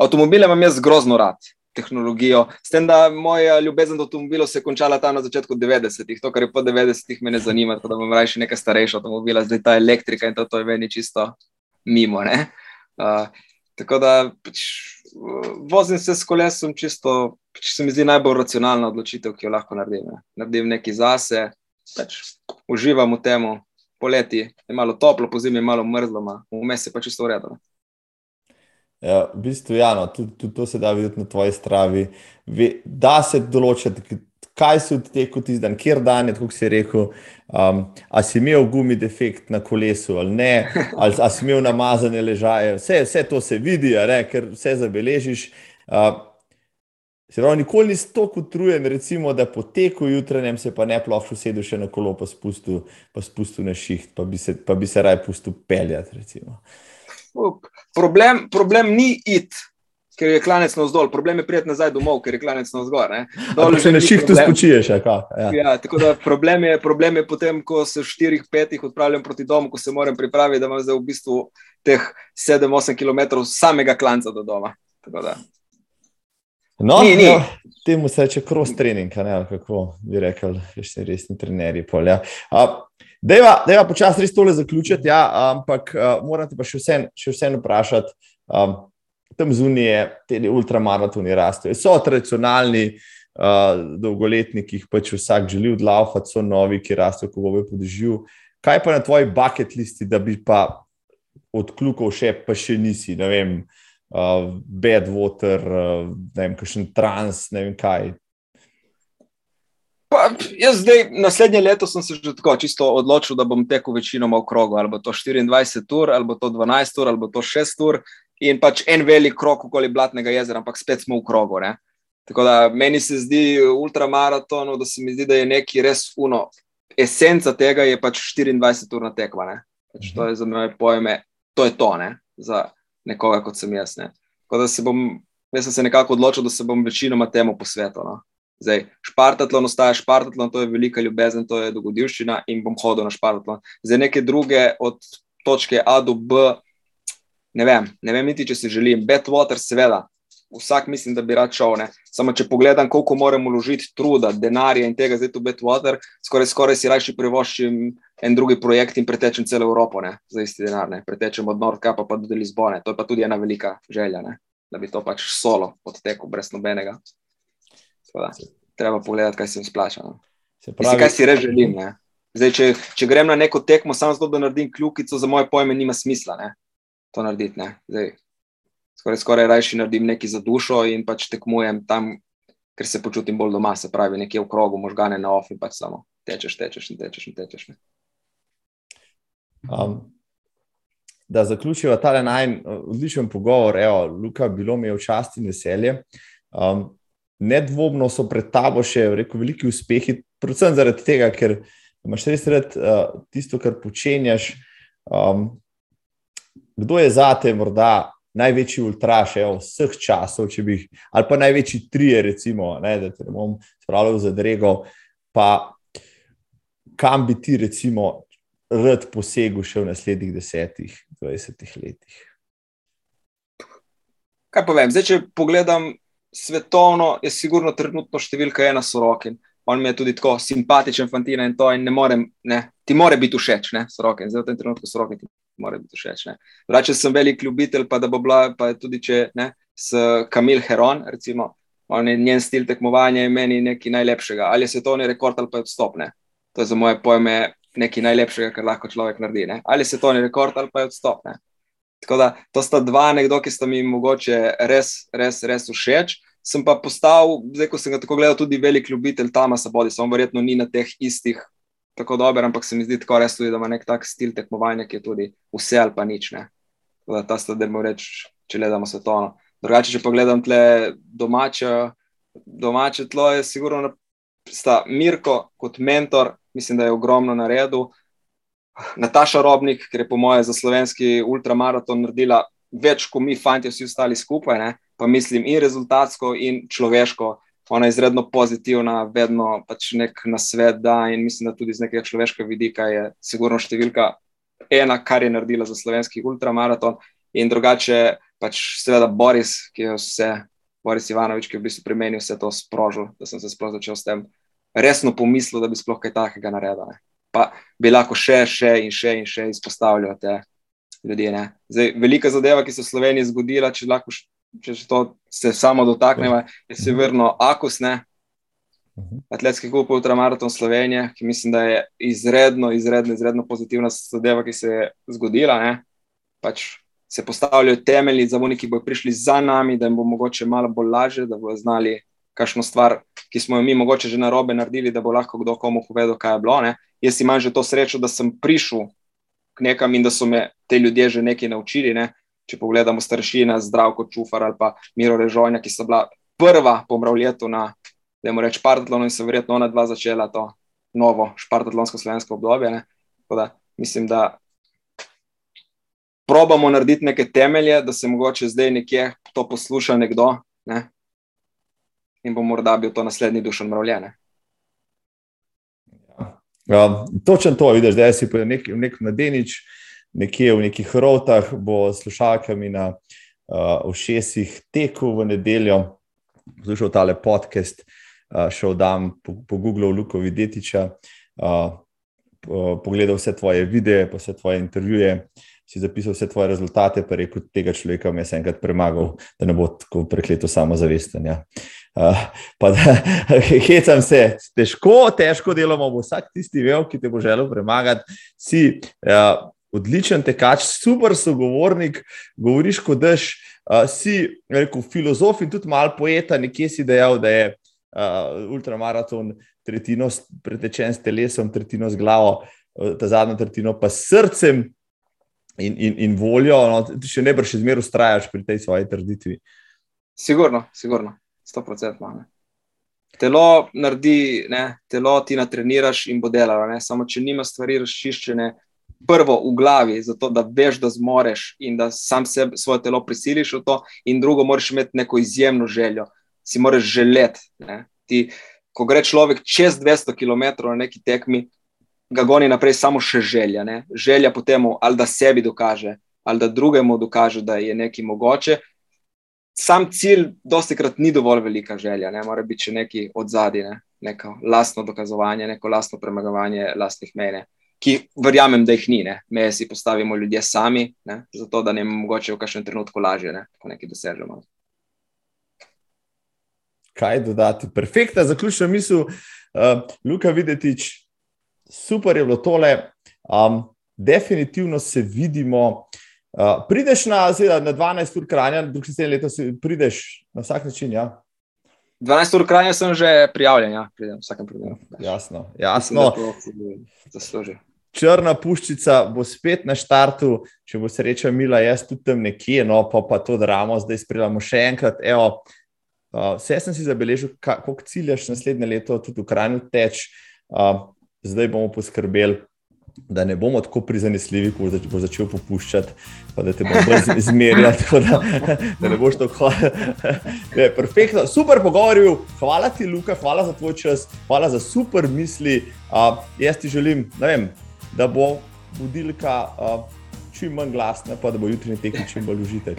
Avtomobile imam jaz grozno rad. Tehnologijo. S tem, da moja ljubezen do avtomobilov se je končala tam na začetku 90-ih, to, kar je po 90-ih, me ne zanima, da bom raje nekaj starejša avtomobila, zdaj ta elektrika in to, to je meni čisto mimo. Uh, tako da pač, vozim se s kolesom, čisto, če se mi zdi najbolj racionalna odločitev, ki jo lahko naredim. Ne. Naredim nekaj zase, pač, uživam v tem, poleti je malo toplo, po zimi je malo mrzlo, vmes je pa čisto urejeno. Ja, v bistvu, ja, no, tudi, tudi to se da videti na tvoji stravi. Ve, da se določiti, kaj si odtekel ti dan, kjer dan je, kot si rekel. Um, a si imel gumi defekt na kolesu ali ne, ali a si imel namazane ležaje, vse, vse to se vidi, ne, ker vse zabeležiš. Uh, se pravi, nikoli nisi tako utrujen, recimo, da po teku jutranjem se pa ne plošču sedel še na kolo, pa spustil, pa spustil na šiht, pa bi se, pa bi se raj pustil peljati. Problem, problem ni id, ker je klanec na vzdolj, problem je prijeti nazaj domov, ker je klanec na vzgor. Dol se na šihtu spočiješ. Ja. Ja, problem, je, problem je potem, ko se v štirih, petih odpravljam proti domu, ko se moram pripraviti, da imam zdaj v bistvu teh 7-8 km samega klanca do doma. No, ni, ni. No, temu se reče cross training, ne, kako bi rekel, še resni trenerji. Polja. Deva, deva počasi res tole zaključiti, ja, ampak uh, moram te pa še vseeno vse vprašati. Um, tam zunije te ultramaratoni rastejo. So tradicionalni, uh, dolgoletni, ki jih pač vsak želi odlaufati, so novi, ki rastejo, ko bo podežil. Kaj pa na tvoji bucket listi, da bi pa odkljukal še, pa še nisi, ne vem, uh, bad water, uh, ne vem, kakšen trans, ne vem kaj. Pa, jaz zdaj, naslednje leto sem se že tako čisto odločil, da bom tekel večinoma v krogu, ali bo to 24 ur, ali bo to 12 ur, ali bo to 6 ur in pač en velik krok okoli Blatnega jezera, ampak spet smo v krogu. Ne? Tako da meni se zdi ultramaraton, da se mi zdi, da je neki res uno. Esenca tega je pač 24-urna tekma. Pač to je za moje pojme, to je to, ne? za nekoga kot sem jaz. Ne? Tako da se bom, jaz sem se nekako odločil, da se bom večinoma temu posvetil. No? Zdaj, špartatlon ostaja špartatlon, to je velika ljubezen, to je dogodivščina in bom hodil na špartatlon. Zdaj, neke druge od točke A do B, ne vem, ne vem niti, če si želim. Badwater, seveda, vsak mislim, da bi rad šel. Ne? Samo če pogledam, koliko moram vložiti truda, denarja in tega, zdaj tu Badwater, skoraj, skoraj si rajši privoščim en drugi projekt in pretečem celo Evropo ne? za isti denar. Ne? Pretečem od Nordkapa pa do Lizbone. To je pa tudi ena velika želja, ne? da bi to pač solo odtekel brez nobenega. Treba pogledati, kaj se jim splača. No? Se pravi, Mislim, kaj si res želim. Zdaj, če, če grem na neko tekmo, samo zato, da naredim kljukico, za moje pojme, nima smisla. Ne? to narediti. Zdaj, skoraj, skoraj rajši naredim nekaj za dušo in pač tekmujem tam, ker se počutim bolj doma, se pravi, nekje v krogu, možgane na ofi, pač samo tečeš, tečeš in tečeš in tečeš. Um, da zaključiva ta naj odličen pogovor, evo, Luka, bilo mi je v časti in veselje. Um, nedvomno so pred tabo še rekel, veliki uspehi, predvsem zaradi tega, ker imaš res rad uh, tisto, kar počenjaš. Um, kdo je za te morda največji ultraš vseh časov, bi, ali pa največji trije, recimo, ne, da te ne bom spravil za drego, pa kam bi ti, recimo, rad posegel še v naslednjih desetih, dvajsetih letih. Kaj povem? Zdaj, če pogledam svetovno, je sigurno trenutno številka ena sorokin. On mi je tudi tako simpatičen, fantina in to, in ne morem, ne, ti more biti všeč, ne, sorokin. Zdaj, v tem trenutku sorokin ti mora biti všeč. Drugače sem velik ljubitelj, pa da bo bila, pa tudi če ne, s Kamil Heron, recimo, on je njen stil tekmovanja in meni nekaj najlepšega. Ali je svetovni rekord ali pa je odstop. Ne? To je za moje pojme nekaj najlepšega, kar lahko človek naredi. Ne? Ali je svetovni rekord ali pa je odstop. Ne? Tako da to sta dva nekdo, ki sta mi mogoče res, res, res všeč. Sem pa postal, zdaj ko sem ga tako gledal, tudi velik ljubitelj Tamasa Bodi, samo verjetno ni na teh istih tako dober, ampak se mi zdi tako res, tudi, da ima nek tak stil tekmovanja, ki je tudi vse ali pa nič. Ne. Da ta sta, da mu reč, če gledamo svetovno. Drugače, če pogledam tle domače, domače tlo, je sigurno, da Mirko kot mentor, mislim, da je ogromno naredil. Nataša Robnik, ker je po moje za slovenski ultramaraton naredila več, kot mi, fanti, vsi ostali skupaj, ne? pa mislim in rezultatsko, in človeško, ona je izredno pozitivna, vedno pač nek nasvet da in mislim, da tudi z nekega človeškega vidika je sigurno številka ena, kar je naredila za slovenski ultramaraton. In drugače, pač seveda Boris, ki je vse, Boris Ivanovič, ki je v bistvu pri meni vse to sprožil, da sem se sploh začel s tem resno pomislil, da bi sploh kaj takega naredil. Ne. Pa bi lahko še, še in še in še izpostavljal te ljudi. Zdaj, velika zadeva, ki se v Sloveniji zgodila, če lahko če to se samo dotaknemo, je severno Akus, ne? atletski klub Ultramaraton Slovenije, ki mislim, da je izredno, izredno, izredno pozitivna zadeva, ki se je zgodila. Pač se postavljajo temelji za oni, ki bodo prišli za nami, da jim bo mogoče malo bolj lažje, da bodo znali kakšno stvar, ki smo jo mi mogoče že na robe naredili, da bo lahko kdo komu povedal, kaj je bilo. Ne? Jaz imam že to srečo, da sem prišel k nekam in da so me te ljudje že nekaj naučili. Ne? če pogledamo staršine, zdravko čufar ali pa Miro Režonja, ki so bila prva po mravljetu na, da jim reč, Spartatlonu in so verjetno ona dva začela to novo Spartatlonsko slovensko obdobje. Da, mislim, da probamo narediti neke temelje, da se mogoče zdaj nekje to posluša nekdo ne? In bo morda bil to naslednji dušen mravljene. Ja, točno to, vidiš, da si nek, nek mladenič, uh, nekje v nekih rotah, bo slušalkami na uh, ušesih tekel v nedeljo, poslušal tale podcast, uh, šel dan po, po Googlu, Luko Videtiča, uh, pogledal vse tvoje videe, pa vse tvoje intervjuje. Si zapisal vse tvoje rezultate, pa rekel, tega človeka mi je enkrat premagal, da ne bo tako prekleto samozavesten. Ja. Uh, pa da hecam se, težko, težko delamo, bo vsak tisti vel, ki te bo želel premagati. Si uh, odličen tekač, super sogovornik, govoriš kot daš, uh, si rekel, filozof in tudi malo poeta, nekje si dejal, da je uh, ultramaraton tretjino pretečen s telesom, tretjino z glavo, uh, ta zadnja tretjina pa s srcem in, in, in voljo. No, še ne brž izmer ustrajaš pri tej svoji trditvi. Sigurno, sigurno, sto procentno. Telo naredi, ne, telo ti natreniraš in bo delalo. Ne. Samo če nima stvari razčiščene, prvo v glavi, zato da veš, da zmoreš in da sam sebe, svoje telo prisiliš v to, in drugo, moraš imeti neko izjemno željo, si moraš želeti. Ti, ko gre človek čez 200 km na neki tekmi, ga goni naprej samo še želja. Ne? Želja po tem, ali da sebi dokaže, ali da drugemu dokaže, da je nekaj mogoče. Sam cilj, dosti krat, ni dovolj velika želja, ne? mora biti še nekaj od zadaj, ne? neko lastno dokazovanje, neko lastno premagovanje lastnih mene ki verjamem, da jih ni, ne. meje si postavimo ljudje sami, ne, zato da ne mogoče v kakšnem trenutku lažje, ne, ko nekaj dosežemo. Kaj dodati? Perfektna zaključna misel, uh, Luka Videtič, super je bilo tole. Um, definitivno se vidimo. Uh, prideš na, zelo, na 12 ur kranja, drugi sedem let, prideš na vsak način. Ja? 12 ur kranja sem že prijavljen, ja, pridem vsakem primeru. Jasno, jasno. Zasluži črna puščica bo spet na štartu, če bo sreča mila, jaz tudi tam nekje, no pa, pa to dramo, zdaj spremljamo še enkrat. Evo, uh, vse sem si zabeležil, kako ciljaš naslednje leto, tudi v krajnu teč. Uh, zdaj bomo poskrbeli. Da ne bomo tako prizanesljivi, ko bo začel popuščati, pa da te bomo izmerjali, da, da ne boš tako hodil. Super pogovoril, hvala ti, Luka, hvala za tvoj čas, hvala za super misli. Uh, jaz ti želim, ne vem, da bo budilka uh, čim manj glasna, pa da bo jutri tekmo čim bolj užitek.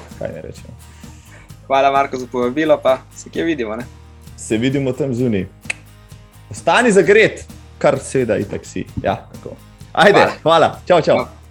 Hvala, Marko, za povabilo, pa se kje vidimo. Ne? Se vidimo tam zunaj. Ostani za gret, kar seveda, itak si. Ja, Ajde, hvala, hvala. čau, čau. čau.